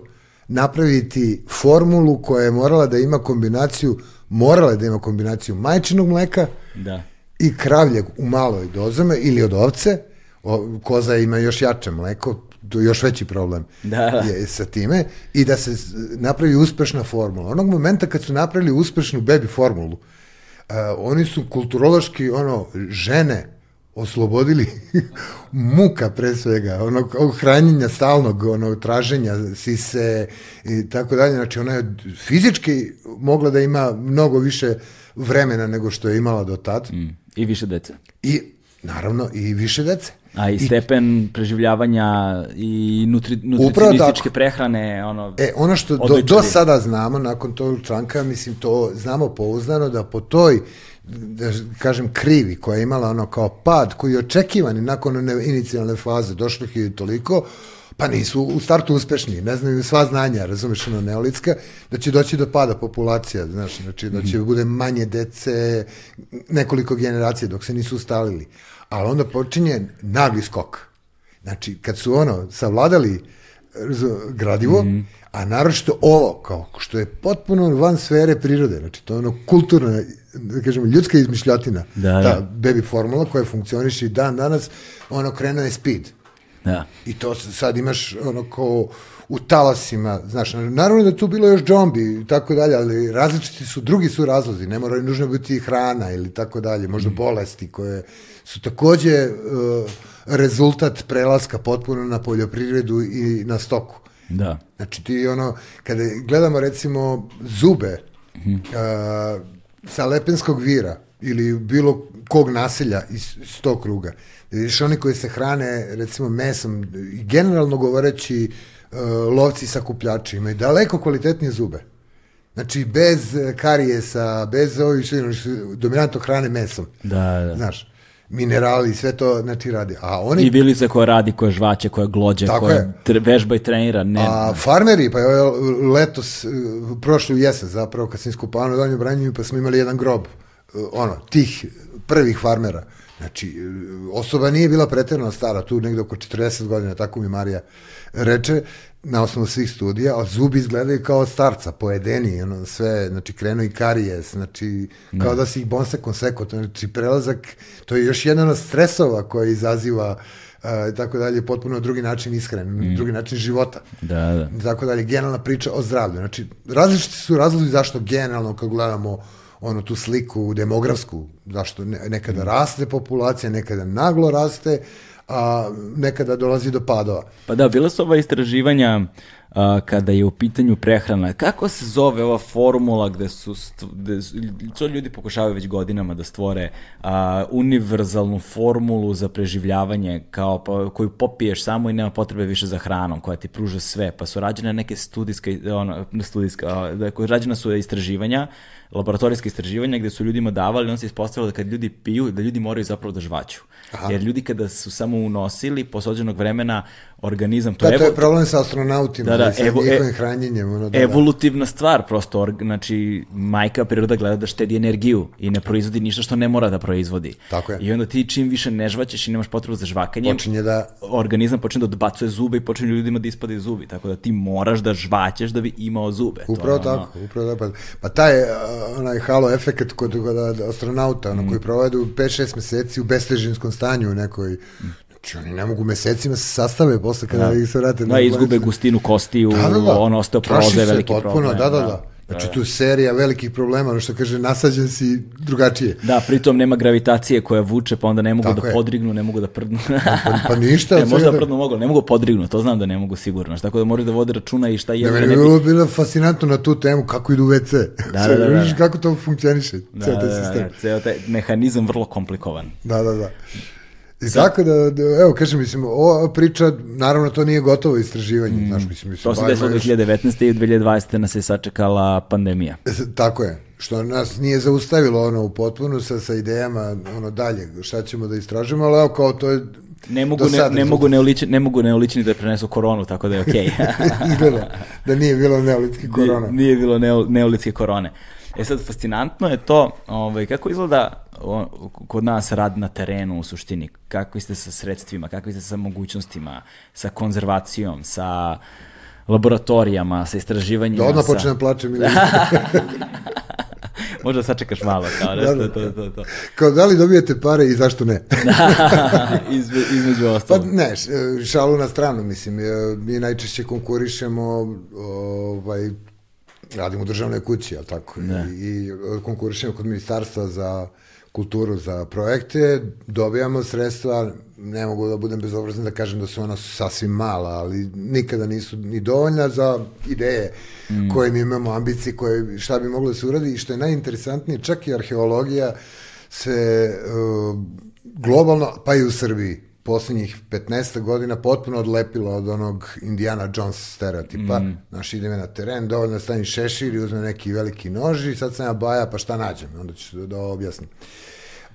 napraviti formulu koja je morala da ima kombinaciju, morala da ima kombinaciju majčinog mleka da. i kravljeg u maloj dozama ili od ovce, o, koza ima još jače mleko, to je još veći problem da, je sa time, i da se napravi uspešna formula. Onog momenta kad su napravili uspešnu bebi formulu, uh, oni su kulturološki, ono, žene, oslobodili muka pre svega, onog, hranjenja stalnog, onog traženja sise i tako dalje. Znači ona je fizički mogla da ima mnogo više vremena nego što je imala do tad. Mm. I više dece. I naravno i više dece. A i stepen I, preživljavanja i nutri, nutricionističke prehrane, ono... E, ono što do, do sada znamo, nakon tog članka, mislim, to znamo pouzdano da po toj da kažem krivi koja je imala ono kao pad koji je očekivani nakon one inicijalne faze došlo je toliko pa nisu u startu uspešni, ne znaju sva znanja, razumeš, ono, neolitska, da će doći do pada populacija, znaš, znači, da će mm -hmm. bude manje dece, nekoliko generacija dok se nisu ustalili. Ali onda počinje nagli skok. Znači, kad su ono, savladali gradivo, mm -hmm. a naročito ovo, kao što je potpuno van sfere prirode, znači to je ono kulturna da kažemo, ljudska izmišljotina, da, da. ta baby formula koja funkcioniše i dan danas, ono krenuo je speed. Da. I to sad imaš ono kao u talasima, znaš, naravno da tu bilo još džombi i tako dalje, ali različiti su, drugi su razlozi, ne moraju nužno biti hrana ili tako dalje, možda mm. bolesti koje su takođe uh, rezultat prelaska potpuno na poljoprivredu i na stoku. Da. Znači ti ono, kada gledamo recimo zube, mm. uh, sa Lepenskog vira ili bilo kog naselja iz, iz tog kruga, da vidiš oni koji se hrane recimo mesom i generalno govoreći uh, lovci sakupljači imaju daleko kvalitetnije zube. Znači, bez e, karijesa, bez ovih dominantno hrane mesom. Da, da. Znaš, minerali, sve to, znači, radi. A oni... I bilice koje radi, koje žvaće, koje glođe, Tako koje je. vežba i trenira. Ne, A farmeri, pa evo letos, e, prošli jesen zapravo, kad sam iskupao na Donju Branjinu, pa smo imali jedan grob, e, ono, tih prvih farmera. Znači, osoba nije bila pretjerano stara, tu negde oko 40 godina, tako mi Marija reče, na osnovu svih studija, a zubi izgledaju kao od starca, pojedeni, ono, sve, znači, krenu i karijes, znači, kao da si ih bonsekom seko, to, znači, prelazak, to je još jedan od stresova koji izaziva uh, i tako dalje, potpuno drugi način ishrane, drugi način života Da, da. tako dalje, generalna priča o zdravlju. Znači, različiti su razlozi zašto generalno kad gledamo ono tu sliku demografsku, zašto ne, nekada raste populacija, nekada naglo raste, a nekada dolazi do padova. Pa da, bila su ova istraživanja a, kada je u pitanju prehrana. Kako se zove ova formula gde su, gde su to ljudi pokušavaju već godinama da stvore a, univerzalnu formulu za preživljavanje kao pa, koju popiješ samo i nema potrebe više za hranom, koja ti pruža sve. Pa su rađene neke studijske, ono, studijska, a, da, koje rađena su istraživanja, laboratorijske istraživanja gde su ljudima davali, on se ispostavilo da kad ljudi piju, da ljudi moraju zapravo da žvaću. Aha. Jer ljudi kada su samo unosili, posle određenog vremena, organizam, to Da, je to je evo- problem sa astronautima Da, da, i sa evo- njihovim e- hranjenjem. Ono, da, da. evolutivna stvar, prosto, org- znači, majka priroda gleda da štedi energiju i ne proizvodi ništa što ne mora da proizvodi. Tako je. I onda ti čim više ne žvaćeš i nemaš potrebu za žvakanjem, Počinje da organizam počne da odbacuje zube i počinju ljudima da ispadaju zubi, tako da ti moraš da žvaćeš da bi imao zube. To Upravo ono- tako, upravo tako. Pa, taj uh, onaj halo efekt kod, kod astronauta, ono, Mm. koji provedu 5-6 meseci u bestežinskom stanju u nekoj, znači oni ne mogu mesecima se sastave posle kada ih se vrate. Da, izgube gustinu kostiju, Da, da, da. Troši je se veliki potpuno, problem. Da, da, da. Znači tu serija velikih problema, ono što kaže, nasađen si drugačije. Da, pritom nema gravitacije koja vuče, pa onda ne mogu Tako da je. podrignu, ne mogu da prdnu. Pa, pa ništa. ne, možda svega- prdnu mogu, ne mogu podrignu, to znam da ne mogu sigurno. znaš, Tako da moraju da vode računa i šta Da, je. meni je bilo, bilo fascinantno na tu temu kako idu WC. Da, da, da, da. Vidiš kako to funkcioniše, Da, ceo taj da, da, sistem. da, ceo taj mehanizam vrlo komplikovan. Da, da, da. I tako da, da, evo, kažem, mislim, ova priča, naravno, to nije gotovo istraživanje, znaš, mislim, mislim, Mm. To se desilo još- 2019. i 2020. nas je sačekala pandemija. E, Tako je, što nas nije zaustavilo ono u potpunu sa, sa idejama ono dalje, šta ćemo da istražimo, ali evo kao to je Ne mogu, ne, sad ne, mogu neoličeni, ne mogu neoličeni da prenesu koronu, tako da je okej. izgleda da nije bilo neolitski korona. Nije, nije bilo neo, neolitske korone. E sad, fascinantno je to, ovaj, kako izgleda o, kod nas rad na terenu u suštini, kakvi ste sa sredstvima, kakvi ste sa mogućnostima, sa konzervacijom, sa laboratorijama, sa istraživanjima. Da odmah sa... počnem plačem ili... Možda sačekaš malo, kao Da, nešto, da. to, to, to. kao da li dobijete pare i zašto ne? Izme, između Pa ostalog. ne, šalu na stranu, mislim, e, mi najčešće konkurišemo, ovaj, radimo u državnoj kući, jel tako? Da. I, I konkurišemo kod ministarstva za kulturu, za projekte, dobijamo sredstva, ne mogu da budem bezobrazan da kažem da su ona sasvim mala, ali nikada nisu ni dovoljna za ideje mm. koje mi imamo, ambicije, koje, šta bi moglo da se uradi i što je najinteresantnije, čak i arheologija se uh, globalno, pa i u Srbiji, poslednjih 15 godina potpuno odlepila od onog Indiana Jones stereotipa. Mm. Znaš, idem na teren, dovoljno stani šešir i uzme neki veliki nož i sad sam ja baja, pa šta nađem? Onda ću da, da objasnim.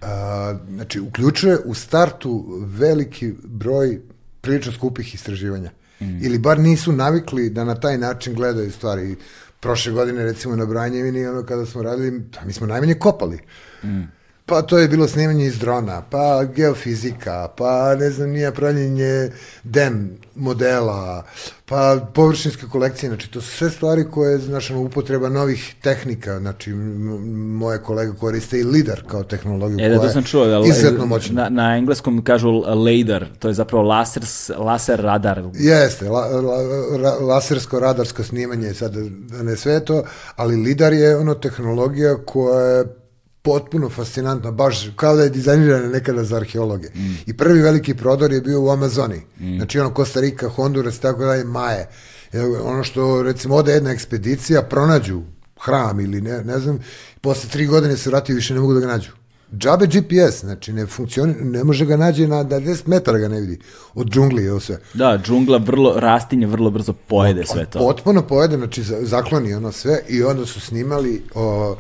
A, znači, uključuje u startu veliki broj prilično skupih istraživanja. Mm. Ili bar nisu navikli da na taj način gledaju stvari. Prošle godine, recimo, na Branjevini, ono, kada smo radili, mi smo najmanje kopali. Mm. Pa to je bilo snimanje iz drona, pa geofizika, pa ne znam, nije pravljenje DEM modela, pa površinske kolekcije, znači to su sve stvari koje, znači, upotreba novih tehnika, znači moje kolege koriste i LIDAR kao tehnologiju E, da, koja to sam čuo. Da, je izuzetno moćna. Na, na engleskom kažu LADAR, to je zapravo laser, laser radar. Jeste, la, la, la, lasersko-radarsko snimanje je sad da ne sve to, ali LIDAR je ono tehnologija koja je potpuno fascinantna, baš kao da je dizajnirana nekada za arheologe. Mm. I prvi veliki prodor je bio u Amazoni. Mm. Znači ono Costa Rica, Honduras, tako dalje, Maje. Ono što, recimo, ode jedna ekspedicija, pronađu hram ili ne, ne znam, posle tri godine se vrati i više ne mogu da ga nađu. džabe GPS, znači ne funkcioni, ne može ga nađe na, na 10 metara ga ne vidi, od džungli i sve. Da, džungla vrlo, rastinje vrlo brzo pojede sve to. Potpuno pojede, znači za- zakloni ono sve i onda su snimali o,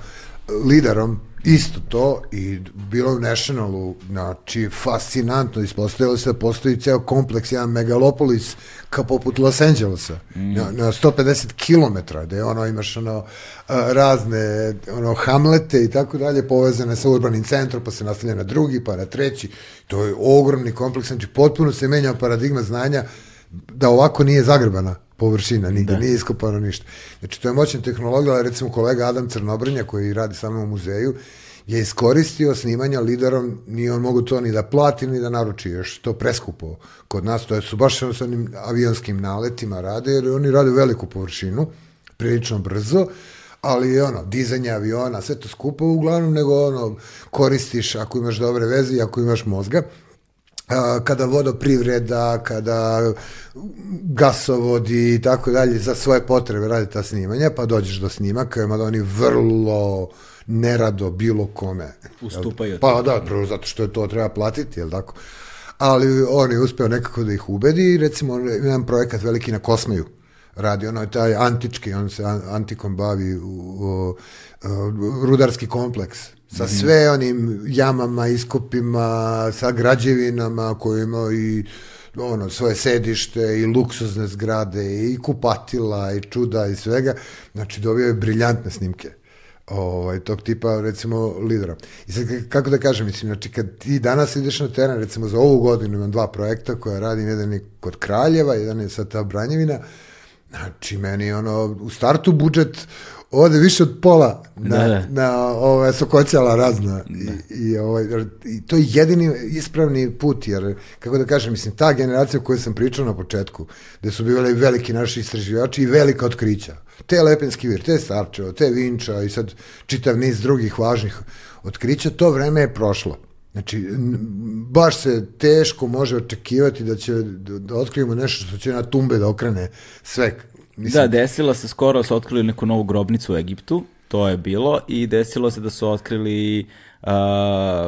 liderom isto to i bilo je u Nationalu, znači fascinantno, ispostavilo se da postoji ceo kompleks, jedan megalopolis kao poput Los Angelesa, na, na 150 km, gde ono imaš ono razne ono hamlete i tako dalje povezane sa urbanim centrom, pa se nastavlja na drugi, pa na treći, to je ogromni kompleks, znači potpuno se menja paradigma znanja da ovako nije zagrebana površina, nigde, nije iskopano ništa. Znači, to je moćna tehnologija, ali recimo kolega Adam Crnobrnja, koji radi sa mnom u muzeju, je iskoristio snimanja liderom, nije on mogu to ni da plati, ni da naruči, još to preskupo kod nas, to su baš sa onim avionskim naletima rade, jer oni rade veliku površinu, prilično brzo, ali ono, dizanje aviona, sve to skupo uglavnom, nego ono, koristiš ako imaš dobre veze i ako imaš mozga, kada vodoprivreda, kada gasovodi i tako dalje, za svoje potrebe radi ta snimanja, pa dođeš do snimaka, mada oni vrlo nerado bilo kome. Ustupaju. Pa da, prvo zato što je to treba platiti, jel tako? Ali on je uspeo nekako da ih ubedi recimo jedan projekat veliki na Kosmaju radi, ono je taj antički, on se an- antikom bavi u, u, u rudarski kompleks sa sve onim jamama, iskopima, sa građevinama koje ima i ono, svoje sedište i luksuzne zgrade i kupatila i čuda i svega. Znači, dobio je briljantne snimke ovaj, tog tipa, recimo, lidera. I sad, kako da kažem, mislim, znači, kad ti danas ideš na teren, recimo, za ovu godinu imam dva projekta koja radim, jedan je kod Kraljeva, jedan je sad ta Branjevina, znači, meni, ono, u startu budžet ode više od pola na, Da, da. na ove sokoćala razna I, i, ovaj, i to je jedini ispravni put jer kako da kažem mislim ta generacija o kojoj sam pričao na početku gde su bivali veliki naši istraživači i velika otkrića te Lepenski vir, te Starčevo, te Vinča i sad čitav niz drugih važnih otkrića to vreme je prošlo Znači, baš se teško može očekivati da će da, da otkrijemo nešto što će na tumbe da okrene sve. Da, desilo se skoro, su otkrili neku novu grobnicu u Egiptu, to je bilo, i desilo se da su otkrili uh,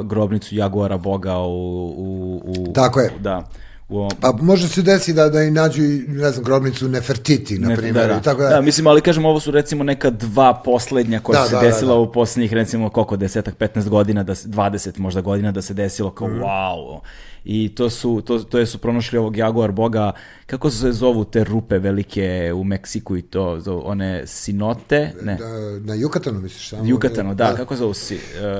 grobnicu Jaguara Boga u... u, u Tako je. Da. U, ovom- Pa može se desi da, da i nađu, i, ne znam, grobnicu Nefertiti, na primjer, da, da. i tako da. da, mislim, ali kažem, ovo su recimo neka dva poslednja koja Da, su se da, da, desila da. u poslednjih, recimo, koliko, desetak, 15 godina, da, se- 20 možda godina da se desilo kao Mhm. wow. I to su, to, to je su pronašli ovog Jaguar Boga, kako se zovu te rupe velike u Meksiku i to, zovu one sinote, ne, Da, na Jukatanu, misliš? Samo, Jukatano, da, kako zovu si, e,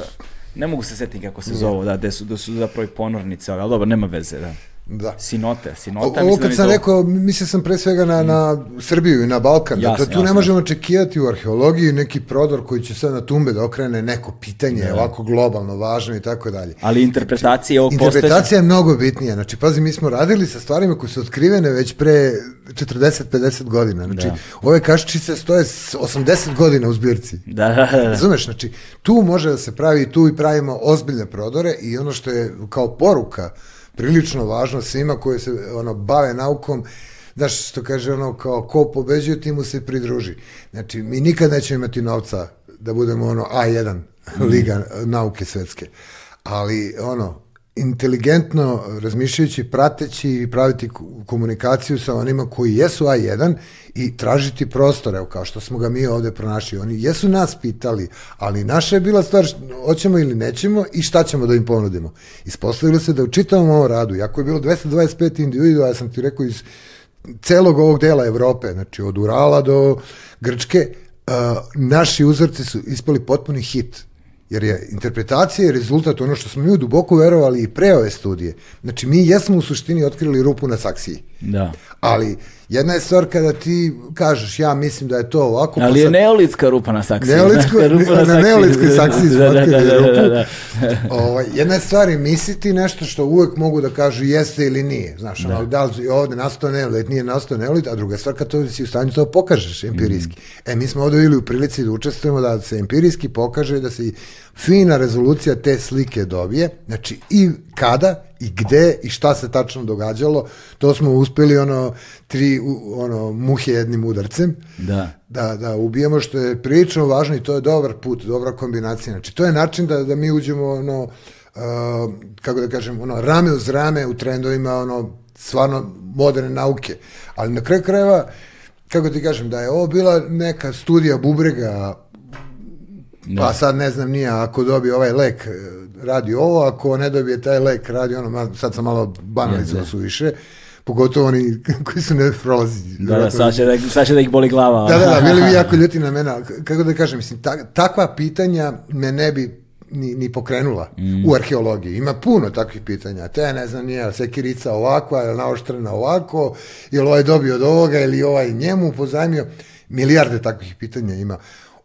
ne mogu se setiti kako se zovu, da, da su, da su zapravo i ponornice, ali dobro, nema veze, da. Da. Sinote, O- sinota, Ovo mislim da kad mi sam to- rekao, mislio sam pre svega na, na Srbiju i na Balkan. Jasno, dakle, tu jasno, ne možemo očekivati u arheologiji neki prodor koji će sad na tumbe da okrene neko pitanje, ovako globalno važno i tako dalje. Ali interpretacije ovog postojećeg... Interpretacija je mnogo bitnija. Znači, pazi, mi smo radili sa stvarima koje su otkrivene već pre 40-50 godina. Znači, Da. ove kaščice stoje s 80 godina u zbirci. Da, da, da. Razumeš, znači, tu može da se pravi, tu i pravimo ozbiljne prodore i ono što je kao poruka prilično važno svima koji se ono bave naukom, znaš što kaže ono kao ko pobeđuje ti mu se pridruži. Znači, mi nikad nećemo imati novca da budemo ono A1 liga nauke svetske. Ali ono, inteligentno razmišljajući, prateći i praviti komunikaciju sa onima koji jesu A1 i tražiti prostor, evo kao što smo ga mi ovde pronašli. Oni jesu nas pitali, ali naša je bila stvar hoćemo ili nećemo i šta ćemo da im ponudimo. Ispostavilo se da u čitavom ovom radu, jako je bilo 225 individua, ja sam ti rekao iz celog ovog dela Evrope, znači od Urala do Grčke, naši uzorci su ispali potpuni hit. Jer je interpretacija i rezultat ono što smo mi duboko verovali i pre ove studije. Znači, mi jesmo u suštini otkrili rupu na saksiji. Da. Ali, jedna je stvar kada ti kažeš, ja mislim da je to ovako... pa Ali je sad- neolitska rupa na saksiji. Neolitsko- Rupa na saksiji. neolitskoj saksiji smo Da, da, da, da, rupu. da, da. ovaj, jedna je stvar je misliti nešto što uvek mogu da kažu jeste ili nije. Znaš, da, ono, da li je ovde nastao neolit, nije nastao neolit, a druga stvar kad to si u stanju to pokažeš empirijski. E, mi smo ovde bili u prilici da učestvujemo da se empirijski pokaže da se fina rezolucija te slike dobije, znači i kada i gde i šta se tačno događalo, to smo uspeli ono tri ono muhe jednim udarcem Da. da, da ubijemo, što je prilično važno i to je dobar put, dobra kombinacija. Znači, to je način da, da mi uđemo, ono, uh, kako da kažem, ono, rame uz rame u trendovima, ono, stvarno moderne nauke. Ali na kraju krajeva, kako ti kažem, da je ovo bila neka studija bubrega, pa sad ne znam nije, ako dobije ovaj lek, radi ovo, ako ne dobije taj lek, radi ono, sad sam malo banalizovao su više, pogotovo oni koji su ne prolazi. Da, da, sad će da, sad će da ih boli glava. Da, da, da, bili bi jako ljuti na mene, kako da kažem, mislim, ta, takva pitanja me ne bi ni, ni pokrenula Mm. u arheologiji. Ima puno takvih pitanja. Te, ne znam, nije, sekirica ovakva, je naoštrena ovako, je li ovaj dobio od ovoga, ili ovaj njemu pozajmio. Milijarde takvih pitanja ima.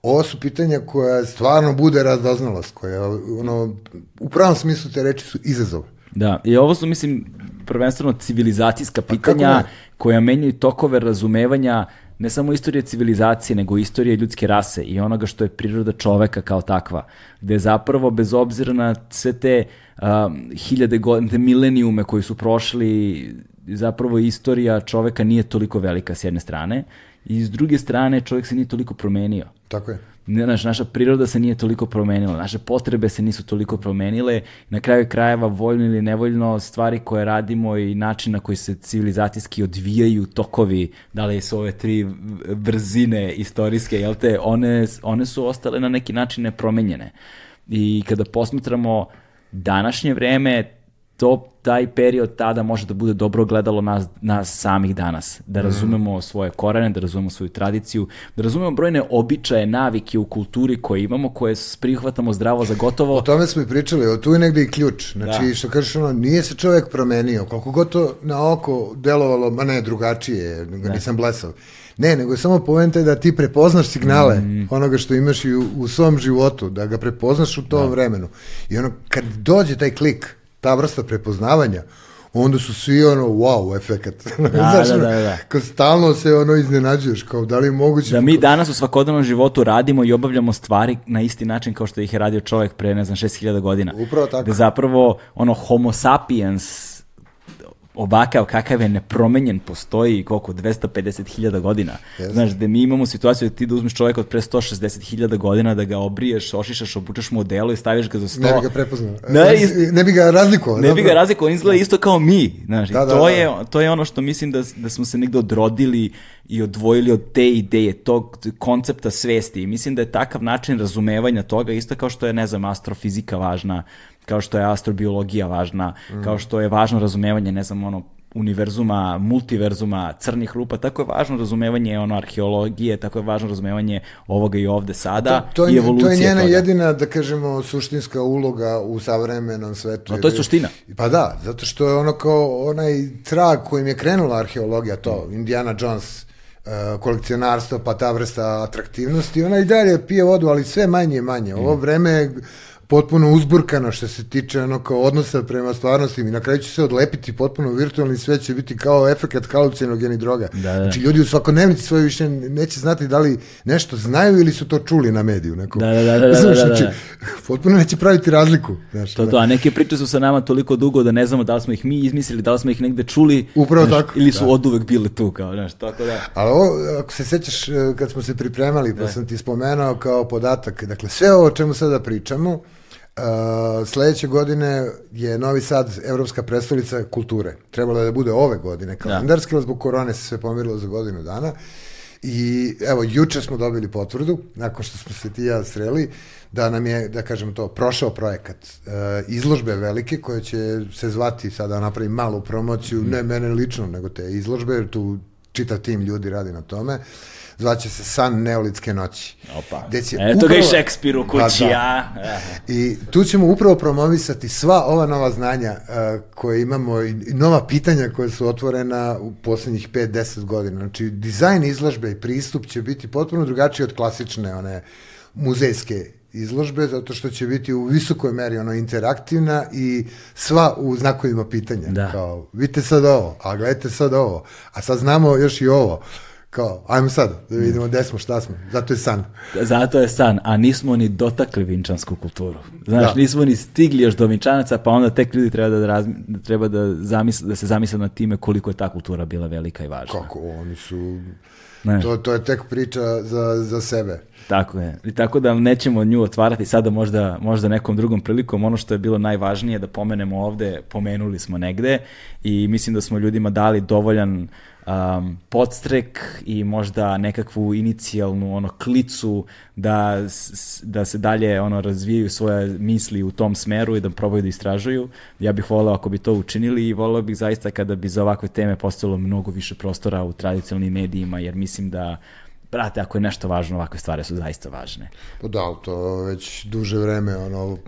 Ovo su pitanja koja stvarno bude radoznalost, koja, ono, u pravom smislu te reči su izazov. Da, i ovo su, mislim, prvenstveno civilizacijska kako pitanja koja menjaju tokove razumevanja ne samo istorije civilizacije, nego istorije ljudske rase i onoga što je priroda čoveka kao takva. Gde zapravo, bez obzira na sve te um, hiljade godina, te milenijume koji su prošli, zapravo istorija čoveka nije toliko velika s jedne strane i s druge strane čovjek se nije toliko promenio. Tako je. Ne, znaš, naša priroda se nije toliko promenila, naše potrebe se nisu toliko promenile, na kraju krajeva voljno ili nevoljno stvari koje radimo i način na koji se civilizacijski odvijaju tokovi, da li su ove tri brzine istorijske, jel te, one, one su ostale na neki način nepromenjene. I kada posmatramo današnje vreme, to, taj period tada može da bude dobro gledalo nas, nas samih danas. Da razumemo svoje korene, da razumemo svoju tradiciju, da razumemo brojne običaje, navike u kulturi koje imamo, koje prihvatamo zdravo za gotovo. O tome smo i pričali, o tu je negde i ključ. Znači, Da. što kažeš, ono, nije se čovjek promenio, koliko god to na oko delovalo, ma ne, drugačije, nego nisam blesav. Ne, nego je samo poenta da ti prepoznaš signale Mm. onoga što imaš i u, u svom životu, da ga prepoznaš u tom vremenu. I ono, kad dođe taj klik, ta vrsta prepoznavanja, onda su svi ono, wow, efekat. Znaš, da, da, da. Kao stalno se ono iznenađuješ, kao da li je moguće... Da mi danas u svakodnevnom životu radimo i obavljamo stvari na isti način kao što ih je radio čovjek pre, ne znam, 6000 godina. Upravo tako. Da zapravo, ono, homo sapiens ovakav kakav je nepromenjen postoji koliko 250.000 godina. Jeste. Znaš, da mi imamo situaciju da ti da uzmeš čovjeka od pre 160.000 godina, da ga obriješ, ošišaš, obučeš mu odelo i staviš ga za sto. Ne bi ga prepoznao. Ne, is- ne bi ga razlikovao. ne bi ga razlikovao, on izgleda isto kao mi. Znaš, Da, da, to, da. Je, to je ono što mislim da, da smo se negde odrodili i odvojili od te ideje, tog koncepta svesti. I mislim da je takav način razumevanja toga isto kao što je, ne znam, astrofizika važna, kao što je astrobiologija važna, Mm. kao što je važno razumevanje, ne znam, ono, univerzuma, multiverzuma, crnih rupa, tako je važno razumevanje ono arheologije, tako je važno razumevanje ovoga i ovde sada to i je, evolucije to je njena toga. jedina, da kažemo, suštinska uloga u savremenom svetu. A to je suština. Pa da, zato što je ono kao onaj trag kojim je krenula arheologija, to, Indiana Jones, uh, kolekcionarstvo, pa ta vrsta atraktivnosti, ona i dalje pije vodu, ali sve manje i manje. Ovo Mm. vreme potpuno uzburkano što se tiče ono kao odnosa prema stvarnosti i na kraju će se odlepiti potpuno virtualni svet će biti kao efekat halucinogeni droga. Da, da. Znači ljudi u svakodnevnici svoje više neće znati da li nešto znaju ili su to čuli na mediju. Neko. Da, da, da, da, da, Znaš, da, da. znači, potpuno neće praviti razliku. Znaš, To, to, a neke priče su sa nama toliko dugo da ne znamo da li smo ih mi izmislili, da li smo ih negde čuli. Upravo znaš, tako, Ili su da. oduvek bile tu, kao, znaš, tako da. Ali ovo, ako se sećaš, eh, kad smo se pripremali, pa sam ti spomenuo kao podatak, dakle, sve ovo o čemu sada pričamo, uh, sledeće godine je Novi Sad evropska prestolica kulture. Trebalo je da bude ove godine kalendarski, ali zbog korone se sve pomirilo za godinu dana. I evo, juče smo dobili potvrdu, nakon što smo se ti ja sreli, da nam je, da kažem to, prošao projekat uh, izložbe velike koje će se zvati, sada napravim malu promociju, ne mene lično, nego te izložbe, jer tu čitav tim ljudi radi na tome, zvaće se San Neolitske noći. Opa. Gde će Eto ga i upravo- Šekspir u Pa kući, da. a? Eh. I tu ćemo upravo promovisati sva ova nova znanja uh, koje imamo i i nova pitanja koje su otvorena u poslednjih 5-10 godina. Znači, dizajn izložbe i pristup će biti potpuno drugačiji od klasične one muzejske izložbe, zato što će biti u visokoj meri ono interaktivna i sva u znakovima pitanja. Da. Kao, vidite sad ovo, a gledajte sad ovo, a sad znamo još i ovo kao, ajmo sad, da vidimo gde smo, šta smo. Zato je san. Zato je san, a nismo ni dotakli vinčansku kulturu. Znaš, Da. nismo ni stigli još do vinčanaca, pa onda tek ljudi treba da, razmi, da treba da, zamisle, da se zamisle nad time koliko je ta kultura bila velika i važna. Kako, oni su... Ne. To, to je tek priča za, za sebe. Tako je. I tako da nećemo nju otvarati sada možda, možda nekom drugom prilikom. Ono što je bilo najvažnije da pomenemo ovde, pomenuli smo negde i mislim da smo ljudima dali dovoljan um, podstrek i možda nekakvu inicijalnu ono klicu da, da se dalje ono razvijaju svoje misli u tom smeru i da probaju da istražuju. Ja bih voleo ako bi to učinili i voleo bih zaista kada bi za ovakve teme postalo mnogo više prostora u tradicionalnim medijima jer mislim da Brate, ako je nešto važno, ovakve stvari su zaista važne. Pa da, to već duže vreme, ono,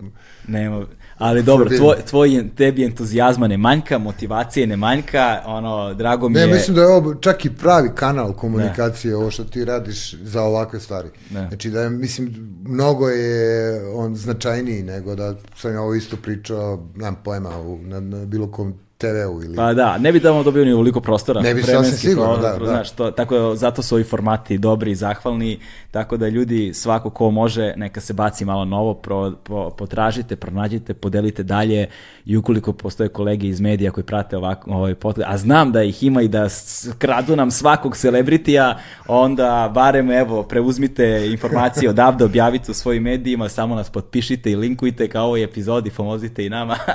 Nema, ali dobro, tvoj, tvoj, tebi entuzijazma ne manjka, motivacije ne manjka, ono, drago mi Ne, je... mislim da je ovo čak i pravi kanal komunikacije, ovo što ti radiš za ovakve stvari. Ne. Znači da je, mislim, mnogo je on značajniji nego da sam ja ovo isto pričao, nemam pojma, u, na, na bilo kom TV-u ili... Pa da, ne bi tamo dobio ni ovoliko prostora. Ne bi sasvim sigurno, da, da. Znaš, to, tako da, zato su ovi formati dobri i zahvalni, tako da ljudi, svako ko može, neka se baci malo novo, pro, po, potražite, pronađite, podelite dalje i ukoliko postoje kolege iz medija koji prate ovako, ovaj podcast, a znam da ih ima i da kradu nam svakog celebritija, onda barem evo, preuzmite informacije odavde, objavite u svojim medijima, samo nas potpišite i linkujte kao ovoj epizodi, pomozite i nama.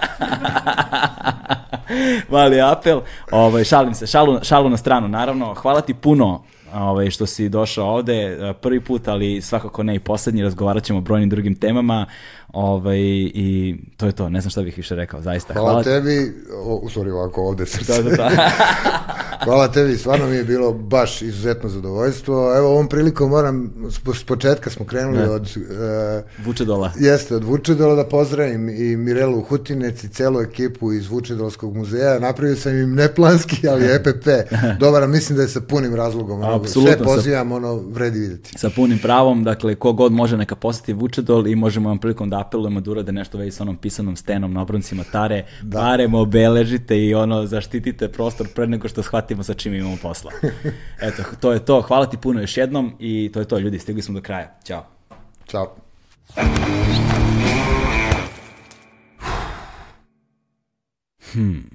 Mali apel. Ovaj, šalim se, šalu, šalu na stranu, naravno. Hvala ti puno ovaj, što si došao ovde eh, prvi put, ali svakako ne i poslednji. Razgovarat ćemo o brojnim drugim temama. Ovaj, I to je to, ne znam šta bih više rekao, zaista. Hvala, tebi, o, stvari ovako ovde srce. Da, da, da. Hvala tebi, stvarno mi je bilo baš izuzetno zadovoljstvo. Evo, ovom prilikom moram, s, početka smo krenuli Ne. od... e, Vučedola. Jeste, od Vučedola da pozdravim i Mirelu Hutinec i celu ekipu iz Vučedolskog muzeja. Napravio sam im neplanski, ali EPP. Dobar, a mislim da je sa punim razlogom. Ono, Apsolutno, Sve pozivam, ono, vredi vidjeti. Sa punim pravom, dakle, kogod može neka poseti Vučedol i možemo vam prilikom da apelujemo da urade nešto već sa onom pisanom stenom na obroncima Tare, barem obeležite i ono, zaštitite prostor pre nego što shvatimo sa čim imamo posla. Eto, to je to. Hvala ti puno još jednom i to je to, ljudi, stigli smo do kraja. Ćao. Ćao. Hmm.